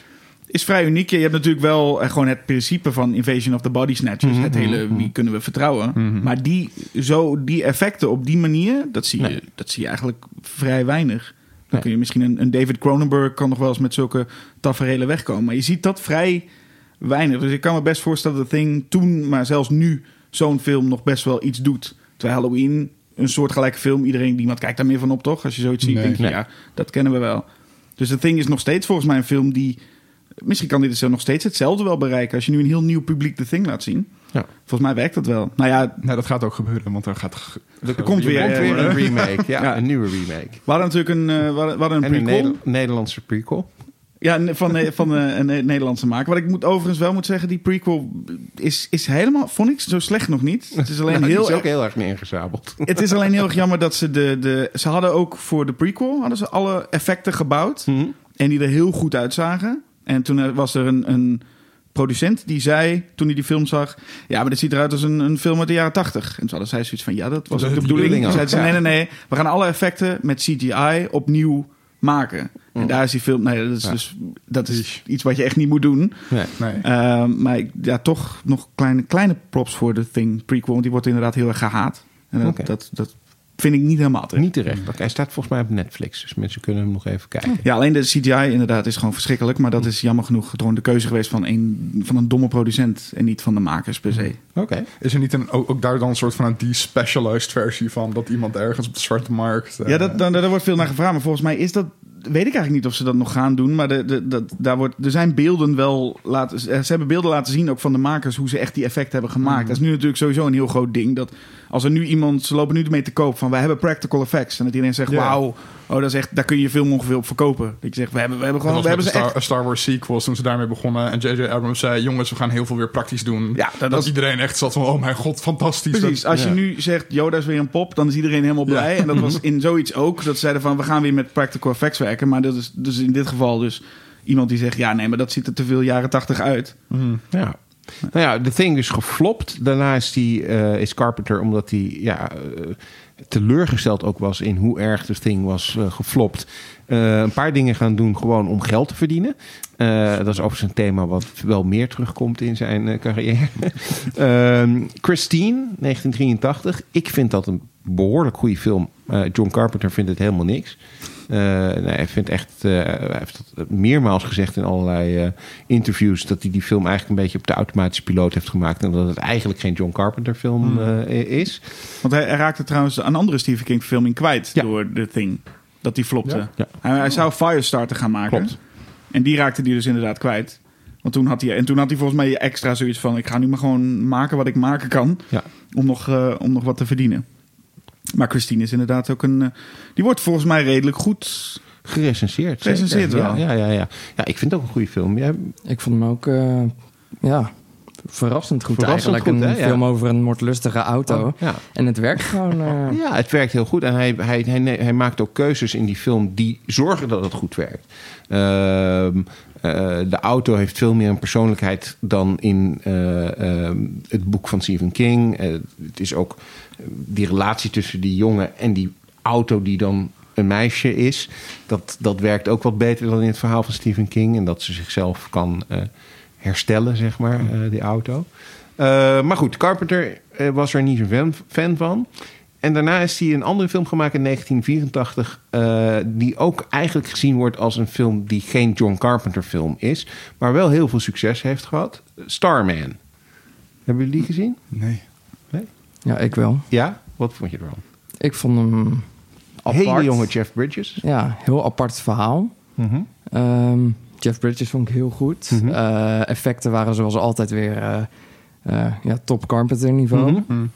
Speaker 2: Is vrij uniek. Je hebt natuurlijk wel eh, gewoon het principe van Invasion of the Body Snatchers.
Speaker 1: Mhm,
Speaker 2: het hele,
Speaker 1: mhm.
Speaker 2: wie kunnen we vertrouwen? Maar die, zo, die effecten op die manier, dat zie, je,
Speaker 1: Nee.
Speaker 2: dat zie je eigenlijk vrij weinig. Dan
Speaker 1: Nee.
Speaker 2: kun je misschien een, een David Cronenberg kan nog wel eens met zulke tafereelen wegkomen. Maar je ziet dat vrij weinig. Dus ik kan me best voorstellen dat The Thing toen, maar zelfs nu, zo'n film nog best wel iets doet. Terwijl Halloween, een soortgelijke film, iedereen, niemand kijkt daar meer van op, toch? Als je zoiets ziet,
Speaker 3: Nee.
Speaker 2: denk je,
Speaker 1: Nee.
Speaker 2: ja, dat kennen we wel. Dus The Thing is nog steeds volgens mij een film die... Misschien kan dit dus nog steeds hetzelfde wel bereiken. Als je nu een heel nieuw publiek The Thing laat zien.
Speaker 1: Ja.
Speaker 2: Volgens mij werkt dat wel. Nou ja,
Speaker 3: Nee, dat gaat ook gebeuren, want er gaat...
Speaker 2: er komt weer,
Speaker 1: Er komt weer
Speaker 2: eh,
Speaker 1: een remake. Ja,
Speaker 2: Ja.
Speaker 1: een nieuwe remake.
Speaker 2: we hadden natuurlijk een, eh, we hadden, we hadden een
Speaker 1: En een
Speaker 2: prequel.
Speaker 1: Neder- Nederlandse prequel.
Speaker 2: Ja, van, van eh, een Nederlandse maker. Wat ik moet, overigens wel moet zeggen, die prequel is, is helemaal, vond ik, zo slecht nog niet. Het is alleen
Speaker 1: Ja, die
Speaker 2: heel
Speaker 1: is ook
Speaker 2: erg-
Speaker 1: heel erg neergezabeld.
Speaker 2: Het is alleen heel erg jammer dat ze de, de... Ze hadden ook voor de prequel hadden ze alle effecten gebouwd.
Speaker 1: Mhm.
Speaker 2: En die er heel goed uitzagen. En toen er- was er een, een producent die zei, toen hij die film zag... Ja, maar dit ziet eruit als een, een film uit de jaren tachtig. En toen hadden zij zoiets van, ja, dat was
Speaker 1: Dat
Speaker 2: ook de
Speaker 1: de
Speaker 2: bedoeling. Toen zeiden ze, nee, nee, nee. We gaan alle effecten met CGI opnieuw maken. En daar is die film... Nee, dat is,
Speaker 1: Ja.
Speaker 2: dus, dat is iets wat je echt niet moet doen.
Speaker 1: Nee.
Speaker 3: Nee.
Speaker 2: Ehm, maar ik- ja, toch nog kleine, kleine props voor de Thing prequel. Want die wordt inderdaad heel erg gehaat. En dat, dat vind ik niet helemaal terecht.
Speaker 1: Niet terecht. Hij staat volgens mij op Netflix, dus mensen kunnen hem nog even kijken.
Speaker 2: Ja, alleen de CGI inderdaad is gewoon verschrikkelijk. Maar dat is jammer genoeg gewoon de keuze geweest van een, van een domme producent. En niet van de makers per se.
Speaker 1: Oké.
Speaker 3: Is er niet een, ook, ook daar dan een soort van een despecialized versie van... dat iemand ergens op de zwarte markt... eh,
Speaker 2: Ja, dat, daar, daar wordt veel naar gevraagd. Maar volgens mij is dat... Weet ik eigenlijk niet of ze dat nog gaan doen. Maar de, de, dat, daar wordt, er zijn beelden wel laten... Ze hebben beelden laten zien ook van de makers... hoe ze echt die effecten hebben gemaakt. Dat is nu natuurlijk sowieso een heel groot ding. Dat als er nu iemand... Ze lopen nu ermee te koop van... wij hebben practical effects. En dat iedereen zegt... Wauw, oh, dat is echt, daar kun je film ongeveer op verkopen. Dat je zegt... we hebben, we hebben gewoon... We hebben ze
Speaker 3: Star,
Speaker 2: echt...
Speaker 3: Star Wars sequels toen ze daarmee begonnen. En J.J. Abrams zei... jongens, we gaan heel veel weer praktisch doen.
Speaker 2: Ja, dat
Speaker 3: iedereen echt zat van... oh mijn god, fantastisch.
Speaker 2: Precies,
Speaker 3: Dat-
Speaker 2: als je nu zegt Yoda is weer een pop, dan is iedereen helemaal blij. En dat was in zoiets ook. Dat ze zeiden van we gaan weer met practical effects werken. Maar dat is dus in dit geval dus iemand die zegt ja nee, maar dat ziet er te veel jaren tachtig uit.
Speaker 1: Ja. Nou ja, The Thing is geflopt. Daarna is, die, eh, is Carpenter, omdat hij ja, eh, teleurgesteld ook was in hoe erg The Thing was eh, geflopt. een paar dingen gaan doen gewoon om geld te verdienen. Dat is overigens een thema wat wel meer terugkomt in zijn carrière. Ehm, Christine, 1983. Ik vind dat een behoorlijk goede film. John Carpenter vindt het helemaal niks. Eh, nee, hij vindt echt, eh, hij heeft dat meermaals gezegd in allerlei eh, interviews dat hij die film eigenlijk een beetje op de automatische piloot heeft gemaakt en dat het eigenlijk geen John Carpenter film eh, is.
Speaker 2: Want hij, hij raakte trouwens een andere Stephen King filming kwijt
Speaker 1: Ja.
Speaker 2: door The Thing. Dat die flopte.
Speaker 3: Ja?
Speaker 1: Ja.
Speaker 2: Hij, hij zou Firestarter gaan maken.
Speaker 1: Klopt.
Speaker 2: En die raakte die dus inderdaad kwijt. Want toen had hij, en toen had hij volgens mij extra zoiets van: ik ga nu maar gewoon maken wat ik maken kan.
Speaker 1: Ja.
Speaker 2: Om nog, eh, om nog wat te verdienen. Maar Christine is inderdaad ook een. eh, die wordt volgens mij redelijk goed.
Speaker 1: Gerecenseerd.
Speaker 2: Gerecenseerd wel.
Speaker 1: Ja, ja, ja, ja. ja, ik vind het ook een goede film. Ja,
Speaker 4: Ik vond hem ook, eh, ja, verrassend goed
Speaker 1: Verrassend
Speaker 4: eigenlijk.
Speaker 1: goed,
Speaker 4: een
Speaker 1: hè? Ja.
Speaker 4: film over een moordlustige auto.
Speaker 1: Oh, ja.
Speaker 4: En het werkt gewoon... eh,
Speaker 1: Ja, het werkt heel goed. En hij, hij, hij, hij maakt ook keuzes in die film die zorgen dat het goed werkt. Ehm, eh, de auto heeft veel meer een persoonlijkheid dan in eh, ehm, het boek van Stephen King. Eh, het is ook eh, die relatie tussen die jongen en die auto die dan een meisje is. Dat, dat werkt ook wat beter dan in het verhaal van Stephen King. En dat ze zichzelf kan eh, herstellen, zeg maar, eh, die auto. Eh, maar goed, Carpenter eh, was er niet zo'n fan, fan van. En daarna is hij een andere film gemaakt in 1984... eh, die ook eigenlijk gezien wordt als een film die geen John Carpenter film is... maar wel heel veel succes heeft gehad. Starman. Hebben jullie die gezien?
Speaker 3: Nee.
Speaker 4: ja, ik wel.
Speaker 1: Ja? Wat vond je ervan?
Speaker 4: Ik vond hem apart.
Speaker 1: Hele jonge Jeff Bridges.
Speaker 4: Ja, heel apart verhaal.
Speaker 1: Mhm.
Speaker 4: Ehm, Jeff Bridges vond ik heel goed.
Speaker 1: Mhm.
Speaker 4: Eh, effecten waren zoals altijd weer eh, eh, ja, top Carpenter niveau.
Speaker 3: Mm.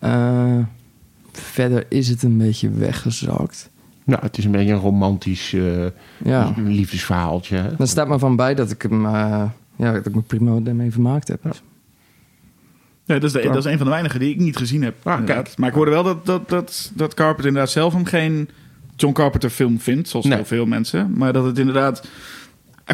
Speaker 4: Eh, verder is het een beetje weggezakt.
Speaker 1: Nou, het is een beetje een romantisch eh,
Speaker 4: Ja.
Speaker 1: liefdesverhaaltje. hè?
Speaker 4: Dan staat me van bij dat ik hem, eh, ja, dat ik me prima ermee vermaakt heb.
Speaker 2: Ja, dat, is de, dat is een van de weinigen die ik niet gezien heb.
Speaker 1: Ah, kijk.
Speaker 2: Maar ik hoorde wel dat, dat, dat, dat Carpenter inderdaad zelf hem geen John Carpenter film vindt, zoals
Speaker 1: Nee.
Speaker 2: heel veel mensen. Maar dat het inderdaad...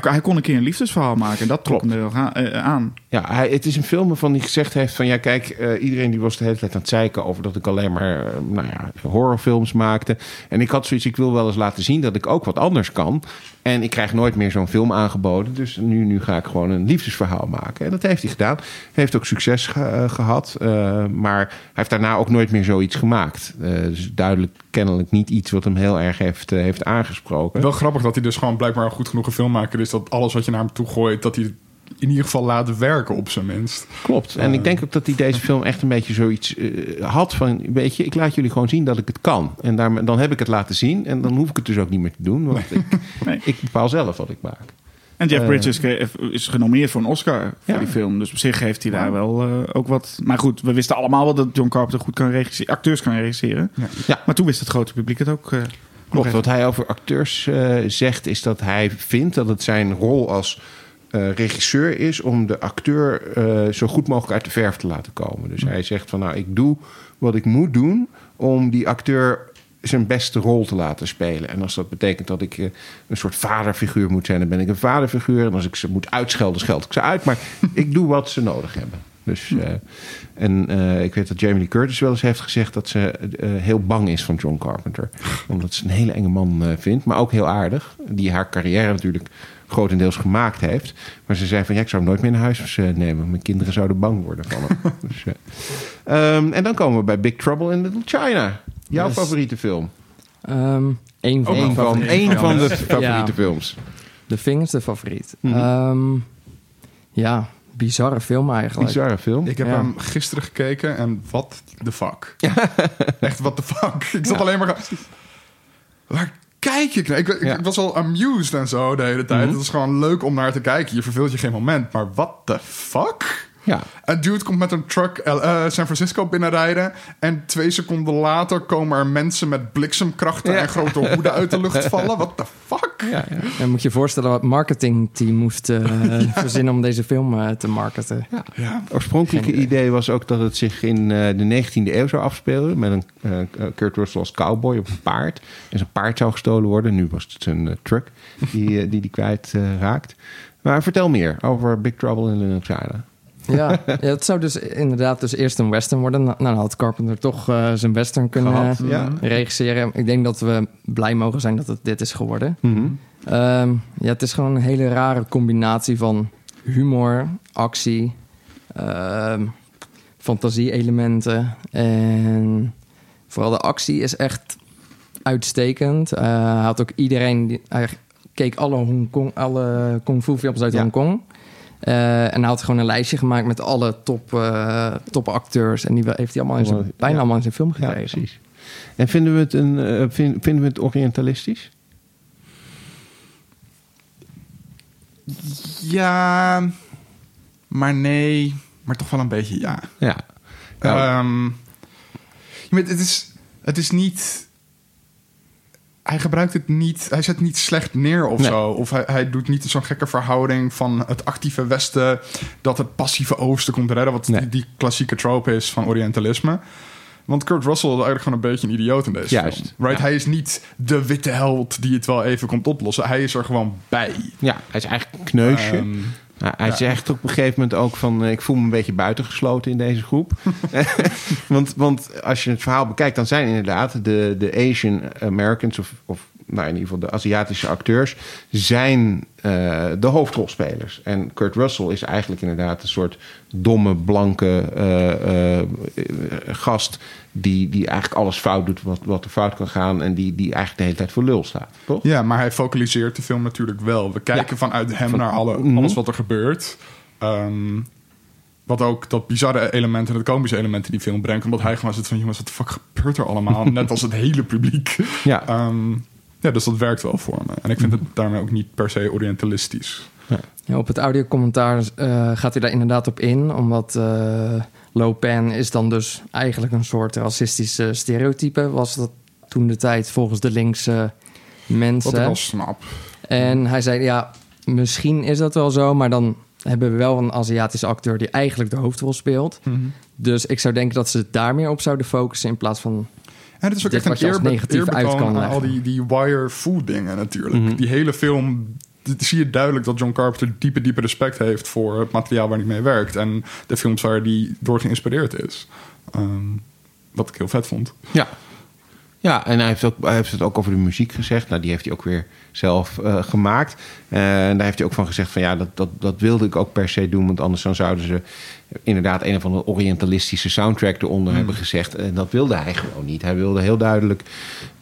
Speaker 2: Hij hij kon een keer een liefdesverhaal maken en dat trok
Speaker 1: Klopt.
Speaker 2: hem er eh, aan.
Speaker 1: Ja, hij, het is een film waarvan hij gezegd heeft van... ja, kijk, eh, iedereen die was de hele tijd aan het zeiken... over dat ik alleen maar eh, nou ja, horrorfilms maakte. En ik had zoiets, ik wil wel eens laten zien dat ik ook wat anders kan. En ik krijg nooit meer zo'n film aangeboden. Dus nu, nu ga ik gewoon een liefdesverhaal maken. En dat heeft hij gedaan. Hij heeft ook succes ge- eh, gehad. eh, maar hij heeft daarna ook nooit meer zoiets gemaakt. Eh, dus duidelijk kennelijk niet iets wat hem heel erg heeft, heeft aangesproken.
Speaker 3: Wel grappig dat hij dus gewoon blijkbaar een goed genoeg filmmaker is... dat alles wat je naar hem toe gooit, dat hij het in ieder geval laat werken op zijn minst.
Speaker 1: Klopt. En ik denk ook dat hij deze film echt een beetje zoiets eh, had van... weet je, ik laat jullie gewoon zien dat ik het kan. En daar, dan heb ik het laten zien. En dan hoef ik het dus ook niet meer te doen. Want ik,
Speaker 2: Nee.
Speaker 1: ik bepaal zelf wat ik maak.
Speaker 2: En Jeff
Speaker 1: Eh,
Speaker 2: Bridges kreeg- is genomineerd voor een Oscar voor
Speaker 1: Ja.
Speaker 2: die film. Dus op zich heeft hij daar wel eh, ook wat... Maar goed, we wisten allemaal wel dat John Carpenter goed kan regisseren, acteurs kan regisseren.
Speaker 3: Ja.
Speaker 1: Ja.
Speaker 2: Maar toen wist het grote publiek het ook.
Speaker 1: Klopt. Wat hij over acteurs eh, zegt, is dat hij vindt dat het zijn rol als eh, regisseur is om de acteur eh, zo goed mogelijk uit de verf te laten komen. Dus hij zegt van nou, ik doe wat ik moet doen om die acteur zijn beste rol te laten spelen. En als dat betekent dat ik een soort vaderfiguur moet zijn, dan ben ik een vaderfiguur. En als ik ze moet uitschelden, scheld ik ze uit. Maar ik doe wat ze nodig hebben. Dus, eh, en eh, ik weet dat Jamie Lee Curtis wel eens heeft gezegd dat ze eh, heel bang is van John Carpenter. Omdat ze een hele enge man eh, vindt, maar ook heel aardig. Die haar carrière natuurlijk grotendeels gemaakt heeft. Maar ze zei van ja, ik zou hem nooit meer naar huis nemen. Mijn kinderen zouden bang worden van hem. dus, eh, ehm, en dan komen we bij Big Trouble in Little China. Jouw
Speaker 4: Yes.
Speaker 1: favoriete film?
Speaker 4: Ehm een van,
Speaker 1: van,
Speaker 4: favoriete
Speaker 1: één van de favoriete
Speaker 4: Ja.
Speaker 1: films.
Speaker 4: De Thing is de favoriet.
Speaker 1: Mhm.
Speaker 4: Ehm, ja, bizarre film eigenlijk.
Speaker 1: Bizarre film.
Speaker 3: Ik heb
Speaker 4: Ja.
Speaker 3: hem gisteren gekeken en what the fuck. Echt what the fuck. Ik zat
Speaker 1: Ja.
Speaker 3: alleen maar... Waar kijk ik naar? Ik, ik,
Speaker 1: Ja.
Speaker 3: ik was al amused en zo de hele tijd.
Speaker 1: Mhm.
Speaker 3: Het is gewoon leuk om naar te kijken. Je verveelt je geen moment. Maar what the fuck?
Speaker 1: Ja.
Speaker 3: Een dude komt met een truck eh, eh, San Francisco binnenrijden. En twee seconden later komen er mensen met bliksemkrachten
Speaker 1: Ja.
Speaker 3: en grote hoeden uit de lucht vallen. What the fuck?
Speaker 1: Ja, ja.
Speaker 4: En moet je je voorstellen wat het marketingteam moest eh, verzinnen om deze film te marketen.
Speaker 3: Ja.
Speaker 1: Het oorspronkelijke
Speaker 4: Geen idee.
Speaker 1: idee was ook dat het zich in eh, de 19e eeuw zou afspelen. Met een eh, Kurt Russell als cowboy op een paard. En zijn paard zou gestolen worden. Nu was het zijn eh, truck die die, die kwijt raakt. Maar vertel meer over Big Trouble in Little China.
Speaker 4: Ja, ja, het zou dus inderdaad dus eerst een western worden. Nou, dan had Carpenter toch eh, zijn western kunnen
Speaker 1: Gehad,
Speaker 4: eh,
Speaker 1: ja.
Speaker 4: regisseren. Ik denk dat we blij mogen zijn dat het dit is geworden.
Speaker 1: Mhm.
Speaker 4: Ehm, ja, het is gewoon een hele rare combinatie van humor, actie, ehm, fantasie-elementen. En vooral de actie is echt uitstekend. Eh, hij had ook iedereen... Die, hij keek alle, Hongkong, alle kung fu films uit
Speaker 1: Ja.
Speaker 4: Hongkong. Eh, en hij had gewoon een lijstje gemaakt met alle top, eh, top acteurs. En die heeft hij allemaal in zijn,
Speaker 1: Ja.
Speaker 4: bijna allemaal in zijn film
Speaker 1: Ja,
Speaker 4: gekregen.
Speaker 1: precies. En vinden we het, een, eh, vind- vinden we het orientalistisch?
Speaker 3: Ja, maar nee. Maar toch wel een beetje ja.
Speaker 1: Ja. Nou,
Speaker 3: Ehm, je weet, het, is, het is niet. Hij gebruikt het niet. Hij zet niet slecht neer of
Speaker 1: Nee.
Speaker 3: zo. Of hij, hij doet niet zo'n gekke verhouding van het actieve Westen. dat het passieve Oosten komt redden. Wat
Speaker 1: Nee.
Speaker 3: die, die klassieke trope is van Orientalisme. Want Kurt Russell is eigenlijk gewoon een beetje een idioot in deze
Speaker 1: Juist,
Speaker 3: film. Right?
Speaker 1: ja.
Speaker 3: Hij is niet de witte held die het wel even komt oplossen. Hij is er gewoon bij.
Speaker 1: ja, hij is eigenlijk een kneusje.
Speaker 3: Ehm,
Speaker 1: hij
Speaker 3: Ja.
Speaker 1: zegt op een gegeven moment ook van... eh, ik voel me een beetje buitengesloten in deze groep. want, want als je het verhaal bekijkt... dan zijn inderdaad de, de Asian Americans... of, of nou, in ieder geval de Aziatische acteurs... zijn eh, de hoofdrolspelers. En Kurt Russell is eigenlijk inderdaad... een soort domme, blanke eh, eh, gast... Die, die eigenlijk alles fout doet wat, wat er fout kan gaan... en die, die eigenlijk de hele tijd voor lul staat, toch?
Speaker 3: Ja, maar hij focaliseert de film natuurlijk wel. We kijken
Speaker 1: Ja.
Speaker 3: vanuit hem
Speaker 1: Van-
Speaker 3: naar alle,
Speaker 1: Mhm.
Speaker 3: alles wat er gebeurt. Ehm, wat ook dat bizarre element en het komische element in die film brengt. Omdat hij gewoon zit van... jongens, wat de fuck gebeurt er allemaal? Net als het hele publiek.
Speaker 1: Ja.
Speaker 3: Ehm, Ja, dus dat werkt wel voor me. En ik vind het daarmee ook niet per se orientalistisch.
Speaker 4: Ja, op het audiocommentaar eh gaat hij daar inderdaad op in. Omdat eh Lo Pan is dan dus eigenlijk een soort racistische stereotype. Was dat toen de tijd volgens de linkse
Speaker 3: Wat
Speaker 4: mensen.
Speaker 3: ik wel snap.
Speaker 4: En hij zei, ja, misschien is dat wel zo, maar dan hebben we wel een Aziatische acteur die eigenlijk de hoofdrol speelt. Dus ik zou denken dat ze het daar meer op zouden focussen in plaats van...
Speaker 3: En het is ook
Speaker 4: Dit
Speaker 3: echt een eerbe-
Speaker 4: negatief
Speaker 3: eerbetoon
Speaker 4: uit kan
Speaker 3: aan al die, die wire food dingen natuurlijk.
Speaker 1: Mhm.
Speaker 3: Die hele film, zie je duidelijk dat John Carpenter diepe, diepe respect heeft voor het materiaal waar hij mee werkt. En de films waar hij door geïnspireerd is. Ehm, wat ik heel vet vond.
Speaker 1: Ja. Ja, en hij heeft, ook, hij heeft het ook over de muziek gezegd. Nou, die heeft hij ook weer zelf eh, gemaakt. Eh, en daar heeft hij ook van gezegd van ja, dat, dat, dat wilde ik ook per se doen. Want anders dan zouden ze inderdaad een of andere orientalistische soundtrack eronder hebben gezegd. En dat wilde hij gewoon niet. Hij wilde heel duidelijk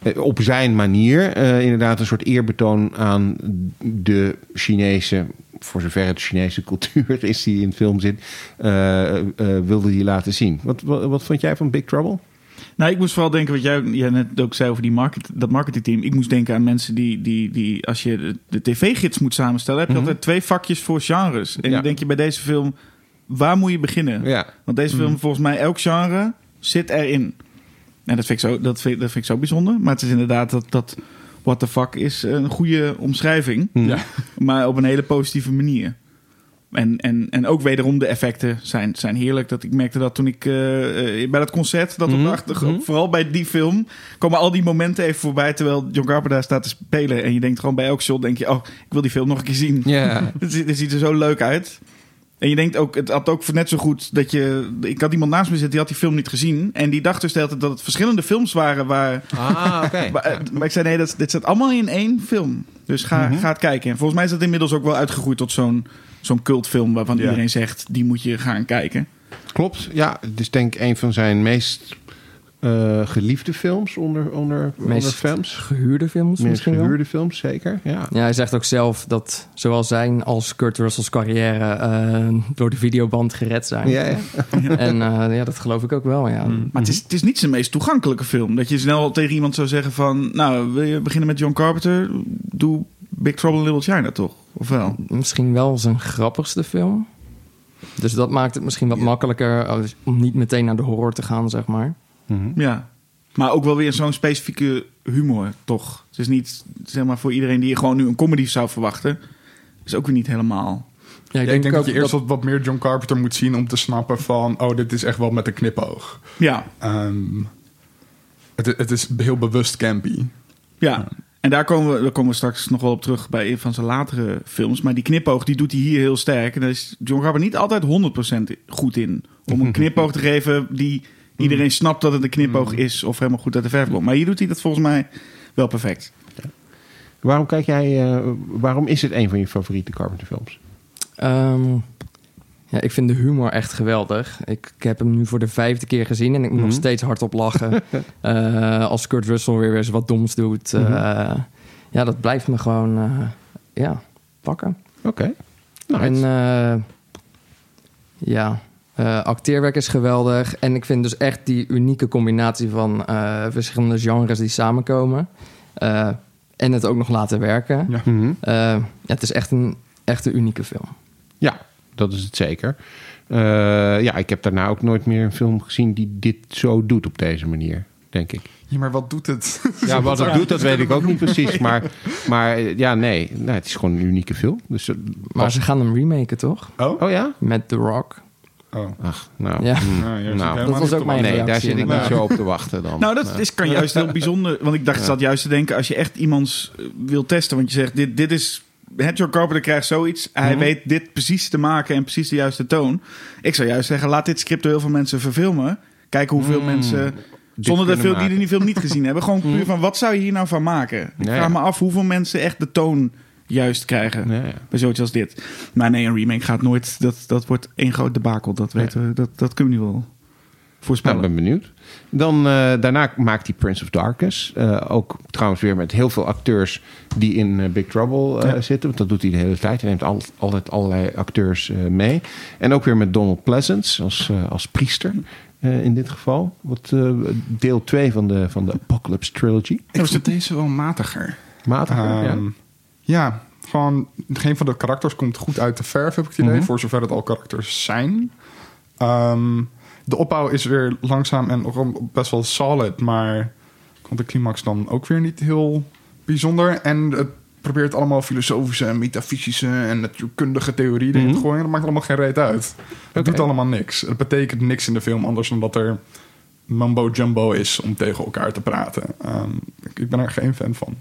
Speaker 1: eh, op zijn manier inderdaad een soort eerbetoon aan de Chinese voor zover het Chinese cultuur is die in film zit, wilde hij laten zien. Wat, wat, wat vond jij van Big Trouble?
Speaker 2: Nou, ik moest vooral denken wat jij, jij net ook zei over die market, dat marketingteam. Ik moest denken aan mensen die, die, die als je de, de tv-gids moet samenstellen, heb je
Speaker 1: Mhm.
Speaker 2: altijd twee vakjes voor genres. En
Speaker 1: Ja.
Speaker 2: dan denk je bij deze film, waar moet je beginnen?
Speaker 1: Ja.
Speaker 2: Want deze film, volgens mij, elk genre zit erin. En dat vind ik zo, dat vind, dat vind ik zo bijzonder. Maar het is inderdaad dat, dat what the fuck is een goede omschrijving.
Speaker 3: Ja.
Speaker 2: Maar op een hele positieve manier. En, en, en ook wederom de effecten zijn, zijn heerlijk. Dat ik merkte dat toen ik eh, eh, bij dat concert, dat op
Speaker 1: Mhm, mhm.
Speaker 2: vooral bij die film, komen al die momenten even voorbij terwijl John Carpenter daar staat te spelen. En je denkt gewoon bij elk shot, denk je, oh, ik wil die film nog een keer zien.
Speaker 1: Ja.
Speaker 2: Het, ziet- het ziet er zo leuk uit. En je denkt ook, het had ook net zo goed dat je... Ik had iemand naast me zitten, die had die film niet gezien. En die dacht dus de hele tijd dat het verschillende films waren waar...
Speaker 1: Ah, oké.
Speaker 2: Maar, eh, maar ik zei, nee, dat, dit zit allemaal in één film. Dus ga,
Speaker 1: Mhm.
Speaker 2: ga het kijken. En volgens mij is dat inmiddels ook wel uitgegroeid tot zo'n zo'n cultfilm... waarvan
Speaker 3: Ja.
Speaker 2: iedereen zegt, die moet je gaan kijken.
Speaker 1: Klopt. Ja, het is denk ik een van zijn meest eh, geliefde films onder, onder, onder
Speaker 4: Meest
Speaker 1: fans.
Speaker 4: gehuurde films
Speaker 1: Meest
Speaker 4: misschien wel.
Speaker 1: gehuurde films, zeker. Ja.
Speaker 4: Ja, hij zegt ook zelf dat zowel zijn als Kurt Russell's carrière eh, door de videoband gered zijn.
Speaker 1: Ja, ja.
Speaker 4: En eh, ja, dat geloof ik ook wel, ja.
Speaker 2: Maar het, is, het is niet zijn meest toegankelijke film. Dat je snel tegen iemand zou zeggen van... nou, wil je beginnen met John Carpenter? Doe Big Trouble in Little China toch? Of wel?
Speaker 4: Misschien wel zijn grappigste film. Dus dat maakt het misschien wat makkelijker eh, om niet meteen naar de horror te gaan, zeg maar.
Speaker 1: Mhm.
Speaker 2: Ja. Maar ook wel weer zo'n specifieke humor, toch? Het is niet, zeg maar, voor iedereen die je gewoon nu een comedy zou verwachten... is ook weer niet helemaal...
Speaker 4: Ja,
Speaker 3: Ik denk, dat je eerst wat, wat meer John Carpenter moet zien om te snappen van... oh, dit is echt wel met een knipoog.
Speaker 2: Ja,
Speaker 3: Ehm, het, het is heel bewust campy.
Speaker 2: ja. En daar komen, we, daar komen we straks nog wel op terug bij een van zijn latere films. Maar die knipoog, die doet hij hier heel sterk. En daar is John Carpenter niet altijd 100% goed in. Om een knipoog te geven die iedereen snapt dat het een knipoog is... of helemaal goed uit de verf komt. Maar hier doet hij dat volgens mij wel perfect.
Speaker 1: Waarom kijk jij, eh, waarom is het een van je favoriete Carpenter films?
Speaker 4: Ehm, ja, ik vind de humor echt geweldig. Ik, ik heb hem nu voor de vijfde keer gezien en ik moet nog
Speaker 1: Mhm.
Speaker 4: steeds hardop lachen. Eh, als Kurt Russell weer eens wat doms doet. eh,
Speaker 1: Mhm.
Speaker 4: ja, dat blijft me gewoon eh, ja, pakken.
Speaker 1: Oké. Nou,
Speaker 4: En ja, acteerwerk is geweldig. En ik vind dus echt die unieke combinatie van verschillende genres die samenkomen. En het ook nog laten werken.
Speaker 3: Ja.
Speaker 1: Mhm.
Speaker 4: Ja, het is echt een, echt een unieke film.
Speaker 1: Ja, dat is het zeker. Eh, ja, ik heb daarna ook nooit meer een film gezien die dit zo doet op deze manier, denk ik.
Speaker 3: Ja, maar wat doet het?
Speaker 1: Ja, wat dat doet, dat weet ik ook niet precies. Maar, maar eh, ja, nee, nou, het is gewoon een unieke film. Dus, eh,
Speaker 4: Maar ze gaan hem remaken, toch?
Speaker 3: Oh?
Speaker 1: Oh ja?
Speaker 4: Met The Rock.
Speaker 3: Oh.
Speaker 1: Ach, nou.
Speaker 4: Ja.
Speaker 1: hmm,
Speaker 3: Nou,
Speaker 1: nou.
Speaker 4: Dat was ook mijn
Speaker 1: Nee, daar zit ik niet zo op te wachten dan.
Speaker 2: Nou, dat
Speaker 1: Nou.
Speaker 2: is, kan juist heel bijzonder. Want ik dacht, zat juist te denken, als je echt iemands wil testen. Want je zegt, dit, dit is... Het John Carpenter krijgt zoiets. Hij
Speaker 1: Mhm.
Speaker 2: weet dit precies te maken en precies de juiste toon. Ik zou juist zeggen, laat dit script door heel veel mensen verfilmen. Kijken hoeveel
Speaker 1: Mm,
Speaker 2: mensen...
Speaker 1: dit
Speaker 2: Zonder de
Speaker 1: kunnen
Speaker 2: veel, die
Speaker 1: maken.
Speaker 2: die film niet gezien hebben. Gewoon
Speaker 1: Mhm.
Speaker 2: puur van, wat zou je hier nou van maken? Ik
Speaker 1: Ja,
Speaker 2: vraag me af hoeveel mensen echt de toon juist krijgen.
Speaker 1: Ja, ja.
Speaker 2: Bij zoiets als dit. Maar nee, een remake gaat nooit... Dat, dat wordt één groot debakel. Dat, weten we, dat, dat kunnen we nu wel
Speaker 1: Nou,
Speaker 2: voorspellen.
Speaker 1: ik ben benieuwd. Dan, eh, daarna maakt hij Prince of Darkness. Eh, ook trouwens weer met heel veel acteurs die in eh, Big Trouble
Speaker 2: Ja.
Speaker 1: zitten. Want dat doet hij de hele tijd. Hij neemt al- altijd allerlei acteurs mee. En ook weer met Donald Pleasance als, als priester. in dit geval. Wat, deel 2 van de, van de Apocalypse Trilogy.
Speaker 3: Ik vond deze wel matiger.
Speaker 1: Matiger, ja.
Speaker 3: Ehm, ja, gewoon geen van de karakters komt goed uit de verf, heb ik het idee.
Speaker 1: Mhm.
Speaker 3: Voor zover het al karakters zijn. Ehm, de opbouw is weer langzaam en best wel solid. Maar vond de climax dan ook weer niet heel bijzonder. En het probeert allemaal filosofische en metafysische en natuurkundige theorieën
Speaker 1: Mhm.
Speaker 3: te gooien. Dat maakt allemaal geen reet uit. Het doet allemaal niks. Het betekent niks in de film anders dan dat er mumbo jumbo is om tegen elkaar te praten. Ehm, ik ben er geen fan van.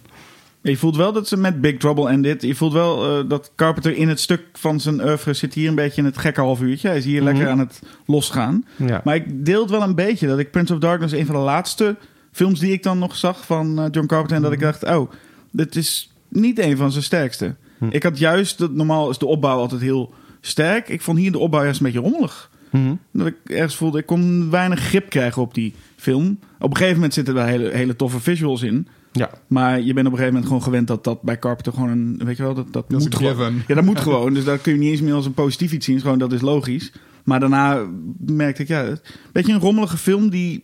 Speaker 2: Je voelt wel dat ze met Big Trouble en dit... Je voelt wel eh, dat Carpenter in het stuk van zijn oeuvre... zit hier een beetje in het gekke half uurtje. Hij is hier lekker
Speaker 1: Mhm.
Speaker 2: aan het losgaan.
Speaker 1: Ja.
Speaker 2: Maar ik deel het wel een beetje. Dat ik Prince of Darkness... een van de laatste films die ik dan nog zag van eh, John Carpenter... en dat ik dacht, oh, dit is niet een van zijn sterkste.
Speaker 1: Hm.
Speaker 2: Ik had juist... Dat, normaal is de opbouw altijd heel sterk. Ik vond hier de opbouw juist een beetje rommelig.
Speaker 1: Mhm.
Speaker 2: Dat ik ergens voelde, ik kon weinig grip krijgen op die film. Op een gegeven moment zitten er wel hele, hele toffe visuals in.
Speaker 1: Ja.
Speaker 2: Maar je bent op een gegeven moment gewoon gewend dat dat bij Carpenter gewoon een... Weet je wel, dat, dat moet gewoon. Ja, dat moet gewoon. Dus daar kun je niet eens meer als een positief iets zien. Gewoon, dat is logisch. Maar daarna merkte ik, ja, een beetje een rommelige film die...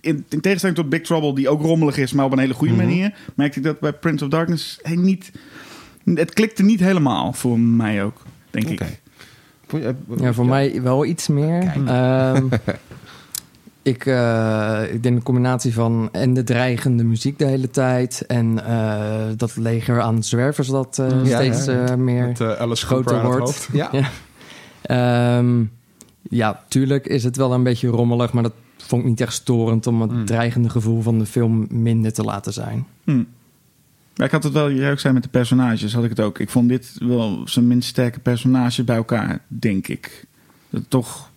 Speaker 2: In, in tegenstelling tot Big Trouble, die ook rommelig is, maar op een hele goede
Speaker 1: Mhm.
Speaker 2: manier, merkte ik dat bij Prince of Darkness hij niet. Het klikte niet helemaal voor mij ook, denk ik.
Speaker 4: Ja, voor mij wel iets meer.
Speaker 1: Kijk.
Speaker 4: Ik, eh, ik denk de combinatie van en de dreigende muziek de hele tijd... en eh, dat leger aan zwervers dat eh,
Speaker 1: Ja,
Speaker 4: steeds
Speaker 1: ja, ja.
Speaker 4: meer
Speaker 3: Met eh, Alice
Speaker 4: groter wordt.
Speaker 3: hoofd.
Speaker 1: Ja.
Speaker 4: Ja. Ehm, ja, tuurlijk is het wel een beetje rommelig... maar dat vond ik niet echt storend... om het
Speaker 3: Mm.
Speaker 4: dreigende gevoel van de film minder te laten zijn.
Speaker 2: Hm. Ja, ik had het wel, ook zei met de personages, had ik het ook. Ik vond dit wel zijn minst sterke personages bij elkaar, denk ik. Dat toch,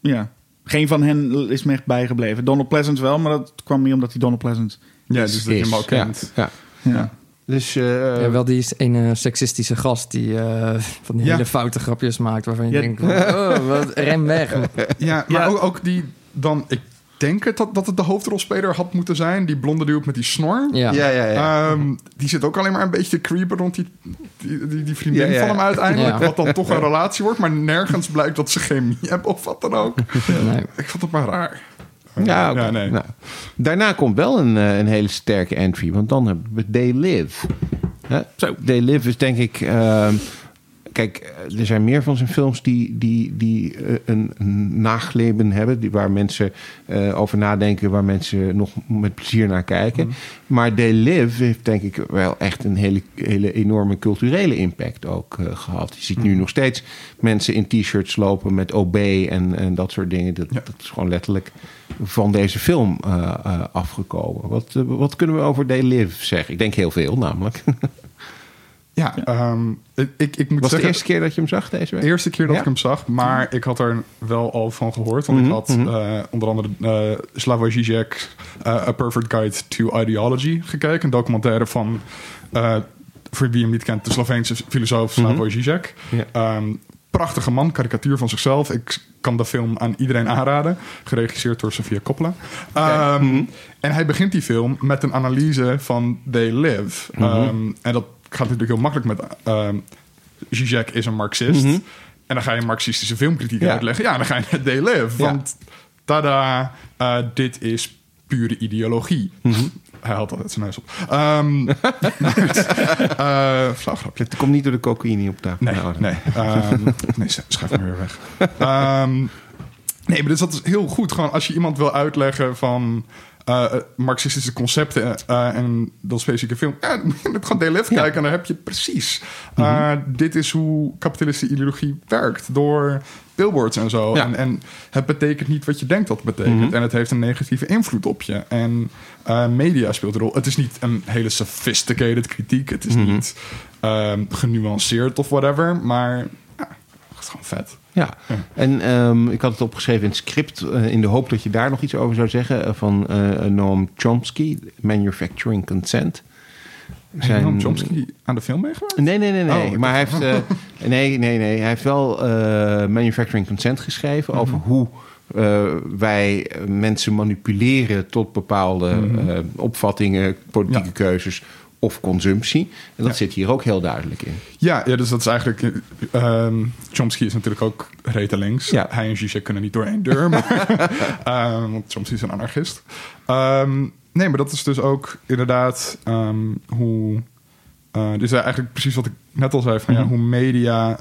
Speaker 2: ja. Geen van hen is me echt bijgebleven. Donald Pleasant wel, maar dat kwam meer omdat hij Donald Pleasant
Speaker 3: Ja, dus dat je hem al
Speaker 1: ja,
Speaker 3: kent.
Speaker 1: ja.
Speaker 2: Ja.
Speaker 1: Dus eh,
Speaker 4: ja, wel die is ene seksistische gast die eh, van die
Speaker 3: Ja.
Speaker 4: hele foute grapjes maakt... waarvan je
Speaker 2: Ja.
Speaker 4: denkt, oh, wat, rem weg.
Speaker 3: Ja, maar
Speaker 2: Ja.
Speaker 3: Ook, ook die dan... Ik denk het dat, dat het de hoofdrolspeler had moeten zijn. Die blonde dude met die snor.
Speaker 4: Ja.
Speaker 1: ja, ja, ja.
Speaker 3: Ehm, die zit ook alleen maar een beetje te creepen rond die, die, die, die vriendin
Speaker 1: Ja, ja,
Speaker 3: van hem uiteindelijk.
Speaker 4: Ja.
Speaker 3: Wat dan toch een relatie wordt. Maar nergens blijkt dat ze chemie hebben of wat dan ook.
Speaker 4: Nee.
Speaker 3: Ik vond het maar raar.
Speaker 1: Ja,
Speaker 3: nee.
Speaker 1: Nou, daarna komt wel een, eh, een hele sterke entry, want dan hebben we They Live.
Speaker 2: Zo.
Speaker 1: They Live is denk ik... ehm, kijk, eh, er zijn meer van zijn films die, die, die eh, een, nagleben hebben... Die, waar mensen eh, over nadenken, waar mensen nog met plezier naar kijken. Maar They Live heeft denk ik wel echt een hele, hele enorme culturele impact ook eh, gehad. Je ziet nu nog steeds mensen in t-shirts lopen met OB en, en dat soort dingen. Dat,
Speaker 3: Ja.
Speaker 1: dat is gewoon letterlijk van deze film afgekomen. Wat, wat kunnen we over They Live zeggen? Ik denk heel veel namelijk.
Speaker 3: Ja, ehm, ik, ik, ik moet
Speaker 1: Was de eerste keer dat je hem zag deze week?
Speaker 3: De eerste keer dat
Speaker 1: Ja?
Speaker 3: ik hem zag, maar ik had er wel al van gehoord. Want
Speaker 1: Mhm,
Speaker 3: ik had
Speaker 1: mhm.
Speaker 3: eh, onder andere uh, Slavoj Žižek, eh, A Perfect Guide to Ideology gekeken. Een documentaire van, eh, voor wie hem niet kent, de Sloveense filosoof
Speaker 1: Mhm.
Speaker 3: Slavoj Žižek.
Speaker 1: Ja.
Speaker 3: Ehm, prachtige man, karikatuur van zichzelf. Ik kan de film aan iedereen aanraden. Geregisseerd door Sofia Coppola. Ehm,
Speaker 1: Mhm.
Speaker 3: En hij begint die film met een analyse van They Live.
Speaker 1: Mhm.
Speaker 3: En dat gaat natuurlijk heel makkelijk met... ehm Zizek is een marxist.
Speaker 1: Mhm.
Speaker 3: En dan ga je marxistische filmkritiek
Speaker 1: Ja.
Speaker 3: uitleggen. Ja, dan ga je naar They Live.
Speaker 1: Ja.
Speaker 3: Want tada, eh, dit is pure ideologie.
Speaker 1: Mhm.
Speaker 3: Hij haalt altijd zijn neus op. Flauw grapje.
Speaker 1: Het komt niet door de cocaïne op tafel.
Speaker 3: Nee,
Speaker 1: Nou,
Speaker 3: nee. Ehm, nee, schuif weer weg. Nee, maar dus dat is heel goed. Gewoon als je iemand wil uitleggen van eh, marxistische concepten eh, en dat specifieke film. Ja, dan moet je gewoon
Speaker 1: Ja.
Speaker 3: kijken en dan heb je precies. eh, dit is hoe kapitalistische ideologie werkt. Door billboards en zo.
Speaker 1: Ja.
Speaker 3: En, en het betekent niet wat je denkt dat het betekent.
Speaker 1: Mhm.
Speaker 3: En het heeft een negatieve invloed op je. En eh, media speelt een rol. Het is niet een hele sophisticated kritiek. Het is
Speaker 1: Mhm.
Speaker 3: niet ehm, genuanceerd of whatever. Maar ja, het is gewoon vet.
Speaker 1: Ja,
Speaker 3: Ja.
Speaker 1: en ehm, ik had het opgeschreven in het script... eh, in de hoop dat je daar nog iets over zou zeggen... eh, van eh, Noam Chomsky, Manufacturing Consent.
Speaker 3: Zijn Noam Chomsky aan de film meegewerkt?
Speaker 1: Nee, nee, nee, nee.
Speaker 3: Oh,
Speaker 1: maar hij heeft, nee, nee, nee. Hij heeft wel Manufacturing Consent geschreven
Speaker 3: Mhm.
Speaker 1: over hoe wij mensen manipuleren tot bepaalde
Speaker 3: Mhm.
Speaker 1: opvattingen, politieke
Speaker 3: Ja.
Speaker 1: keuzes of consumptie. En dat
Speaker 3: Ja.
Speaker 1: zit hier ook heel duidelijk in.
Speaker 3: Ja, ja, dus dat is eigenlijk... eh, ehm, Chomsky is natuurlijk ook rete links.
Speaker 1: Ja.
Speaker 3: Hij en Zizek kunnen niet door één deur. maar, ehm, want Chomsky is een anarchist. Ehm, nee, maar dat is dus ook inderdaad hoe... eh dus eigenlijk precies wat ik net al zei. Van, ja, hoe media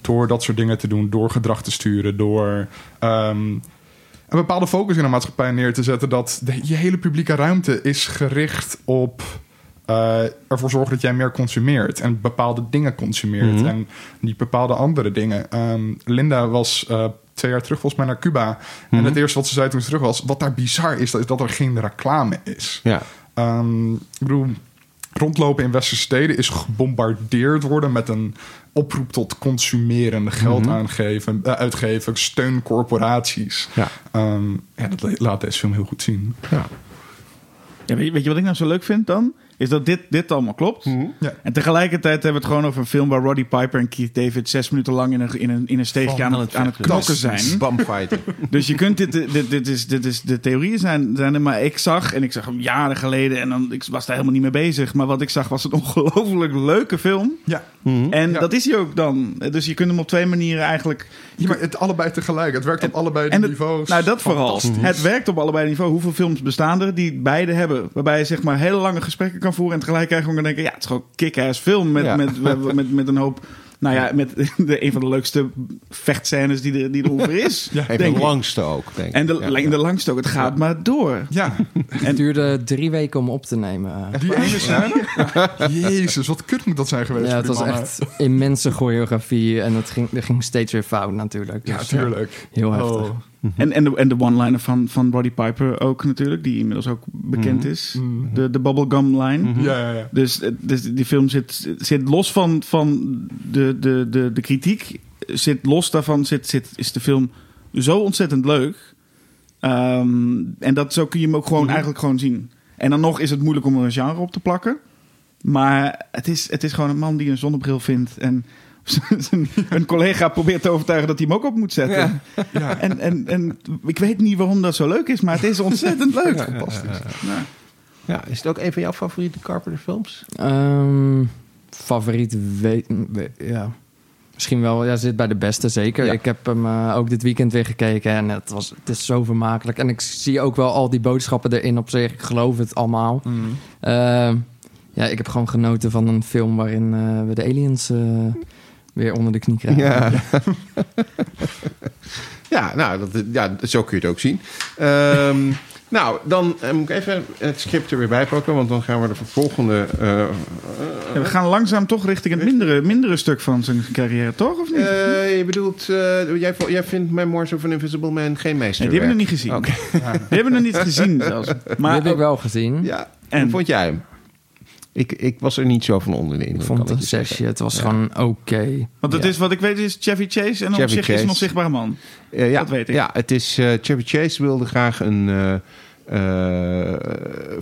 Speaker 3: door dat soort dingen te doen... door gedrag te sturen, door... een bepaalde focus in de maatschappij neer te zetten... dat de, je hele publieke ruimte is gericht op... eh, ervoor zorgen dat jij meer consumeert... en bepaalde dingen consumeert...
Speaker 1: Mhm.
Speaker 3: en niet bepaalde andere dingen. Ehm, Linda was eh, twee jaar terug volgens mij naar Cuba... en
Speaker 1: Mhm.
Speaker 3: het eerste wat ze zei toen ze terug was... wat daar bizar is, dat, is dat er geen reclame is.
Speaker 1: Ja.
Speaker 3: Ehm, ik bedoel, rondlopen in westerse steden is gebombardeerd worden met een oproep tot consumeren, geld
Speaker 1: Mhm.
Speaker 3: aangeven, eh, uitgeven, steun corporaties.
Speaker 1: Ja.
Speaker 3: Ehm, ja, dat la- laat deze film heel goed zien.
Speaker 1: Ja.
Speaker 2: Ja, weet, je, weet je wat ik nou zo leuk vind dan? Is dat dit, dit allemaal klopt.
Speaker 3: Ja.
Speaker 2: En tegelijkertijd hebben we het gewoon over een film waar Roddy Piper en Keith David zes minuten lang in een, in een, in een steegje aan, het, aan het knokken zijn. Dus je kunt dit, dit, dit, is, dit is, de theorieën zijn, zijn er, maar ik zag, en ik zag hem jaren geleden en dan, ik was daar helemaal niet mee bezig, maar wat ik zag was een ongelooflijk leuke film.
Speaker 3: Ja.
Speaker 1: Mhm.
Speaker 2: En
Speaker 3: Ja.
Speaker 2: dat is hij ook dan. Dus je kunt hem op twee manieren eigenlijk.
Speaker 3: ja, maar het allebei tegelijk. Het werkt op allebei de
Speaker 2: het-
Speaker 3: niveaus.
Speaker 2: Nou, dat vooral. Het werkt op allebei niveau. Hoeveel films bestaan er die beide hebben? Waarbij je zeg maar hele lange gesprekken kan voeren en tegelijkertijd gewoon kan denken: ja, het is gewoon kick-ass film met,
Speaker 1: Ja.
Speaker 2: met, met, met, met een hoop. Nou ja, met de, een van de leukste vechtscènes die er, die er ongeveer is.
Speaker 3: Ja.
Speaker 1: Even
Speaker 2: denk
Speaker 1: de
Speaker 2: ik.
Speaker 1: langste ook, denk ik.
Speaker 2: En de,
Speaker 1: Ja.
Speaker 2: de langste ook. Het gaat maar door.
Speaker 3: Ja,
Speaker 4: Het duurde drie weken om op te nemen.
Speaker 3: die ene scène. Jezus, wat kut moet dat zijn geweest
Speaker 4: Ja, het was
Speaker 3: mannen.
Speaker 4: echt immense choreografie. En het ging, er ging steeds weer fout natuurlijk.
Speaker 3: Ja,
Speaker 4: Dus,
Speaker 3: tuurlijk.
Speaker 4: Heel heftig.
Speaker 3: Oh.
Speaker 2: En, en de, en de one-liner van, van Roddy Piper ook natuurlijk, die inmiddels ook bekend
Speaker 1: Mhm.
Speaker 2: is.
Speaker 3: Mhm.
Speaker 2: De, de bubblegum line.
Speaker 1: Mhm.
Speaker 3: Ja, ja, ja.
Speaker 2: Dus, dus die film zit, zit los van, van de, de, de, de kritiek. Zit los daarvan zit, zit, is de film zo ontzettend leuk. Ehm, en dat, zo kun je hem ook gewoon
Speaker 1: Mhm.
Speaker 2: eigenlijk gewoon zien. En dan nog is het moeilijk om er een genre op te plakken. Maar het is, het is gewoon een man die een zonnebril vindt. En een collega probeert te overtuigen dat hij hem ook op moet zetten.
Speaker 1: Ja.
Speaker 3: Ja.
Speaker 2: En, en, en ik weet niet waarom dat zo leuk is, maar het is ontzettend leuk.
Speaker 3: Fantastisch.
Speaker 2: Ja.
Speaker 1: Ja, is het ook een van jouw favoriete Carpenter films?
Speaker 4: Ehm, favoriet weet, we- ja. Misschien wel, ja, zit bij de beste zeker.
Speaker 1: Ja.
Speaker 4: Ik heb hem eh, ook dit weekend weer gekeken en het, was, het is zo vermakelijk. En ik zie ook wel al die boodschappen erin op zich. Ik geloof het allemaal.
Speaker 3: Mhm.
Speaker 4: Ehm, ja, ik heb gewoon genoten van een film waarin eh, we de aliens eh, weer onder de knie krijgen.
Speaker 1: Ja. ja, nou, dat, ja, zo kun je het ook zien. Ehm, nou, dan eh, moet ik even het script er weer bij pakken, want dan gaan we de volgende. eh,
Speaker 2: Ja, we gaan langzaam toch richting het mindere, mindere stuk van zijn carrière, toch? Of niet?
Speaker 1: eh, je bedoelt, eh, jij, jij vindt Memoirs of an Invisible Man geen
Speaker 2: nee,
Speaker 1: meester.
Speaker 2: die hebben we nog niet gezien.
Speaker 1: Oké.
Speaker 2: Die hebben we nog niet gezien zelfs.
Speaker 4: Die
Speaker 2: Maar
Speaker 4: heb ik wel gezien.
Speaker 1: Ja,
Speaker 2: En?
Speaker 1: hoe vond jij hem? Ik, ik was er niet zo van onder de
Speaker 4: Ik
Speaker 1: indruk.
Speaker 4: vond het een zesje. Het was
Speaker 1: Ja.
Speaker 4: gewoon oké.
Speaker 2: Want het
Speaker 1: Ja.
Speaker 2: is wat ik weet is Chevy Chase en op
Speaker 1: Chevy
Speaker 2: zich is een onzichtbare man.
Speaker 1: Eh, ja,
Speaker 2: Dat weet ik.
Speaker 1: Ja, het is eh Chevy Chase wilde graag een eh, eh,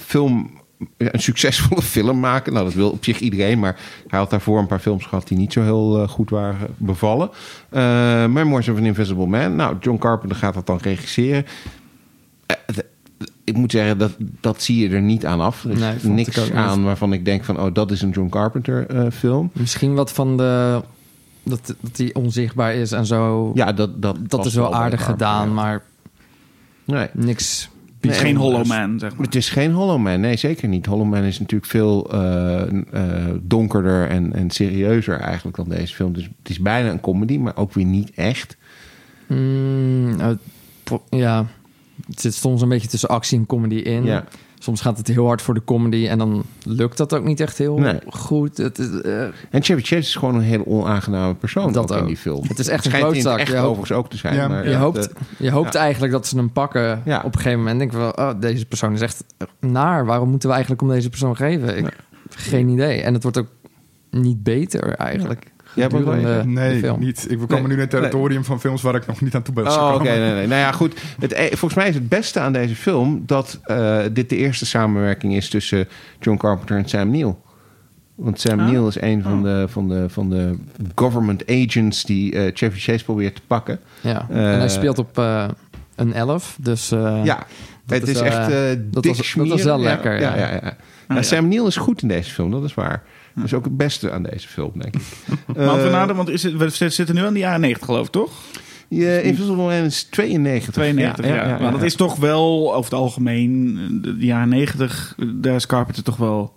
Speaker 1: film, ja, een succesvolle film maken. Nou, dat wil op zich iedereen, maar hij had daarvoor een paar films gehad die niet zo heel goed waren bevallen. Eh Memoirs of an Invisible Man. Nou, John Carpenter gaat dat dan regisseren. Ik moet zeggen, dat, dat zie je er niet aan af. Er is
Speaker 4: Nee,
Speaker 1: niks
Speaker 4: niet.
Speaker 1: aan waarvan ik denk van... oh, dat is een John Carpenter eh, film.
Speaker 4: Misschien wat van de... Dat, dat die onzichtbaar is en zo.
Speaker 1: Ja, dat, dat,
Speaker 4: dat is wel aardig
Speaker 1: Carpenter,
Speaker 4: gedaan,
Speaker 1: ja.
Speaker 4: maar
Speaker 1: Nee.
Speaker 4: niks.
Speaker 2: Het is
Speaker 1: Nee,
Speaker 2: geen
Speaker 1: en-
Speaker 2: Hollow Man, zeg maar.
Speaker 1: Het is geen Hollow Man, nee, zeker niet. Hollow Man is natuurlijk veel eh, eh, donkerder en, en serieuzer eigenlijk dan deze film. Dus het is bijna een comedy, maar ook weer niet echt.
Speaker 4: Mm, ja, het zit soms een beetje tussen actie en comedy in.
Speaker 1: Ja.
Speaker 4: Soms gaat het heel hard voor de comedy en dan lukt dat ook niet echt heel
Speaker 1: Nee.
Speaker 4: goed. Het, is, eh,
Speaker 1: En Chevy Chase is gewoon een hele onaangename persoon
Speaker 4: Dat
Speaker 1: ook in
Speaker 4: ook.
Speaker 1: die film.
Speaker 4: Het is echt een
Speaker 1: het
Speaker 4: klootzak.
Speaker 1: echt
Speaker 4: Je hoopt-
Speaker 1: overigens ook te zijn.
Speaker 3: Ja,
Speaker 1: maar
Speaker 4: je
Speaker 1: ja,
Speaker 4: hoopt,
Speaker 1: de-
Speaker 4: je hoopt
Speaker 1: ja.
Speaker 4: eigenlijk dat ze hem pakken.
Speaker 1: Ja.
Speaker 4: Op een gegeven moment denk ik wel, oh, deze persoon is echt naar. Waarom moeten
Speaker 1: Jij hebt ook wel even-
Speaker 4: de
Speaker 3: Nee,
Speaker 4: film.
Speaker 3: niet. Ik, we komen nu in het territorium van films waar ik nog niet aan toe ben
Speaker 1: Oh,
Speaker 3: gekomen.
Speaker 1: oké. nee, nee. Nou ja, goed. Het, eh, volgens mij is het beste aan deze film dat eh, dit de eerste samenwerking is tussen John Carpenter en Sam Neill. Want Sam
Speaker 2: Ah.
Speaker 1: Neill is een van, de, van, de, van de government agents die eh, Chevy Chase probeert te pakken.
Speaker 4: Ja.
Speaker 1: Eh,
Speaker 4: en hij speelt op eh, een elf. Dus eh,
Speaker 1: ja, het
Speaker 4: is
Speaker 1: echt
Speaker 4: eh,
Speaker 1: eh
Speaker 4: dat
Speaker 1: dik
Speaker 4: was- dat
Speaker 1: schmieren.
Speaker 4: was wel lekker,
Speaker 1: Ja,
Speaker 4: ja.
Speaker 1: ja, ja.
Speaker 2: Ah,
Speaker 1: Ja,
Speaker 2: ja.
Speaker 1: Sam Neill is goed in deze film, dat is waar. Dat is ook het beste aan deze film, denk ik.
Speaker 2: Maar nadenken, want is het, we zitten nu aan de jaren 90 geloof ik, toch?
Speaker 1: Je Invisible Man is 92.
Speaker 2: 92, ja. maar dat is toch wel over het algemeen, de jaren 90, daar is Carpenter toch wel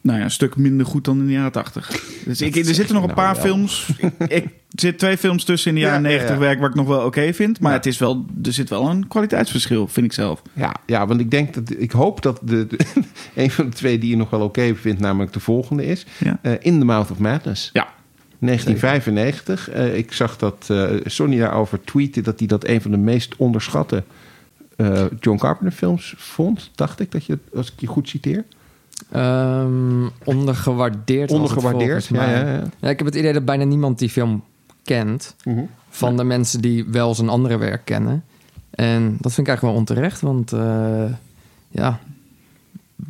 Speaker 2: nou ja, een stuk minder goed dan in de jaren 80. Dus ik, er zitten nog een
Speaker 1: nou
Speaker 2: paar
Speaker 1: wel.
Speaker 2: films. Ik, ik er zit twee films tussen in de jaren
Speaker 1: Ja, ja,
Speaker 2: 90
Speaker 1: ja.
Speaker 2: werk waar ik nog wel oké vind. Maar
Speaker 1: Ja.
Speaker 2: het is wel, er zit wel een kwaliteitsverschil, vind ik zelf.
Speaker 1: Ja, ja, want ik denk dat ik hoop dat de, de- een van de twee die je nog wel oké vindt, namelijk de volgende is. Eh, In the Mouth of Madness.
Speaker 2: Ja.
Speaker 1: 1995. Eh, ik zag dat eh Sonny daarover tweette dat hij dat een van de meest onderschatte eh, John Carpenter films vond. Dacht ik dat je, als ik je goed citeer.
Speaker 4: Ehm, ondergewaardeerd.
Speaker 1: Ondergewaardeerd.
Speaker 4: volgens
Speaker 1: Ja,
Speaker 4: mij.
Speaker 1: ja, ja.
Speaker 4: ik heb het idee dat bijna niemand die film kent.
Speaker 1: Mhm.
Speaker 4: Van de mensen die wel zijn andere werk kennen. En dat vind ik eigenlijk wel onterecht, want eh, ja,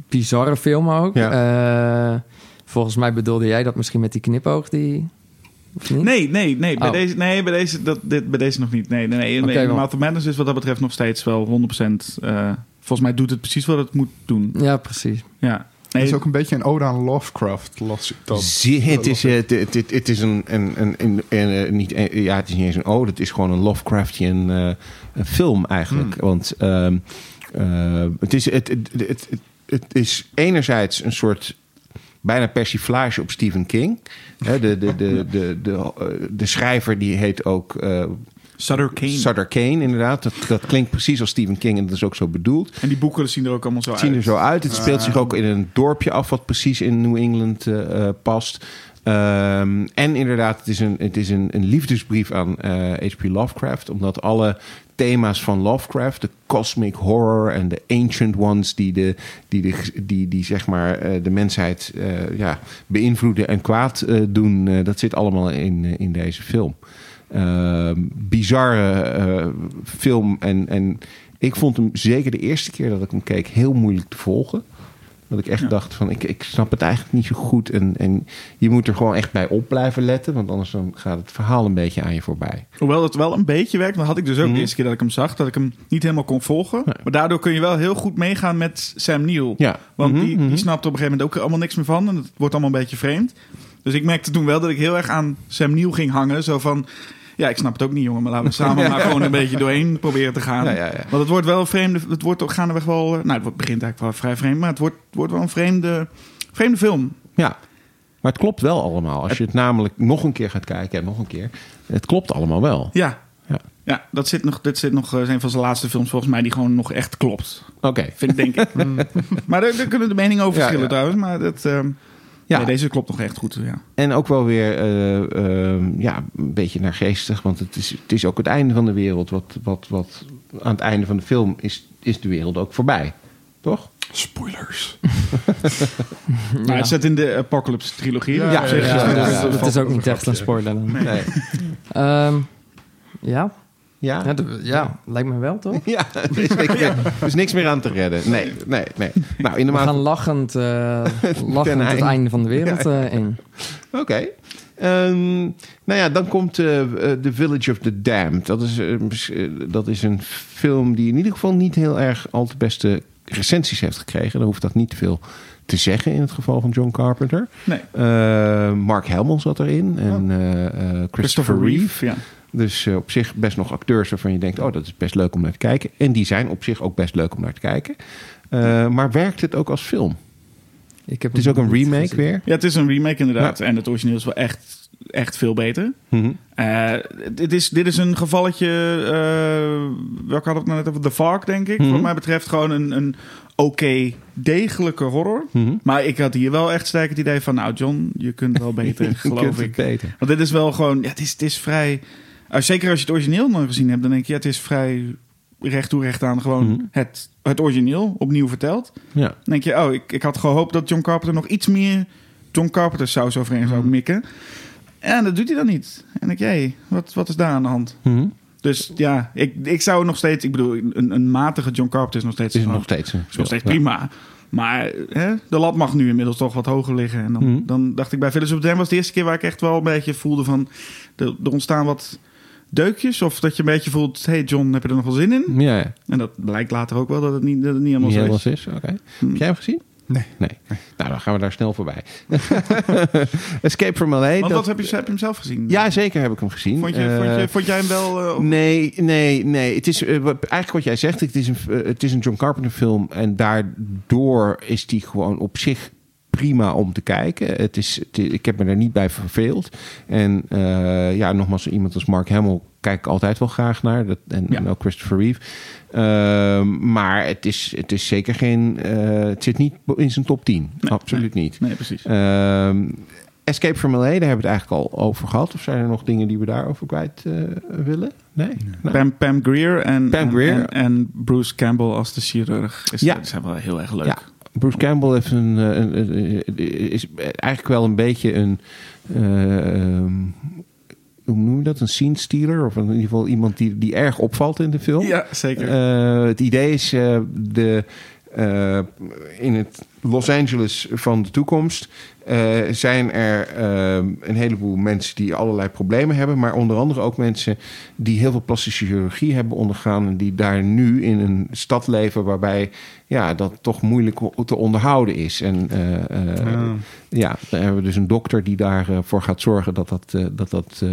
Speaker 4: bizarre film ook. Eh, volgens mij bedoelde jij dat misschien met die knipoog die. Of niet?
Speaker 2: Nee, nee, nee. Bij
Speaker 4: Oh.
Speaker 2: deze, nee, bij deze, dat, dit, bij deze nog niet. Nee, nee, nee. Mouth of Madness is wat dat betreft nog steeds wel 100%. eh volgens mij doet het precies wat het moet doen.
Speaker 4: Ja, precies.
Speaker 2: Ja.
Speaker 3: Het is ook een beetje een ode aan Lovecraft, las ik
Speaker 1: het, is, eh, het, het, het, het is een, een, een, een, een, eh, niet, een- ja, het is niet eens een ode, het is gewoon een Lovecraftian eh, een film eigenlijk. Want ehm, eh, het, is, het, het, het, is enerzijds een soort bijna persiflage op Stephen King. De, de, de, de, de, eh, de schrijver die heet ook eh,
Speaker 2: Sutter Kane.
Speaker 1: Sutter Kane, inderdaad. Dat, dat klinkt precies als Stephen King en dat is ook zo bedoeld.
Speaker 2: En die boeken zien er ook allemaal zo
Speaker 1: Het zien er
Speaker 2: uit.
Speaker 1: zo uit. Het speelt zich ook in een dorpje af wat precies in New England eh, eh, past. Ehm, en inderdaad, het is een, het is een, een liefdesbrief aan H.P. Lovecraft. Omdat alle thema's van Lovecraft, de cosmic horror en de ancient ones... die, de, die, de, die, die zeg maar eh, de mensheid eh, ja, beïnvloeden en kwaad eh, doen... eh, dat zit allemaal in, eh, in deze film. Ehm, bizarre eh, film en... en ik vond hem zeker de eerste keer dat ik hem keek heel moeilijk te volgen. Dat ik echt
Speaker 2: Ja.
Speaker 1: dacht van, ik, ik snap het eigenlijk niet zo goed. En, en je moet er gewoon echt bij op blijven letten. Want anders dan gaat het verhaal een beetje aan je voorbij.
Speaker 2: Hoewel het wel een beetje werkt. Dat had ik dus ook
Speaker 1: Mhm.
Speaker 2: de eerste keer dat ik hem zag. Dat ik hem niet helemaal kon volgen. Maar daardoor kun je wel heel goed meegaan met Sam Neill.
Speaker 1: Ja.
Speaker 2: Want
Speaker 1: Mhm,
Speaker 2: die,
Speaker 1: mhm.
Speaker 2: die snapt op een gegeven moment ook allemaal niks meer van. En het wordt allemaal een beetje vreemd. Dus ik merkte toen wel dat ik heel erg aan Sam Neill ging hangen. Zo van, ja, ik snap het ook niet jongen. Maar laten we samen maar gewoon een beetje doorheen proberen te gaan.
Speaker 1: Ja.
Speaker 2: Want het wordt wel een vreemde... Het wordt ook gaandeweg wel... eh, Nou, het begint eigenlijk wel vrij vreemd. Maar het wordt, wordt wel een vreemde, vreemde film.
Speaker 1: Ja. Maar het klopt wel allemaal. Als je het namelijk nog een keer gaat kijken en nog een keer. Het klopt allemaal wel.
Speaker 2: Ja.
Speaker 1: Ja.
Speaker 2: Ja, dat zit nog, dit zit nog, een van zijn laatste films volgens mij die gewoon nog echt klopt.
Speaker 1: Oké.
Speaker 2: Vind ik, denk ik. maar daar, daar kunnen de meningen over verschillen
Speaker 1: ja.
Speaker 2: trouwens. Maar dat, ehm,
Speaker 1: Ja.
Speaker 2: nee, deze klopt nog echt goed. Ja.
Speaker 1: En ook wel weer eh, ehm, ja, een beetje naar geestig. Want het is, het is ook het einde van de wereld. Wat, wat, wat, aan het einde van de film is, is de wereld ook voorbij. Toch?
Speaker 3: Spoilers.
Speaker 2: Maar het zit in de Apocalypse trilogie.
Speaker 3: Ja,
Speaker 1: ja, ja, ja,
Speaker 2: het-
Speaker 1: ja, ja.
Speaker 4: is ook niet echt een spoiler dan.
Speaker 1: Nee.
Speaker 4: Ehm, ja.
Speaker 1: Ja?
Speaker 4: Ja, de- ja, lijkt me wel, toch?
Speaker 1: Ja, er is, niks meer, er is niks meer aan te redden. Nee, nee, nee. Nou, in de
Speaker 4: We gaan lachend, eh, lachend het
Speaker 1: einde.
Speaker 4: van de wereld eh, in.
Speaker 1: Oké. Ehm, nou ja, dan komt eh, eh, The Village of the Damned. Dat is, dat is een film die in ieder geval niet heel erg al te beste recensies heeft gekregen. Dan hoeft dat niet veel te zeggen in het geval van John Carpenter.
Speaker 2: Nee.
Speaker 1: Eh, Mark Hamill zat erin en eh, eh, Christopher,
Speaker 2: Christopher
Speaker 1: Reeve.
Speaker 2: Reeve. Ja.
Speaker 1: Dus eh, op zich best nog acteurs waarvan je denkt... oh, dat is best leuk om naar te kijken. En die zijn op zich ook best leuk om naar te kijken. Eh, maar werkt het ook als film?
Speaker 4: Ik heb
Speaker 1: Het is ook een remake
Speaker 4: gezien.
Speaker 1: weer.
Speaker 2: ja, het is een remake inderdaad.
Speaker 1: Ja.
Speaker 2: En het origineel is wel echt, echt veel beter.
Speaker 1: Mhm.
Speaker 2: Eh, dit, is, dit is een gevalletje... eh welke had ik nou net over? The Fog, denk ik.
Speaker 1: Mhm.
Speaker 2: Wat mij betreft gewoon een, een oké, degelijke horror.
Speaker 1: Mhm.
Speaker 2: Maar ik had hier wel echt sterk het idee van... Nou, John, je kunt wel beter,
Speaker 1: Je
Speaker 2: geloof
Speaker 1: kunt het
Speaker 2: ik.
Speaker 1: beter.
Speaker 2: Want dit is wel gewoon... Ja, het is, het is vrij... eh, zeker als je het origineel nog gezien hebt... dan denk je, ja, het is vrij recht toe recht aan gewoon
Speaker 1: Mhm.
Speaker 2: het, het origineel opnieuw verteld.
Speaker 1: Ja.
Speaker 2: Dan denk je, oh, ik, ik had gehoopt dat John Carpenter nog iets meer John Carpenter saus overheen zou
Speaker 1: Mhm.
Speaker 2: mikken. En dat doet hij dan niet. En dan denk je, hey, wat, wat is daar aan de hand?
Speaker 1: Mhm.
Speaker 2: Dus ja, ik, ik zou nog steeds... Ik bedoel, een, een matige John Carpenter is nog steeds...
Speaker 1: Is nog steeds,
Speaker 2: is nog steeds
Speaker 1: ja.
Speaker 2: prima. Maar hè, de lat mag nu inmiddels toch wat hoger liggen. En dan, dan dacht ik bij Philips op Dam was de eerste keer waar ik echt wel een beetje voelde van... Er ontstaan wat deukjes. Of dat je een beetje voelt, hey John, heb je er nog wel zin in?
Speaker 1: Ja, ja.
Speaker 2: En dat blijkt later ook wel dat het niet, dat het niet helemaal
Speaker 1: Niet
Speaker 2: zo
Speaker 1: helemaal
Speaker 2: is.
Speaker 1: is. Oké.
Speaker 2: Hm.
Speaker 1: Heb jij hem gezien?
Speaker 3: Nee.
Speaker 1: Nee. Nou, dan gaan we daar snel voorbij. Escape from L.A.
Speaker 2: Want
Speaker 1: dat-
Speaker 2: wat heb je, heb je hem zelf gezien?
Speaker 1: Ja, zeker heb ik hem gezien.
Speaker 2: Vond, je, vond,
Speaker 1: Eh,
Speaker 2: je, vond jij hem wel... eh,
Speaker 1: Nee, nee, nee. Het is eh, eigenlijk wat jij zegt. Het is, een, het is een John Carpenter film. En daardoor is die gewoon op zich prima om te kijken. Het is, het ik heb me er niet bij verveeld. En eh, ja, nogmaals, iemand als Mark Hamill kijk ik altijd wel graag naar. Dat, en,
Speaker 2: Ja.
Speaker 1: en ook Christopher Reeve. Ehm, maar het is, het is zeker geen... eh, het zit niet in zijn top 10.
Speaker 2: Nee,
Speaker 1: Absoluut niet.
Speaker 2: nee, precies.
Speaker 1: Ehm, Escape from LA, daar hebben we het eigenlijk al over gehad. Of zijn er nog dingen die we daarover kwijt eh, willen? Nee? Nou,
Speaker 2: Pam, Pam Greer en,
Speaker 1: Pam
Speaker 2: en-
Speaker 1: Grier.
Speaker 2: En, en Bruce Campbell als de chirurg. Is,
Speaker 1: Ja.
Speaker 2: Die zijn wel heel erg leuk.
Speaker 1: Ja. Bruce Campbell heeft een, eh, een, is eigenlijk wel een beetje een... eh, ehm, hoe noem je dat? Een scene stealer? Of in ieder geval iemand die, die erg opvalt in de film.
Speaker 2: Ja, zeker.
Speaker 1: Eh, het idee is de, in het Los Angeles van de toekomst eh, zijn er eh, een heleboel mensen die allerlei problemen hebben, maar onder andere ook mensen die heel veel plastische chirurgie hebben ondergaan en die daar nu in een stad leven waarbij ja, dat toch moeilijk te onderhouden is. En eh, eh,
Speaker 3: Ja.
Speaker 1: ja, dan hebben we dus een dokter die daarvoor voor gaat zorgen dat dat, dat, dat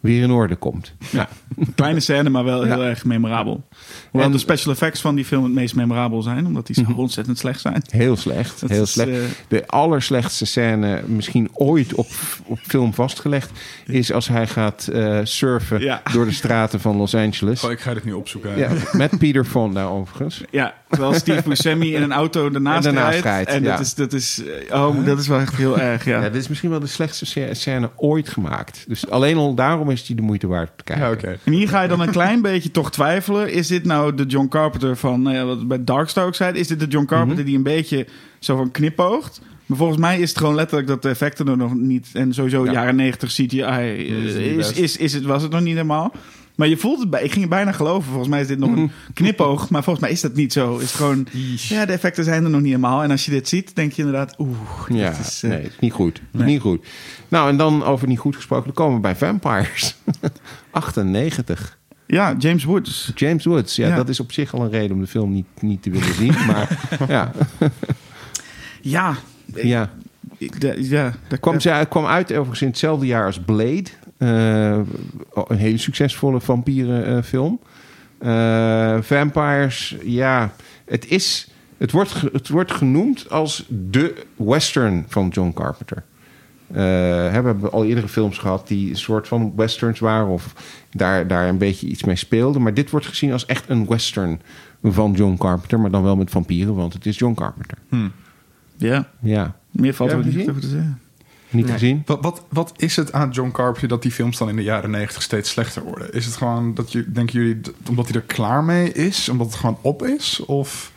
Speaker 1: weer in orde komt. Ja.
Speaker 2: Kleine scène, maar wel heel
Speaker 1: Ja.
Speaker 2: erg memorabel. Hoewel
Speaker 1: En-
Speaker 2: de special effects van die film het meest memorabel zijn. Omdat die zo ontzettend slecht zijn.
Speaker 1: Heel slecht.
Speaker 2: Dat
Speaker 1: heel
Speaker 2: is,
Speaker 1: slecht.
Speaker 2: eh,
Speaker 1: De allerslechtste scène, misschien ooit op, op film vastgelegd, is als hij gaat eh, surfen
Speaker 2: Ja.
Speaker 1: door de straten van Los Angeles.
Speaker 3: Oh, ik ga dit nu opzoeken.
Speaker 1: Ja, met Peter Fonda overigens.
Speaker 2: Ja, terwijl Steve Buscemi in een auto ernaast,
Speaker 1: En daarnaast
Speaker 2: rijdt. En
Speaker 1: ja.
Speaker 2: dat, is, dat, is, eh, oh, dat is wel echt heel erg, ja.
Speaker 1: Ja. dit is misschien wel de slechtste sc- scène ooit gemaakt. Dus alleen al daarom is die de moeite waard te kijken.
Speaker 3: Ja.
Speaker 2: En hier ga je dan een klein beetje toch twijfelen. Is dit nou de John Carpenter van, nou ja, wat bij Darkstar ook zei, Is dit de John Carpenter
Speaker 1: Mhm.
Speaker 2: die een beetje zo van knipoogt? Maar volgens mij is het gewoon letterlijk dat de effecten er nog niet... En sowieso
Speaker 1: Ja.
Speaker 2: jaren 90 CGI eh,
Speaker 3: is niet
Speaker 2: is, is, is het, was het nog niet helemaal. Maar je voelt het bij... Ik ging het bijna geloven. Volgens mij is dit nog
Speaker 1: Mhm.
Speaker 2: een knipoog. Maar volgens mij is dat niet zo. Is het gewoon... Ja, de effecten zijn er nog niet helemaal. En als je dit ziet, denk je inderdaad... Oeh,
Speaker 1: Ja,
Speaker 2: dit is... eh,
Speaker 1: nee, niet goed.
Speaker 2: nee.
Speaker 1: Niet goed. Nou, en dan over niet goed gesproken, dan komen we bij Vampires. 98.
Speaker 2: Ja, James Woods.
Speaker 1: James Woods. Ja,
Speaker 2: Ja.
Speaker 1: dat is op zich al een reden om de film niet, niet te willen zien. Maar ja,
Speaker 2: Ja.
Speaker 1: ja.
Speaker 2: Ik- de- ja, daar
Speaker 1: Kwam, ze, kwam uit overigens in hetzelfde jaar als Blade. Eh, een hele succesvolle vampierenfilm. Eh Vampires, ja, het is... Het wordt, het wordt genoemd als de western van John Carpenter. Eh, we hebben al eerdere films gehad die een soort van westerns waren... of daar, daar een beetje iets mee speelden. Maar dit wordt gezien als echt een western van John Carpenter... maar dan wel met vampieren, want het is John Carpenter.
Speaker 2: Ja,
Speaker 1: Ja,
Speaker 2: meer valt er niet over te zeggen.
Speaker 1: Niet
Speaker 4: Nee.
Speaker 1: gezien?
Speaker 3: Wat, wat, wat is het aan John Carpenter dat die films dan in de jaren negentig steeds slechter worden? Is het gewoon dat je, denken jullie, omdat hij er klaar mee is? Omdat het gewoon op is? Of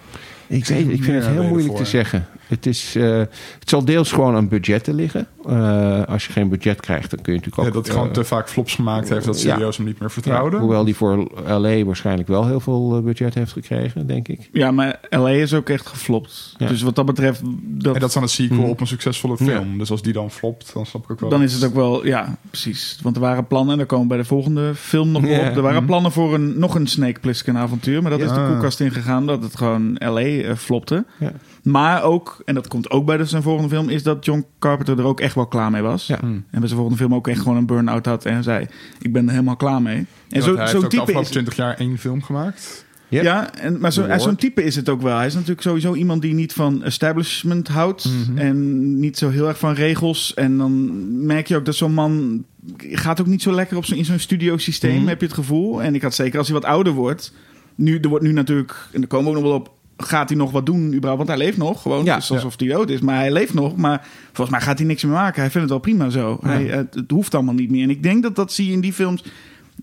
Speaker 1: Ik, weet, ik vind het heel moeilijk
Speaker 3: voor.
Speaker 1: te zeggen. Het, is, eh, het zal deels gewoon aan budgetten liggen. Eh, als je geen budget krijgt, dan kun je natuurlijk ook...
Speaker 3: ja, dat hij gewoon
Speaker 1: eh,
Speaker 3: te vaak flops gemaakt heeft dat
Speaker 1: ja.
Speaker 3: serieus hem niet meer
Speaker 1: ja,
Speaker 3: vertrouwde?
Speaker 1: hoewel die voor LA waarschijnlijk wel heel veel eh, budget heeft gekregen, denk ik.
Speaker 2: Ja, maar LA is ook echt geflopt.
Speaker 1: Ja.
Speaker 2: Dus wat dat betreft, dat,
Speaker 3: En dat is dan een sequel
Speaker 1: Hmm.
Speaker 3: op een succesvolle film. Dus als die dan flopt, dan snap ik ook wel.
Speaker 2: dan is het ook wel, ja, precies. Want er waren plannen, en daar komen we bij de volgende film nog op. Er waren
Speaker 3: Mhm.
Speaker 2: plannen voor een, nog een Snake Plissken avontuur. Maar dat
Speaker 1: Ja.
Speaker 2: is de koelkast ingegaan, dat het gewoon LA flopte.
Speaker 1: Ja.
Speaker 2: Maar ook, en dat komt ook bij de, zijn volgende film, is dat John Carpenter er ook echt wel klaar mee was.
Speaker 1: Ja.
Speaker 3: Hmm.
Speaker 2: En bij zijn volgende film ook echt gewoon een burn-out had en zei, ik ben er helemaal klaar mee. En zo,
Speaker 3: hij heeft
Speaker 2: zo'n
Speaker 3: ook de
Speaker 2: type
Speaker 3: afgelopen
Speaker 2: is,
Speaker 3: 20 jaar één film gemaakt.
Speaker 1: Ja.
Speaker 2: Ja, en, maar zo, zo'n type is het ook wel. Hij is natuurlijk sowieso iemand die niet van establishment houdt.
Speaker 3: Mhm.
Speaker 2: En niet zo heel erg van regels. En dan merk je ook dat zo'n man gaat ook niet zo lekker op zo, in zo'n studiosysteem,
Speaker 1: Mhm.
Speaker 2: heb je het gevoel. En ik had zeker als hij wat ouder wordt. Nu, er wordt nu natuurlijk, en daar komen we ook nog wel op, gaat hij nog wat doen überhaupt? Want hij leeft nog, gewoon.
Speaker 1: Ja,
Speaker 2: het is alsof hij dood is. Maar hij leeft nog, maar volgens mij gaat hij niks meer maken. Hij vindt het wel prima zo.
Speaker 1: Ja.
Speaker 2: Hij, het, het hoeft allemaal niet meer. En ik denk dat dat zie je in die films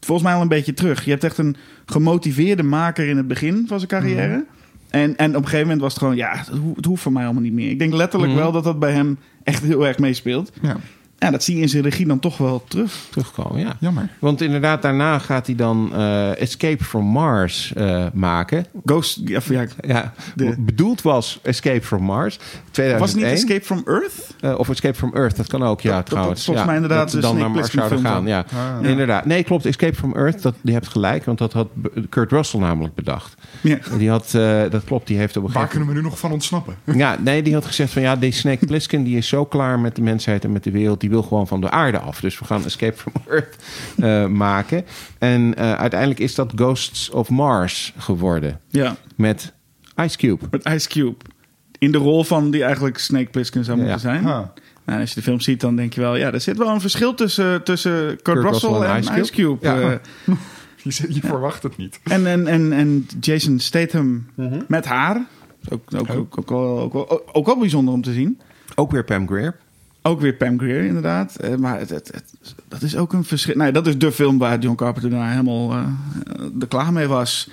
Speaker 2: volgens mij al een beetje terug. Je hebt echt een gemotiveerde maker in het begin van zijn carrière.
Speaker 1: Mhm.
Speaker 2: En, en op een gegeven moment was het gewoon, ja, het, ho- het hoeft voor mij allemaal niet meer. Ik denk letterlijk
Speaker 1: Mhm.
Speaker 2: wel dat dat bij hem echt heel erg meespeelt.
Speaker 3: Ja.
Speaker 2: Ja, dat zie je in zijn regie dan toch wel terug.
Speaker 1: terugkomen. Ja.
Speaker 3: Jammer.
Speaker 1: Want inderdaad, daarna gaat hij dan eh, Escape from Mars eh, maken.
Speaker 2: Ghost, ja, ja,
Speaker 1: Ja,
Speaker 2: De-
Speaker 1: bedoeld was Escape from Mars. 2001.
Speaker 2: was het niet Escape from Earth?
Speaker 1: Eh, of Escape from Earth, dat kan ook, ja,
Speaker 2: Dat-
Speaker 1: trouwens.
Speaker 2: dat volgens
Speaker 1: ja,
Speaker 2: mij inderdaad
Speaker 1: dat
Speaker 2: de
Speaker 1: dan
Speaker 2: Snake
Speaker 1: naar Mars zouden
Speaker 2: film
Speaker 1: gaan,
Speaker 2: dan.
Speaker 1: ja.
Speaker 3: Ah.
Speaker 1: Inderdaad. Nee, klopt. Escape from Earth, dat, die hebt gelijk. Want dat had Kurt Russell namelijk bedacht.
Speaker 2: Ja.
Speaker 1: Die had, eh, dat klopt, die heeft op een
Speaker 3: Waar
Speaker 1: gegeven
Speaker 3: kunnen we nu nog van ontsnappen?
Speaker 1: Ja, nee, die had gezegd van ja, die Snake Plissken die is zo klaar met de mensheid en met de wereld, die wil gewoon van de aarde af. Dus we gaan Escape from Earth eh, maken. En eh, uiteindelijk is dat Ghosts of Mars geworden
Speaker 2: ja,
Speaker 1: met Ice Cube.
Speaker 2: met Ice Cube. In de rol van die eigenlijk Snake Plissken zou
Speaker 1: Ja.
Speaker 2: moeten zijn. Nou, als je de film ziet, dan denk je wel... ja, er zit wel een verschil tussen, tussen Kurt, Russell, en, Ice Cube.
Speaker 1: Ja.
Speaker 2: Eh,
Speaker 3: Je, zit- je verwacht het niet.
Speaker 2: en, en, en, en Jason Statham
Speaker 1: Mhm.
Speaker 2: met haar. Ook, ook, ook, ook, wel, ook, wel, ook wel bijzonder om te zien.
Speaker 1: Ook weer Pam Grier.
Speaker 2: Ook weer Pam Grier, inderdaad. Eh, maar het, het, het- dat is ook een verschil. Nou, dat is de film waar John Carpenter daarna helemaal eh er klaar mee was.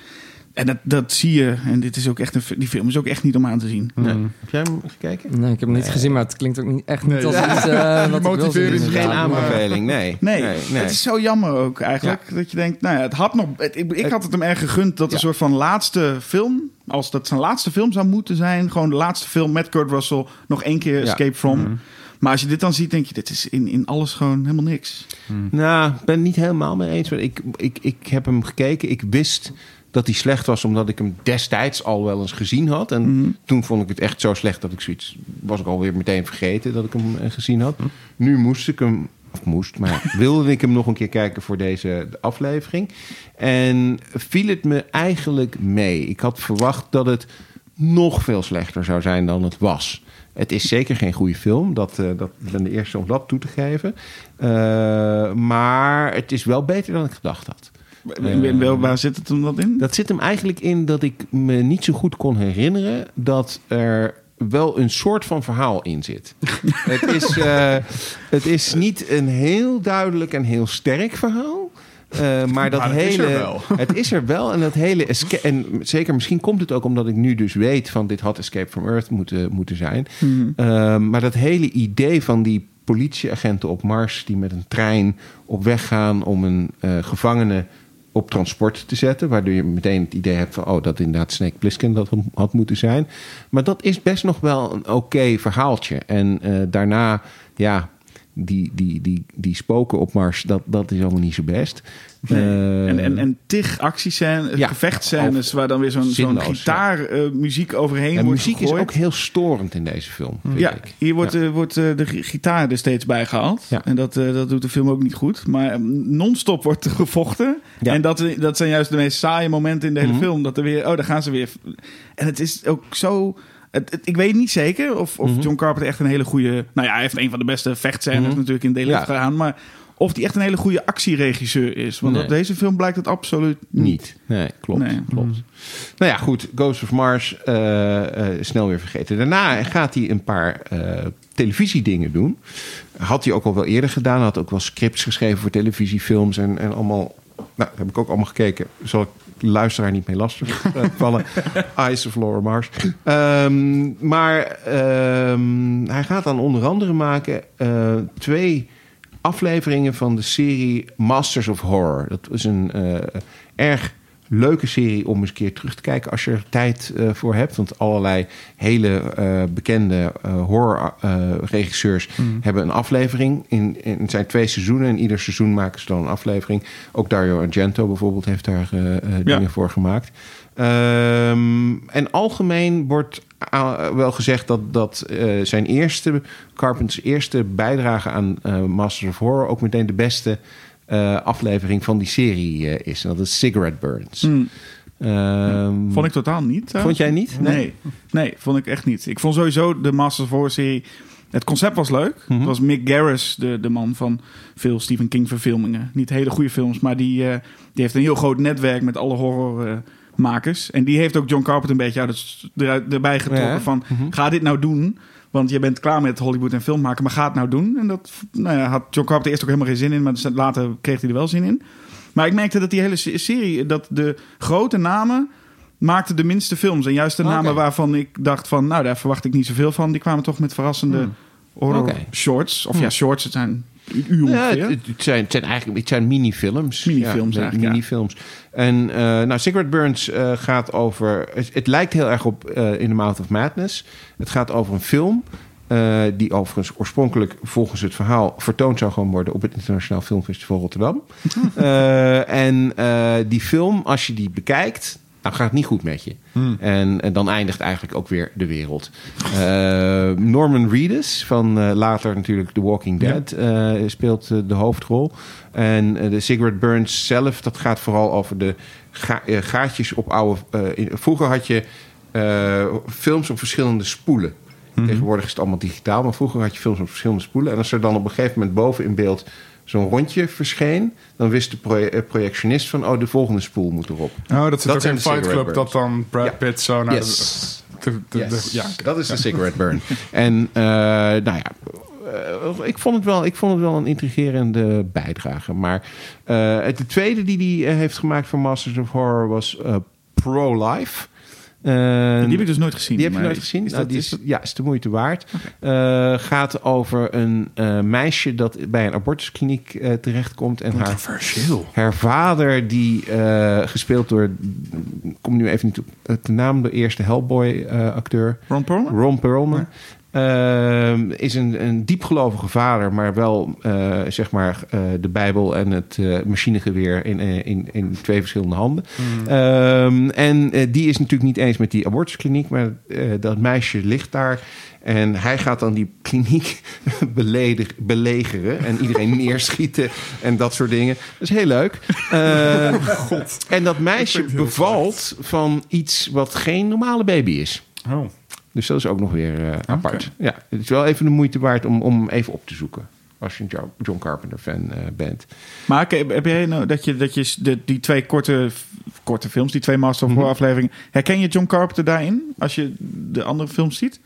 Speaker 2: En dat, dat zie je. En dit is ook echt een, die film is ook echt niet om aan te zien.
Speaker 1: Nee. Heb jij hem gekeken?
Speaker 4: Nee, ik heb hem niet gezien, maar het klinkt ook niet, echt niet
Speaker 3: Nee.
Speaker 4: als iets eh, wat
Speaker 1: is geen aanbeveling, nee.
Speaker 2: Nee,
Speaker 1: nee,
Speaker 2: het is zo jammer ook eigenlijk. Dat je denkt, nou ja, het had nog. Het, ik, ik had het hem erg gegund dat
Speaker 1: Ja.
Speaker 2: een soort van laatste film. Als dat zijn laatste film zou moeten zijn. Gewoon de laatste film met Kurt Russell. Nog één keer
Speaker 1: Ja.
Speaker 2: Escape from. Maar als je dit dan ziet, denk je, dit is in, in alles gewoon helemaal niks.
Speaker 1: Nou, ik ben het niet helemaal mee eens. Maar ik, ik, ik heb hem gekeken. Ik wist dat hij slecht was, omdat ik hem destijds al wel eens gezien had. En
Speaker 2: Mhm.
Speaker 1: toen vond ik het echt zo slecht dat ik zoiets... was ik alweer meteen vergeten dat ik hem eh, gezien had. Nu moest ik hem... Of moest, maar wilde ik hem nog een keer kijken voor deze aflevering. En viel het me eigenlijk mee. Ik had verwacht dat het nog veel slechter zou zijn dan het was. Het is zeker geen goede film. Dat, eh, dat, ik ben de eerste om dat toe te geven. Eh, maar het is wel beter dan ik gedacht had.
Speaker 2: Wel- waar zit het hem dat in?
Speaker 1: Dat zit hem eigenlijk in dat ik me niet zo goed kon herinneren dat er wel een soort van verhaal in zit. het, is, eh, het is niet een heel duidelijk en heel sterk verhaal. eh, maar dat
Speaker 3: Maar het
Speaker 1: hele.
Speaker 3: is er wel.
Speaker 1: Het is er wel. En dat hele. En zeker misschien komt het ook omdat ik nu dus weet van dit had Escape from Earth moeten, moeten zijn.
Speaker 2: Mhm.
Speaker 1: Ehm, maar dat hele idee van die politieagenten op Mars die met een trein op weg gaan om een eh, gevangene op transport te zetten. Waardoor je meteen het idee hebt van, oh, dat inderdaad Snake Plissken dat had moeten zijn. Maar dat is best nog wel een oké verhaaltje. En eh, daarna, ja, die, die, die, die spoken op Mars, dat, dat is allemaal niet zo best.
Speaker 2: Nee.
Speaker 1: Eh,
Speaker 2: en, en, en tig actiescènes,
Speaker 1: Ja,
Speaker 2: gevechtscènes... waar dan weer zo'n zo'n gitaarmuziek overheen
Speaker 1: en
Speaker 2: wordt
Speaker 1: muziek is ook heel storend in deze film. Vind
Speaker 2: Ja,
Speaker 1: ik.
Speaker 2: hier wordt,
Speaker 1: Ja.
Speaker 2: eh, wordt eh, de gi- gitaar er steeds bij gehaald.
Speaker 1: Ja.
Speaker 2: En dat, eh, dat doet de film ook niet goed. Maar eh, non-stop wordt er gevochten. En dat, dat zijn juist de meest saaie momenten in de hele
Speaker 1: Mhm.
Speaker 2: film. Dat er weer, oh, daar gaan ze weer. En het is ook zo... Het, het- ik weet niet zeker of, of
Speaker 1: Mhm.
Speaker 2: John Carpenter echt een hele goede... Nou ja, hij heeft een van de beste vechtscènes
Speaker 1: Mhm.
Speaker 2: natuurlijk in delen
Speaker 1: Ja.
Speaker 2: gedaan. Maar of die echt een hele goede actieregisseur is. Want
Speaker 1: Nee.
Speaker 2: op deze film blijkt het absoluut niet.
Speaker 1: Niet. Nee, klopt.
Speaker 2: Nee.
Speaker 1: klopt. Nou ja, goed. Ghost of Mars, eh, eh, snel weer vergeten. Daarna gaat hij een paar eh, televisiedingen doen. Had hij ook al wel eerder gedaan. Had ook wel scripts geschreven voor televisiefilms en, en allemaal... Nou, heb ik ook allemaal gekeken. Zal ik luisteraar niet mee lastig eh, vallen. Eyes of Laura Mars. Ehm, maar ehm, hij gaat dan onder andere maken eh, twee afleveringen van de serie Masters of Horror. Dat is een eh, erg leuke serie om eens een keer terug te kijken als je er tijd eh, voor hebt. Want allerlei hele eh, bekende horrorregisseurs hebben een aflevering. In, in, het zijn twee seizoenen en ieder seizoen maken ze dan een aflevering. Ook Dario Argento bijvoorbeeld heeft daar eh, eh, dingen voor gemaakt. Ehm, en algemeen wordt wel gezegd dat, dat eh, zijn eerste, Carpenters eerste bijdrage aan eh, Masters of Horror ook meteen de beste eh, aflevering van die serie eh, is. En dat is Cigarette Burns.
Speaker 2: Hmm.
Speaker 1: Ehm,
Speaker 2: Vond ik totaal niet. trouwens.
Speaker 1: vond jij niet?
Speaker 2: Nee. nee, vond ik echt niet. Ik vond sowieso de Masters of Horror serie... Het concept was leuk.
Speaker 1: Mhm.
Speaker 2: Het was Mick Garris, de, de man van veel Stephen King verfilmingen. Niet hele goede films, maar die, eh, die heeft een heel groot netwerk met alle horrormakers. en die heeft ook John Carpenter een beetje uit het, erbij getrokken
Speaker 1: Ja.
Speaker 2: van...
Speaker 1: Mhm.
Speaker 2: Ga dit nou doen, want je bent klaar met Hollywood en film maken, maar ga het nou doen. En dat nou ja, had John Carpenter eerst ook helemaal geen zin in, maar dus later kreeg hij er wel zin in. Maar ik merkte dat die hele se- serie, dat de grote namen maakten de minste films. En juist de namen waarvan ik dacht van, nou daar verwacht ik niet zoveel van, die kwamen toch met verrassende
Speaker 1: Hmm.
Speaker 2: horror shorts. Of ja, shorts, het zijn een uur
Speaker 1: Ja,
Speaker 2: ongeveer.
Speaker 1: het, het zijn, het zijn eigenlijk het zijn minifilms.
Speaker 2: Minifilms
Speaker 1: ja,
Speaker 2: eigenlijk, ja.
Speaker 1: En eh, nou, Cigarette Burns eh, gaat over... Het, het lijkt heel erg op eh, In the Mouth of Madness. Het gaat over een film... die overigens oorspronkelijk volgens het verhaal vertoond zou gaan worden op het Internationaal Filmfestival Rotterdam. En die film, als je die bekijkt, dan gaat het niet goed met je. En, en dan eindigt eigenlijk ook weer de wereld. Eh, Norman Reedus, van eh, later natuurlijk The Walking Dead, eh, speelt de hoofdrol. En de Cigarette Burns zelf, dat gaat vooral over de ga- gaatjes op oude... in- vroeger had je films op verschillende spoelen. Tegenwoordig is het allemaal digitaal, maar vroeger had je films op verschillende spoelen. En als er dan op een gegeven moment boven in beeld zo'n rondje verscheen... dan wist de proje- eh, projectionist van, oh, de volgende spoel moet erop.
Speaker 3: Oh, dat zit
Speaker 1: Dat
Speaker 3: ook in Fight Club, dat dan Brad
Speaker 1: Ja.
Speaker 3: Pitt zo naar
Speaker 1: Yes.
Speaker 3: de... de, de- de-
Speaker 1: Yes,
Speaker 3: ja,
Speaker 1: dat is de cigarette burn. en eh, nou ja, eh, ik, vond het wel, ik vond het wel een intrigerende bijdrage. Maar het de tweede die hij heeft gemaakt voor Masters of Horror was Pro-Life. Eh,
Speaker 2: die heb ik dus nooit gezien.
Speaker 1: die heb je nooit gezien?
Speaker 2: Is
Speaker 1: Nou,
Speaker 2: dat,
Speaker 1: die
Speaker 2: is
Speaker 1: ja, is de moeite waard. Eh, gaat over een eh, meisje dat bij een abortuskliniek eh, terechtkomt. En haar, haar vader, die gespeeld door... Ik kom nu even niet op de naam, de eerste Hellboy-acteur.
Speaker 2: Ron Perlman?
Speaker 1: Ron Perlman. Ehm, is een, een diepgelovige vader, maar wel eh, zeg maar eh, de Bijbel en het eh, machinegeweer in, in, in twee verschillende handen. Ehm, en die is natuurlijk niet eens met die abortuskliniek, maar dat meisje ligt daar. En hij gaat dan die kliniek beledig, belegeren en iedereen neerschieten en dat soort dingen. Dat is heel leuk. Eh, En dat meisje bevalt van iets wat geen normale baby is.
Speaker 3: Oh.
Speaker 1: Dus dat is ook nog weer eh, apart. Ja, het is wel even de moeite waard om, om even op te zoeken. Als je een Jo- John Carpenter fan eh, bent.
Speaker 2: Maar heb jij nou dat je, dat je de, die twee korte, korte films, die twee Master of
Speaker 1: Mhm.
Speaker 2: Horror afleveringen, herken je John Carpenter daarin als je de andere films ziet?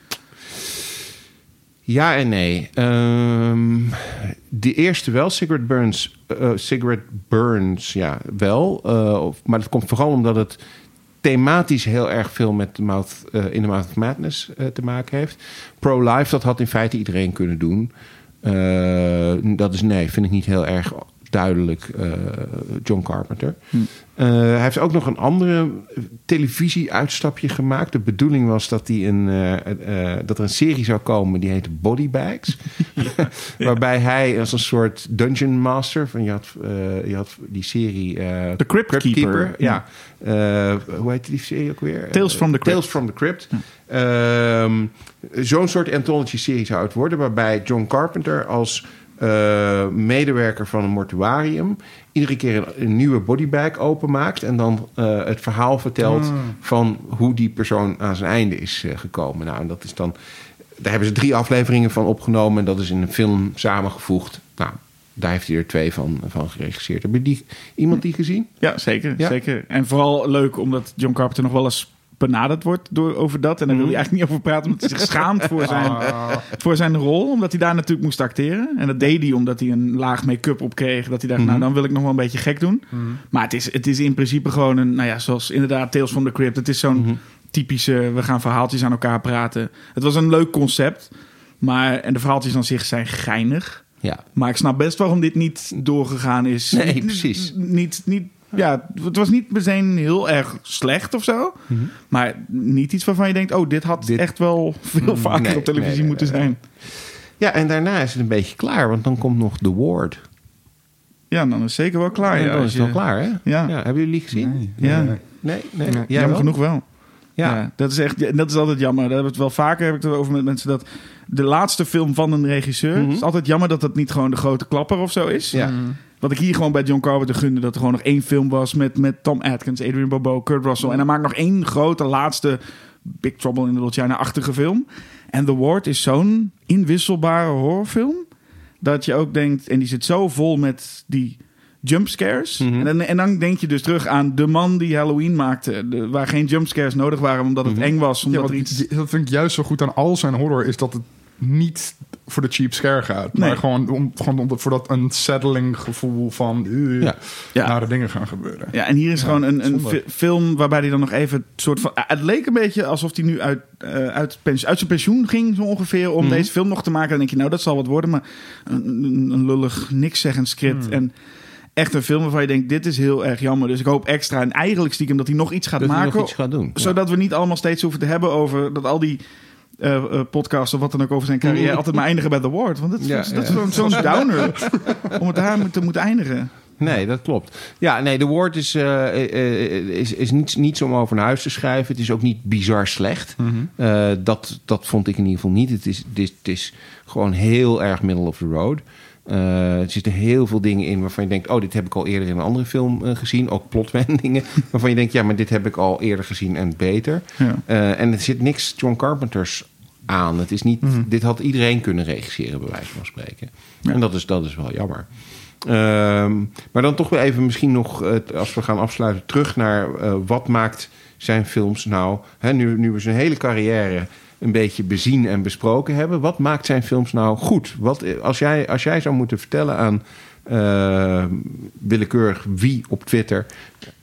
Speaker 1: Ja en nee. Ehm, de eerste wel, Cigarette Burns. eh Cigarette Burns, ja, wel. Maar dat komt vooral omdat het thematisch heel erg veel met de mouth, eh, in de Mouth of Madness eh, te maken heeft. Pro-life, dat had in feite iedereen kunnen doen. Eh, dat is nee, vind ik niet heel erg duidelijk John Carpenter. Eh, hij heeft ook nog een andere televisieuitstapje gemaakt. De bedoeling was dat, hij een, eh, eh, dat er een serie zou komen die heette Body Bags. Waarbij hij als een soort dungeon master... Van, je, had, je had die serie...
Speaker 2: The Crypt Keeper.
Speaker 1: Ja. Hoe heet die serie ook weer?
Speaker 2: Tales from the Crypt.
Speaker 1: Tales from the Crypt. Ehm, Zo'n soort anthology-serie zou het worden... waarbij John Carpenter als eh, medewerker van een mortuarium... iedere keer een, een nieuwe bodybag openmaakt... en dan eh, het verhaal vertelt van hoe die persoon aan zijn einde is eh, gekomen. Nou, en dat is dan... Daar hebben ze drie afleveringen van opgenomen... en dat is in een film samengevoegd. Nou, daar heeft hij er twee van, van geregisseerd. Heb je die, iemand die gezien?
Speaker 2: Ja, zeker,
Speaker 1: Ja.
Speaker 2: zeker. En vooral leuk omdat John Carpenter nog wel eens benaderd wordt door, over dat. En daar wil hij eigenlijk niet over praten, omdat hij zich schaamt voor zijn, voor zijn rol. Omdat hij daar natuurlijk moest acteren. En dat deed hij omdat hij een laag make-up op kreeg. Dat hij dacht, nou dan wil ik nog wel een beetje gek doen. Maar het is, het is in principe gewoon een, nou ja, zoals inderdaad Tales from the Crypt. Het is zo'n typische, we gaan verhaaltjes aan elkaar praten. Het was een leuk concept. Maar, en de verhaaltjes aan zich zijn geinig.
Speaker 1: Ja.
Speaker 2: Maar ik snap best waarom dit niet doorgegaan is.
Speaker 1: Nee, precies.
Speaker 2: Niet, niet, ja, het was niet meteen heel erg slecht of zo. Maar niet iets waarvan je denkt... oh, dit had
Speaker 1: Mhm. Dit-
Speaker 2: echt wel veel vaker
Speaker 1: nee,
Speaker 2: op televisie
Speaker 1: nee,
Speaker 2: moeten zijn.
Speaker 1: Ja, en daarna is het een beetje klaar, want dan komt nog The Ward.
Speaker 2: Ja, dan is het zeker wel klaar.
Speaker 1: en
Speaker 2: ja,
Speaker 1: dan is het wel klaar, hè?
Speaker 2: Ja.
Speaker 1: hebben jullie gezien? Nee,
Speaker 2: Ja,
Speaker 1: nee. nee.
Speaker 4: Nee.
Speaker 1: Jij
Speaker 2: jammer
Speaker 1: wel?
Speaker 2: genoeg wel.
Speaker 1: Ja.
Speaker 2: Ja. dat is echt, dat is altijd jammer. Daar hebben we het wel vaker heb ik het over met mensen dat de laatste film van een regisseur.
Speaker 1: Mhm.
Speaker 2: Het is altijd jammer dat dat niet gewoon de grote klapper of zo is.
Speaker 1: Ja.
Speaker 2: Wat ik hier gewoon bij John Carpenter gunde, dat er gewoon nog één film was met, met Tom Atkins, Adrian Barbeau, Kurt Russell. En hij maakt nog één grote laatste Big Trouble in Little China-achtige film. En The Ward is zo'n inwisselbare horrorfilm, dat je ook denkt, en die zit zo vol met die jumpscares.
Speaker 1: Mhm.
Speaker 2: en, dan, en dan denk je dus terug aan de man die Halloween maakte, de- waar geen jumpscares nodig waren, omdat het
Speaker 1: Mhm.
Speaker 2: eng was. Omdat er iets...
Speaker 3: dat vind ik juist zo goed aan al zijn horror... is dat het niet voor de cheap scare gaat.
Speaker 2: Nee.
Speaker 3: Maar gewoon, om, gewoon om, voor dat unsettling gevoel van... eh,
Speaker 1: Ja.
Speaker 2: Ja.
Speaker 3: nare dingen gaan gebeuren.
Speaker 2: Ja, en hier is gewoon een, een film waarbij hij dan nog even het soort van. Het leek een beetje alsof hij nu uit, eh, uit, pens- uit zijn pensioen ging, zo ongeveer, om
Speaker 1: Mhm.
Speaker 2: deze film nog te maken. Dan denk je, nou, dat zal wat worden, maar een, een, lullig, niks zeggend script.
Speaker 1: Mhm.
Speaker 2: En echt een film waarvan je denkt, dit is heel erg jammer. Dus ik hoop extra en eigenlijk stiekem dat hij nog iets gaat
Speaker 1: Dat
Speaker 2: maken.
Speaker 1: nog iets gaat doen. Ja.
Speaker 2: Zodat we niet allemaal steeds hoeven te hebben over dat al die. Eh, podcasts of wat dan ook over zijn carrière altijd maar eindigen bij The Ward. Want dat,
Speaker 1: Ja,
Speaker 2: dat
Speaker 1: ja.
Speaker 2: is zo'n downer om het daar te moeten eindigen.
Speaker 1: Nee, dat klopt. Ja, nee, de woord is, eh, is, is niets, niets om over naar huis te schrijven. Het is ook niet bizar slecht. Eh, dat, dat vond ik in ieder geval niet. Het is, het is, het is gewoon heel erg middle of the road. Eh, er zitten heel veel dingen in waarvan je denkt... oh, dit heb ik al eerder in een andere film gezien. Ook plotwendingen waarvan je denkt... ja, maar dit heb ik al eerder gezien en beter.
Speaker 2: Ja.
Speaker 1: En er zit niks John Carpenters aan. Het is niet, Dit had iedereen kunnen regisseren, bij wijze van spreken. En dat is, dat is wel jammer. Ehm, maar dan toch weer even misschien nog, eh, als we gaan afsluiten, terug naar eh, wat maakt zijn films nou... Hè, nu, nu we zijn hele carrière een beetje bezien en besproken hebben... wat maakt zijn films nou goed? Wat, eh, als, jij, als jij zou moeten vertellen aan willekeurig wie op Twitter...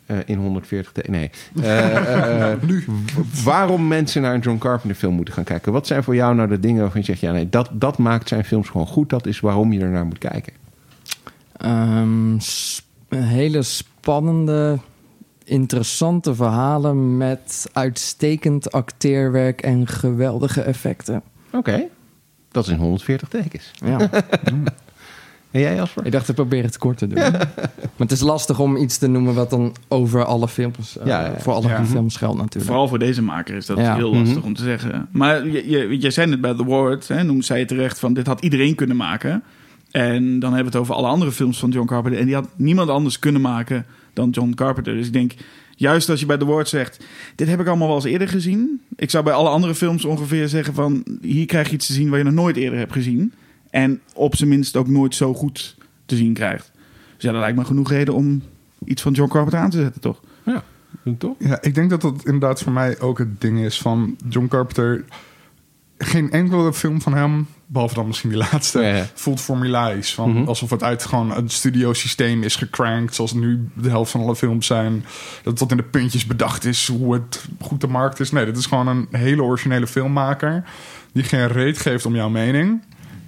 Speaker 1: eh, in 140... te- Nee. Eh, eh, w- waarom mensen naar een John Carpenter film moeten gaan kijken. Wat zijn voor jou nou de dingen waarvan je zegt... ja, nee, dat, dat maakt zijn films gewoon goed. Dat is waarom je ernaar moet kijken.
Speaker 4: Ehm, hele spannende, interessante verhalen met uitstekend acteerwerk en geweldige effecten.
Speaker 1: Oké, dat is in 140 tekens.
Speaker 4: Ja.
Speaker 1: En jij, Jasper?
Speaker 4: Ik dacht, ik probeer het kort te doen. Maar het is lastig om iets te noemen wat dan over alle films, eh,
Speaker 1: Ja, ja.
Speaker 4: voor alle
Speaker 3: Ja.
Speaker 4: films geldt natuurlijk.
Speaker 2: Vooral voor deze maker is dat
Speaker 4: Ja.
Speaker 2: heel lastig
Speaker 1: Mhm.
Speaker 2: om te zeggen. Maar je, je, jij zei net bij The Ward, hè, noemde zij terecht van dit had iedereen kunnen maken. En dan hebben we het over alle andere films van John Carpenter. En die had niemand anders kunnen maken dan John Carpenter. Dus ik denk, juist als je bij The Ward zegt, dit heb ik allemaal wel eens eerder gezien. Ik zou bij alle andere films ongeveer zeggen van, hier krijg je iets te zien wat je nog nooit eerder hebt gezien. En op zijn minst ook nooit zo goed te zien krijgt. Dus ja, dat lijkt me genoeg reden om iets van John Carpenter aan te zetten, toch?
Speaker 1: Ja, toch?
Speaker 3: Ja, ik denk dat dat inderdaad voor mij ook het ding is van John Carpenter. Geen enkele film van hem, behalve dan misschien die laatste,
Speaker 1: Ja, ja.
Speaker 3: voelt formulaisch. Van,
Speaker 1: Mhm.
Speaker 3: Alsof het uit gewoon een studiosysteem is gecrankt, zoals nu de helft van alle films zijn. Dat het tot in de puntjes bedacht is hoe het goed de markt is. Nee, dit is gewoon een hele originele filmmaker die geen reet geeft om jouw mening.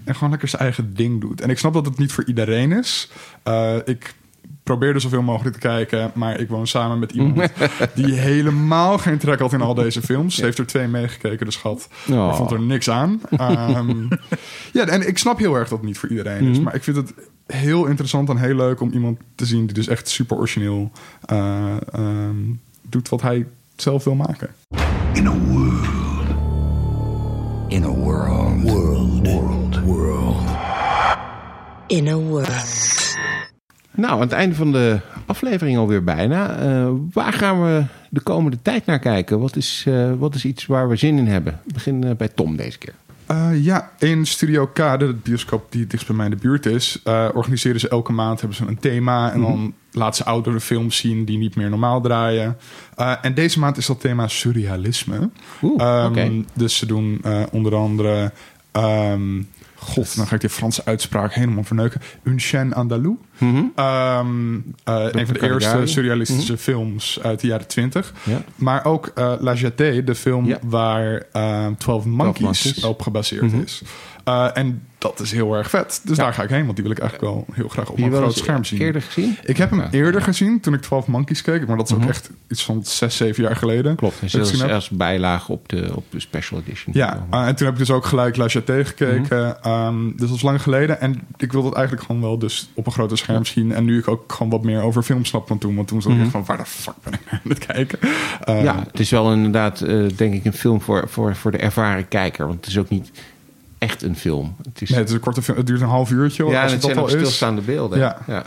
Speaker 3: En gewoon lekker zijn eigen ding doet. En ik snap dat het niet voor iedereen is. Uh, ik probeerde zoveel mogelijk te kijken, maar ik woon samen met iemand die helemaal geen trek had in al deze films. Ze heeft er twee meegekeken, de schat.
Speaker 1: Oh.
Speaker 3: Maar vond er niks aan. Um, ja, en ik snap heel erg dat het niet voor iedereen is.
Speaker 1: Mhm.
Speaker 3: Maar ik vind het heel interessant en heel leuk om iemand te zien die dus echt super origineel uh, um, doet wat hij zelf wil maken.
Speaker 5: In a world. In a. World. World.
Speaker 6: In a world.
Speaker 1: Nou, aan het einde van de aflevering alweer bijna. Uh, waar gaan we de komende tijd naar kijken? Wat is, uh, wat is iets waar we zin in hebben? Ik begin uh, bij Tom deze keer.
Speaker 3: Uh, ja, in Studio K, de bioscoop die dichtst bij mij in de buurt is, uh, organiseren ze elke maand hebben ze een thema en dan mm -hmm. laten ze oudere films zien die niet meer normaal draaien. Uh, en deze maand is dat thema surrealisme.
Speaker 1: Oeh,
Speaker 3: um,
Speaker 1: okay.
Speaker 3: Dus ze doen onder andere. Um, God, dan ga ik die Franse uitspraak helemaal verneuken. Un chien andalou.
Speaker 1: Mm -hmm.
Speaker 3: um, uh, een van de eerste surrealistische mm -hmm. films uit de jaren twintig.
Speaker 1: Ja.
Speaker 3: Maar ook uh, La Jetée, de film ja. waar uh, 12 Monkeys, Monkeys, op gebaseerd mm -hmm. is. Uh, en dat is heel erg vet. Dus ja. daar ga ik heen, want die wil ik eigenlijk wel heel graag op een groot scherm zien.
Speaker 1: eerder gezien?
Speaker 3: Ik heb hem ja. eerder gezien toen ik 12 Monkeys keek. Maar dat is ook echt iets van 6, 7 jaar geleden.
Speaker 1: Klopt, dus dat is als bijlage op de, op de special edition.
Speaker 3: Ja, uh, en toen heb ik dus ook gelijk La Jetée gekeken. Mm -hmm. um, dus dat is lang geleden. En ik wil dat eigenlijk gewoon wel dus op een grote scherm zien. En nu ik ook gewoon wat meer over film snap dan toen. Want toen zat ik mm -hmm. van, waar de fuck ben ik naar aan het kijken?
Speaker 1: Uh, ja, het is wel inderdaad, uh, denk ik, een film voor, voor, voor de ervaren kijker. Want het is ook niet echt een film.
Speaker 3: Het is, nee, het is een korte film. Het duurt een half uurtje.
Speaker 1: Ja,
Speaker 3: als
Speaker 1: het,
Speaker 3: het
Speaker 1: zijn
Speaker 3: al
Speaker 1: stilstaande beelden.
Speaker 3: Ja.
Speaker 1: ja.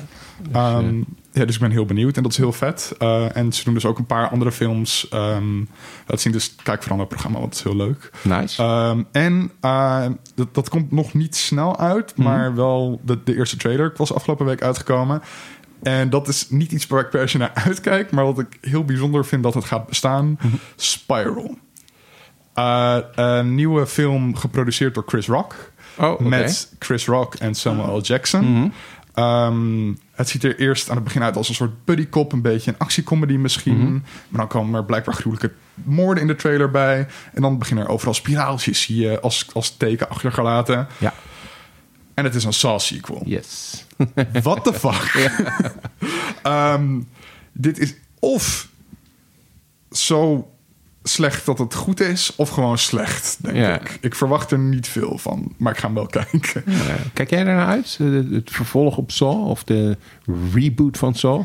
Speaker 3: Dus, um, ja, dus ik ben heel benieuwd en dat is heel vet. Uh, en ze doen dus ook een paar andere films. Um, dat zien dus kijk vooral naar het programma, want het is heel leuk.
Speaker 1: Nice.
Speaker 3: Um, en uh, dat, dat komt nog niet snel uit,
Speaker 1: Mhm.
Speaker 3: maar wel de, de eerste trailer was afgelopen week uitgekomen. En dat is niet iets waar ik per se naar uitkijk, maar wat ik heel bijzonder vind dat het gaat bestaan.
Speaker 1: Mhm.
Speaker 3: Spiral. Eh, een nieuwe film geproduceerd door Chris Rock.
Speaker 1: Oh.
Speaker 3: Met Chris Rock en Samuel L. Jackson.
Speaker 1: Mhm.
Speaker 3: Ehm, het ziet er eerst aan het begin uit als een soort buddycop. Een beetje een actiecomedy misschien.
Speaker 1: Mhm.
Speaker 3: Maar dan komen er blijkbaar gruwelijke moorden in de trailer bij. En dan beginnen er overal spiraaltjes zie je als, als teken achtergelaten.
Speaker 1: Ja.
Speaker 3: En het is een Saw sequel.
Speaker 1: Yes.
Speaker 3: What the fuck? Ehm, dit is of zo slecht dat het goed is, of gewoon slecht, denk
Speaker 1: Ja.
Speaker 3: ik. Ik verwacht er niet veel van, maar ik ga hem wel kijken.
Speaker 1: Ja. Kijk jij daarnaar uit? Het vervolg op Saw of de reboot van Saw?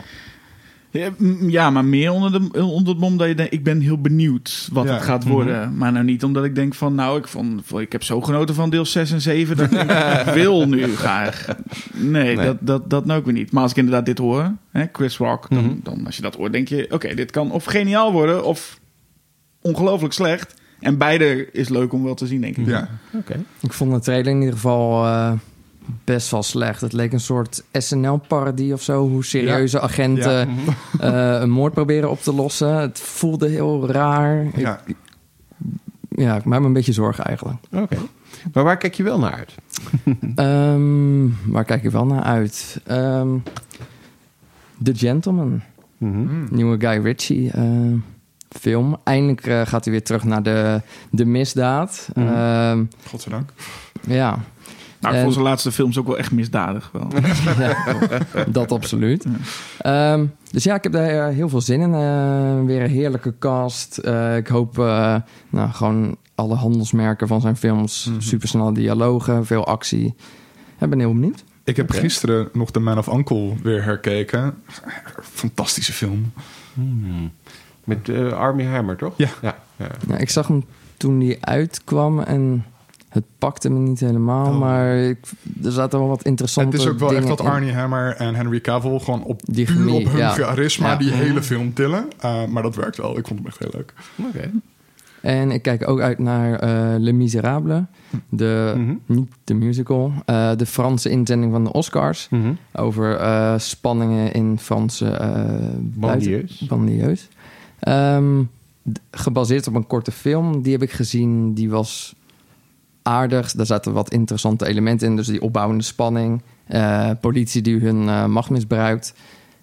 Speaker 2: Ja, maar meer onder, de, onder het mom dat je denkt... ik ben heel benieuwd wat
Speaker 3: Ja.
Speaker 2: het gaat worden. Maar nou niet omdat ik denk van... nou, ik, vond, ik heb zo genoten van deel 6 en 7... dat ik, wil nu graag. Nee,
Speaker 1: Nee.
Speaker 2: Dat, dat, dat nou ook weer niet. Maar als ik inderdaad dit hoor, hè, Chris Rock... Dan,
Speaker 1: Mhm.
Speaker 2: dan als je dat hoort, denk je... oké, dit kan of geniaal worden of ongelooflijk slecht. En beide is leuk om wel te zien, denk ik.
Speaker 3: Ja.
Speaker 1: Oké.
Speaker 4: Ik vond de trailer in ieder geval eh, best wel slecht. Het leek een soort SNL-parodie of zo. Hoe serieuze agenten eh, een moord proberen op te lossen. Het voelde heel raar. Ik-
Speaker 3: Ja.
Speaker 4: ja, ik maak me een beetje zorgen eigenlijk.
Speaker 1: Oké. Maar waar kijk je wel naar uit?
Speaker 4: Ehm, waar kijk ik wel naar uit? Ehm, The Gentleman.
Speaker 1: Mhm.
Speaker 4: Nieuwe Guy Ritchie eh, film. Eindelijk eh, gaat hij weer terug naar de, de misdaad.
Speaker 1: Mhm.
Speaker 4: Ehm,
Speaker 3: Godzijdank.
Speaker 4: ja.
Speaker 2: Nou, ik
Speaker 4: En-
Speaker 2: vond zijn laatste films ook wel echt misdadig. Wel.
Speaker 4: ja, dat absoluut. Ehm, dus ja, ik heb daar eh, heel veel zin in. Eh, weer een heerlijke cast. Eh, ik hoop nou, gewoon alle handelsmerken van zijn films.
Speaker 3: Mhm.
Speaker 4: Supersnelle dialogen, veel actie. Ik ben heel benieuwd.
Speaker 3: Ik heb gisteren nog The Man of Uncle weer herkeken. Fantastische film.
Speaker 1: Hmm. Met eh, Army Hammer, toch?
Speaker 3: Ja.
Speaker 1: ja. ja.
Speaker 4: Ja, ik zag hem toen die uitkwam en het pakte me niet helemaal.
Speaker 3: Oh.
Speaker 4: Maar ik, er zaten wel wat interessante
Speaker 3: het is ook wel echt
Speaker 4: dingen
Speaker 3: dat. Arnie Hammer en Henry Cavill gewoon op,
Speaker 4: Die
Speaker 3: puur op hun
Speaker 4: ja.
Speaker 3: charisma
Speaker 4: Ja.
Speaker 3: die hele film tillen. Uh, maar dat werkt wel. Ik vond hem echt heel leuk.
Speaker 1: Oké.
Speaker 4: En ik kijk ook uit naar eh Le Miserable. De,
Speaker 1: Mhm.
Speaker 4: Niet de musical. eh, de Franse inzending van de Oscars.
Speaker 1: Mhm.
Speaker 4: Over eh, spanningen in Franse eh buiten- Ehm, gebaseerd op een korte film. Die heb ik gezien. Die was aardig. Daar zaten wat interessante elementen in. Dus die opbouwende spanning. eh, politie die hun eh, macht misbruikt.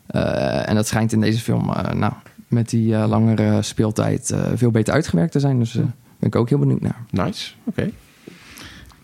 Speaker 4: Eh, en dat schijnt in deze film... nou, met die langere speeltijd veel beter uitgewerkt te zijn. Dus eh ben ik ook heel benieuwd naar.
Speaker 1: Nice. Oké.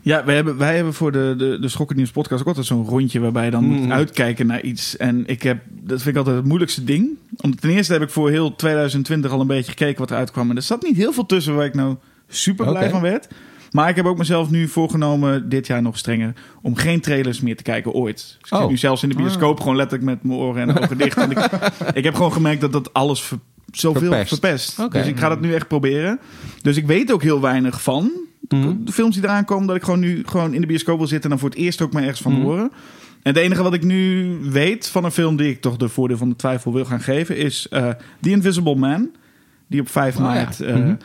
Speaker 2: Ja, wij hebben, wij hebben voor de, de, de Schokken Nieuws podcast ook altijd zo'n rondje waarbij je dan moet uitkijken naar iets. En ik heb, dat vind ik altijd het moeilijkste ding. Om, ten eerste heb ik voor heel 2020 al een beetje gekeken wat er uitkwam. En er zat niet heel veel tussen waar ik nou super blij van werd. Maar ik heb ook mezelf nu voorgenomen, dit jaar nog strenger, om geen trailers meer te kijken ooit. Dus ik
Speaker 1: Oh.
Speaker 2: zit nu zelfs in de bioscoop gewoon letterlijk met mijn oren en ogen dicht. Want ik, ik heb gewoon gemerkt dat dat alles ver- zoveel
Speaker 1: Verpest.
Speaker 2: Dus ik ga dat nu echt proberen. Dus ik weet ook heel weinig van
Speaker 1: Mhm.
Speaker 2: de films die eraan komen, dat ik gewoon nu gewoon in de bioscoop wil zitten en dan voor het eerst ook maar ergens van
Speaker 1: Mhm.
Speaker 2: horen. En het enige wat ik nu weet van een film die ik toch de voordeel van de twijfel wil gaan geven, is eh The Invisible Man. Die op 5
Speaker 1: Oh, ja.
Speaker 2: maart, eh,
Speaker 1: Mhm.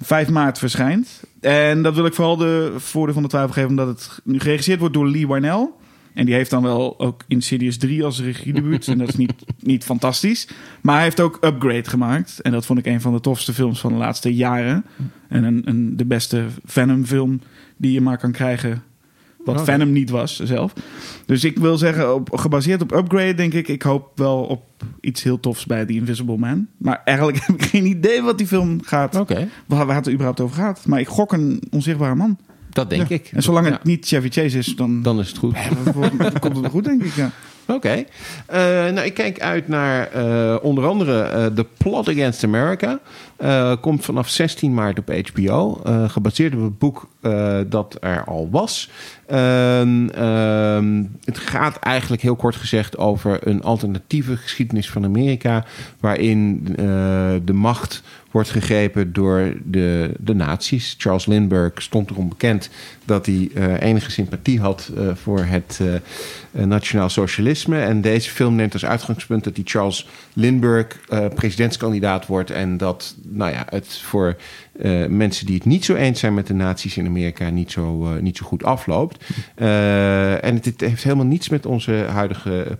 Speaker 2: 5 maart verschijnt. En dat wil ik vooral de voordeel van de twijfel geven, omdat het nu geregisseerd wordt door Lee Warnell. En die heeft dan wel ook Insidious 3 als regiedebuut. en dat is niet, niet fantastisch. Maar hij heeft ook Upgrade gemaakt. En dat vond ik een van de tofste films van de laatste jaren. En een, een, de beste Venom film die je maar kan krijgen. Wat
Speaker 1: Oké.
Speaker 2: Venom niet was zelf. Dus ik wil zeggen, op, gebaseerd op Upgrade denk ik... ik hoop wel op iets heel tofs bij The Invisible Man. Maar eigenlijk heb ik geen idee wat die film gaat...
Speaker 1: Oké.
Speaker 2: waar, waar het er überhaupt over gaat. Maar ik gok een onzichtbare man.
Speaker 1: Dat denk ik.
Speaker 2: En zolang
Speaker 1: Ja.
Speaker 2: het niet Chevy Chase is, dan,
Speaker 1: Dan is het goed.
Speaker 2: dan komt het goed, denk ik. Ja.
Speaker 1: Oké. Eh, nou, ik kijk uit naar eh, onder andere eh, The Plot Against America. Eh, komt vanaf 16 maart op HBO. eh, gebaseerd op het boek eh, dat er al was. Ehm, ehm, het gaat eigenlijk heel kort gezegd over een alternatieve geschiedenis van Amerika. Waarin de macht wordt gegrepen door de, de nazi's. Charles Lindbergh stond erom bekend dat hij enige sympathie had voor het nationaal socialisme. En deze film neemt als uitgangspunt dat die Charles Lindbergh presidentskandidaat wordt. En dat nou ja, het voor eh, mensen die het niet zo eens zijn met de nazi's in Amerika niet zo, eh, niet zo goed afloopt. Eh, en het, het heeft helemaal niets met onze huidige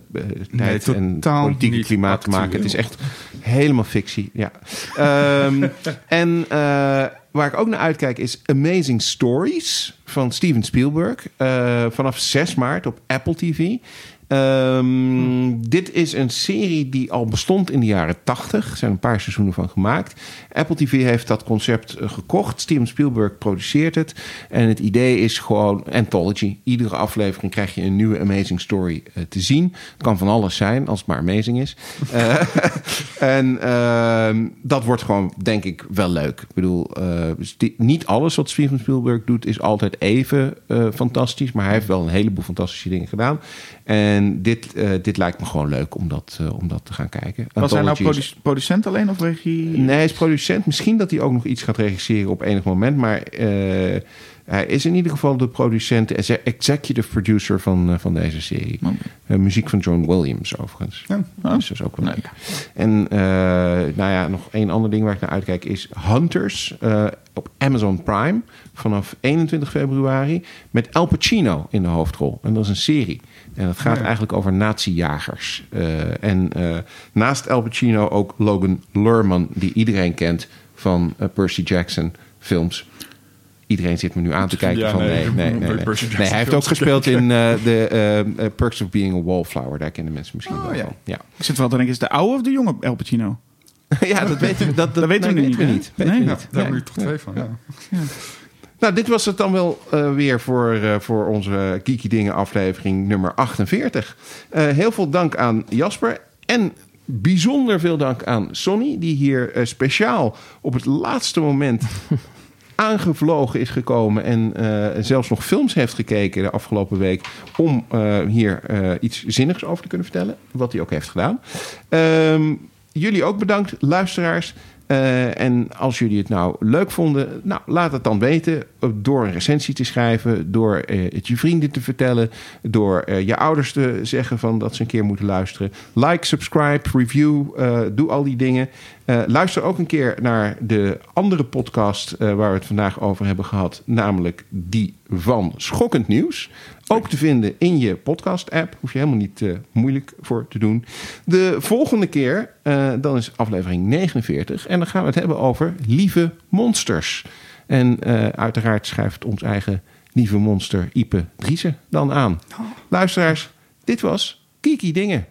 Speaker 1: tijd en politieke klimaat te maken. Het is echt helemaal fictie. Ja. Ehm, en waar ik ook naar uitkijk is Amazing Stories van Steven Spielberg. vanaf 6 maart op Apple TV. Ehm, Dit is een serie die al bestond in de jaren 80. Er zijn een paar seizoenen van gemaakt. Apple TV heeft dat concept eh, gekocht. Steven Spielberg produceert het. En het idee is gewoon anthology. Iedere aflevering krijg je een nieuwe Amazing Story eh, te zien. Het kan van alles zijn, als het maar amazing is. Eh, en ehm, dat wordt gewoon, denk ik, wel leuk. Ik bedoel, sti- niet alles wat Steven Spielberg doet is altijd even fantastisch. Maar hij heeft wel een heleboel fantastische dingen gedaan. En dit, eh, dit lijkt me gewoon leuk om dat, eh, om dat te gaan kijken.
Speaker 2: Was hij nou
Speaker 1: is-
Speaker 2: producent alleen of regie?
Speaker 1: Nee, hij is producent. Misschien dat hij ook nog iets gaat regisseren op enig moment. Maar eh, hij is in ieder geval de producent, exe- executive producer van, van deze serie. Eh, muziek van John Williams, overigens.
Speaker 3: Ja.
Speaker 1: Dus dat is ook wel leuk. En nou ja, nog één ander ding waar ik naar uitkijk is Hunters op Amazon Prime vanaf 21 februari met Al Pacino in de hoofdrol. En dat is een serie. En dat gaat
Speaker 3: Ja.
Speaker 1: eigenlijk over nazi-jagers. Eh, en eh, naast Al Pacino ook Logan Lerman, die iedereen kent van eh, Percy Jackson films. Iedereen zit me nu aan te kijken
Speaker 3: Ja,
Speaker 1: van
Speaker 3: nee,
Speaker 1: nee, nee, nee. hij heeft ook gespeeld in de Perks of Being a Wallflower. Daar kennen mensen misschien
Speaker 3: Oh,
Speaker 1: wel
Speaker 3: ja.
Speaker 1: van. Ja.
Speaker 2: Ik zit wel te denken, is het de oude of de jonge El Pacino?
Speaker 1: ja, dat weten we, dat, dat,
Speaker 2: Dat weten we nu niet, hè?
Speaker 1: Weten we
Speaker 2: Nee.
Speaker 3: daar er toch twee van.
Speaker 1: Nou, dit was het dan wel eh, weer voor, eh, voor onze Kiki Dingen aflevering nummer 48. Eh, heel veel dank aan Jasper en bijzonder veel dank aan Sonny... die hier speciaal op het laatste moment aangevlogen is gekomen... en zelfs nog films heeft gekeken de afgelopen week... om hier iets zinnigs over te kunnen vertellen. Wat hij ook heeft gedaan. Ehm, jullie ook bedankt, luisteraars... Eh, en als jullie het nou leuk vonden, nou, laat het dan weten door een recensie te schrijven, door eh, het je vrienden te vertellen, door eh, je ouders te zeggen van dat ze een keer moeten luisteren. Like, subscribe, review, doe al die dingen. Luister ook een keer naar de andere podcast waar we het vandaag over hebben gehad, namelijk die van Schokkend Nieuws. Ook te vinden in je podcast-app. Hoef je helemaal niet eh, moeilijk voor te doen. De volgende keer, eh, dan is aflevering 49. En dan gaan we het hebben over lieve monsters. En eh, uiteraard schrijft ons eigen lieve monster Ipe Driessen dan aan. Luisteraars, dit was Kiki Dingen.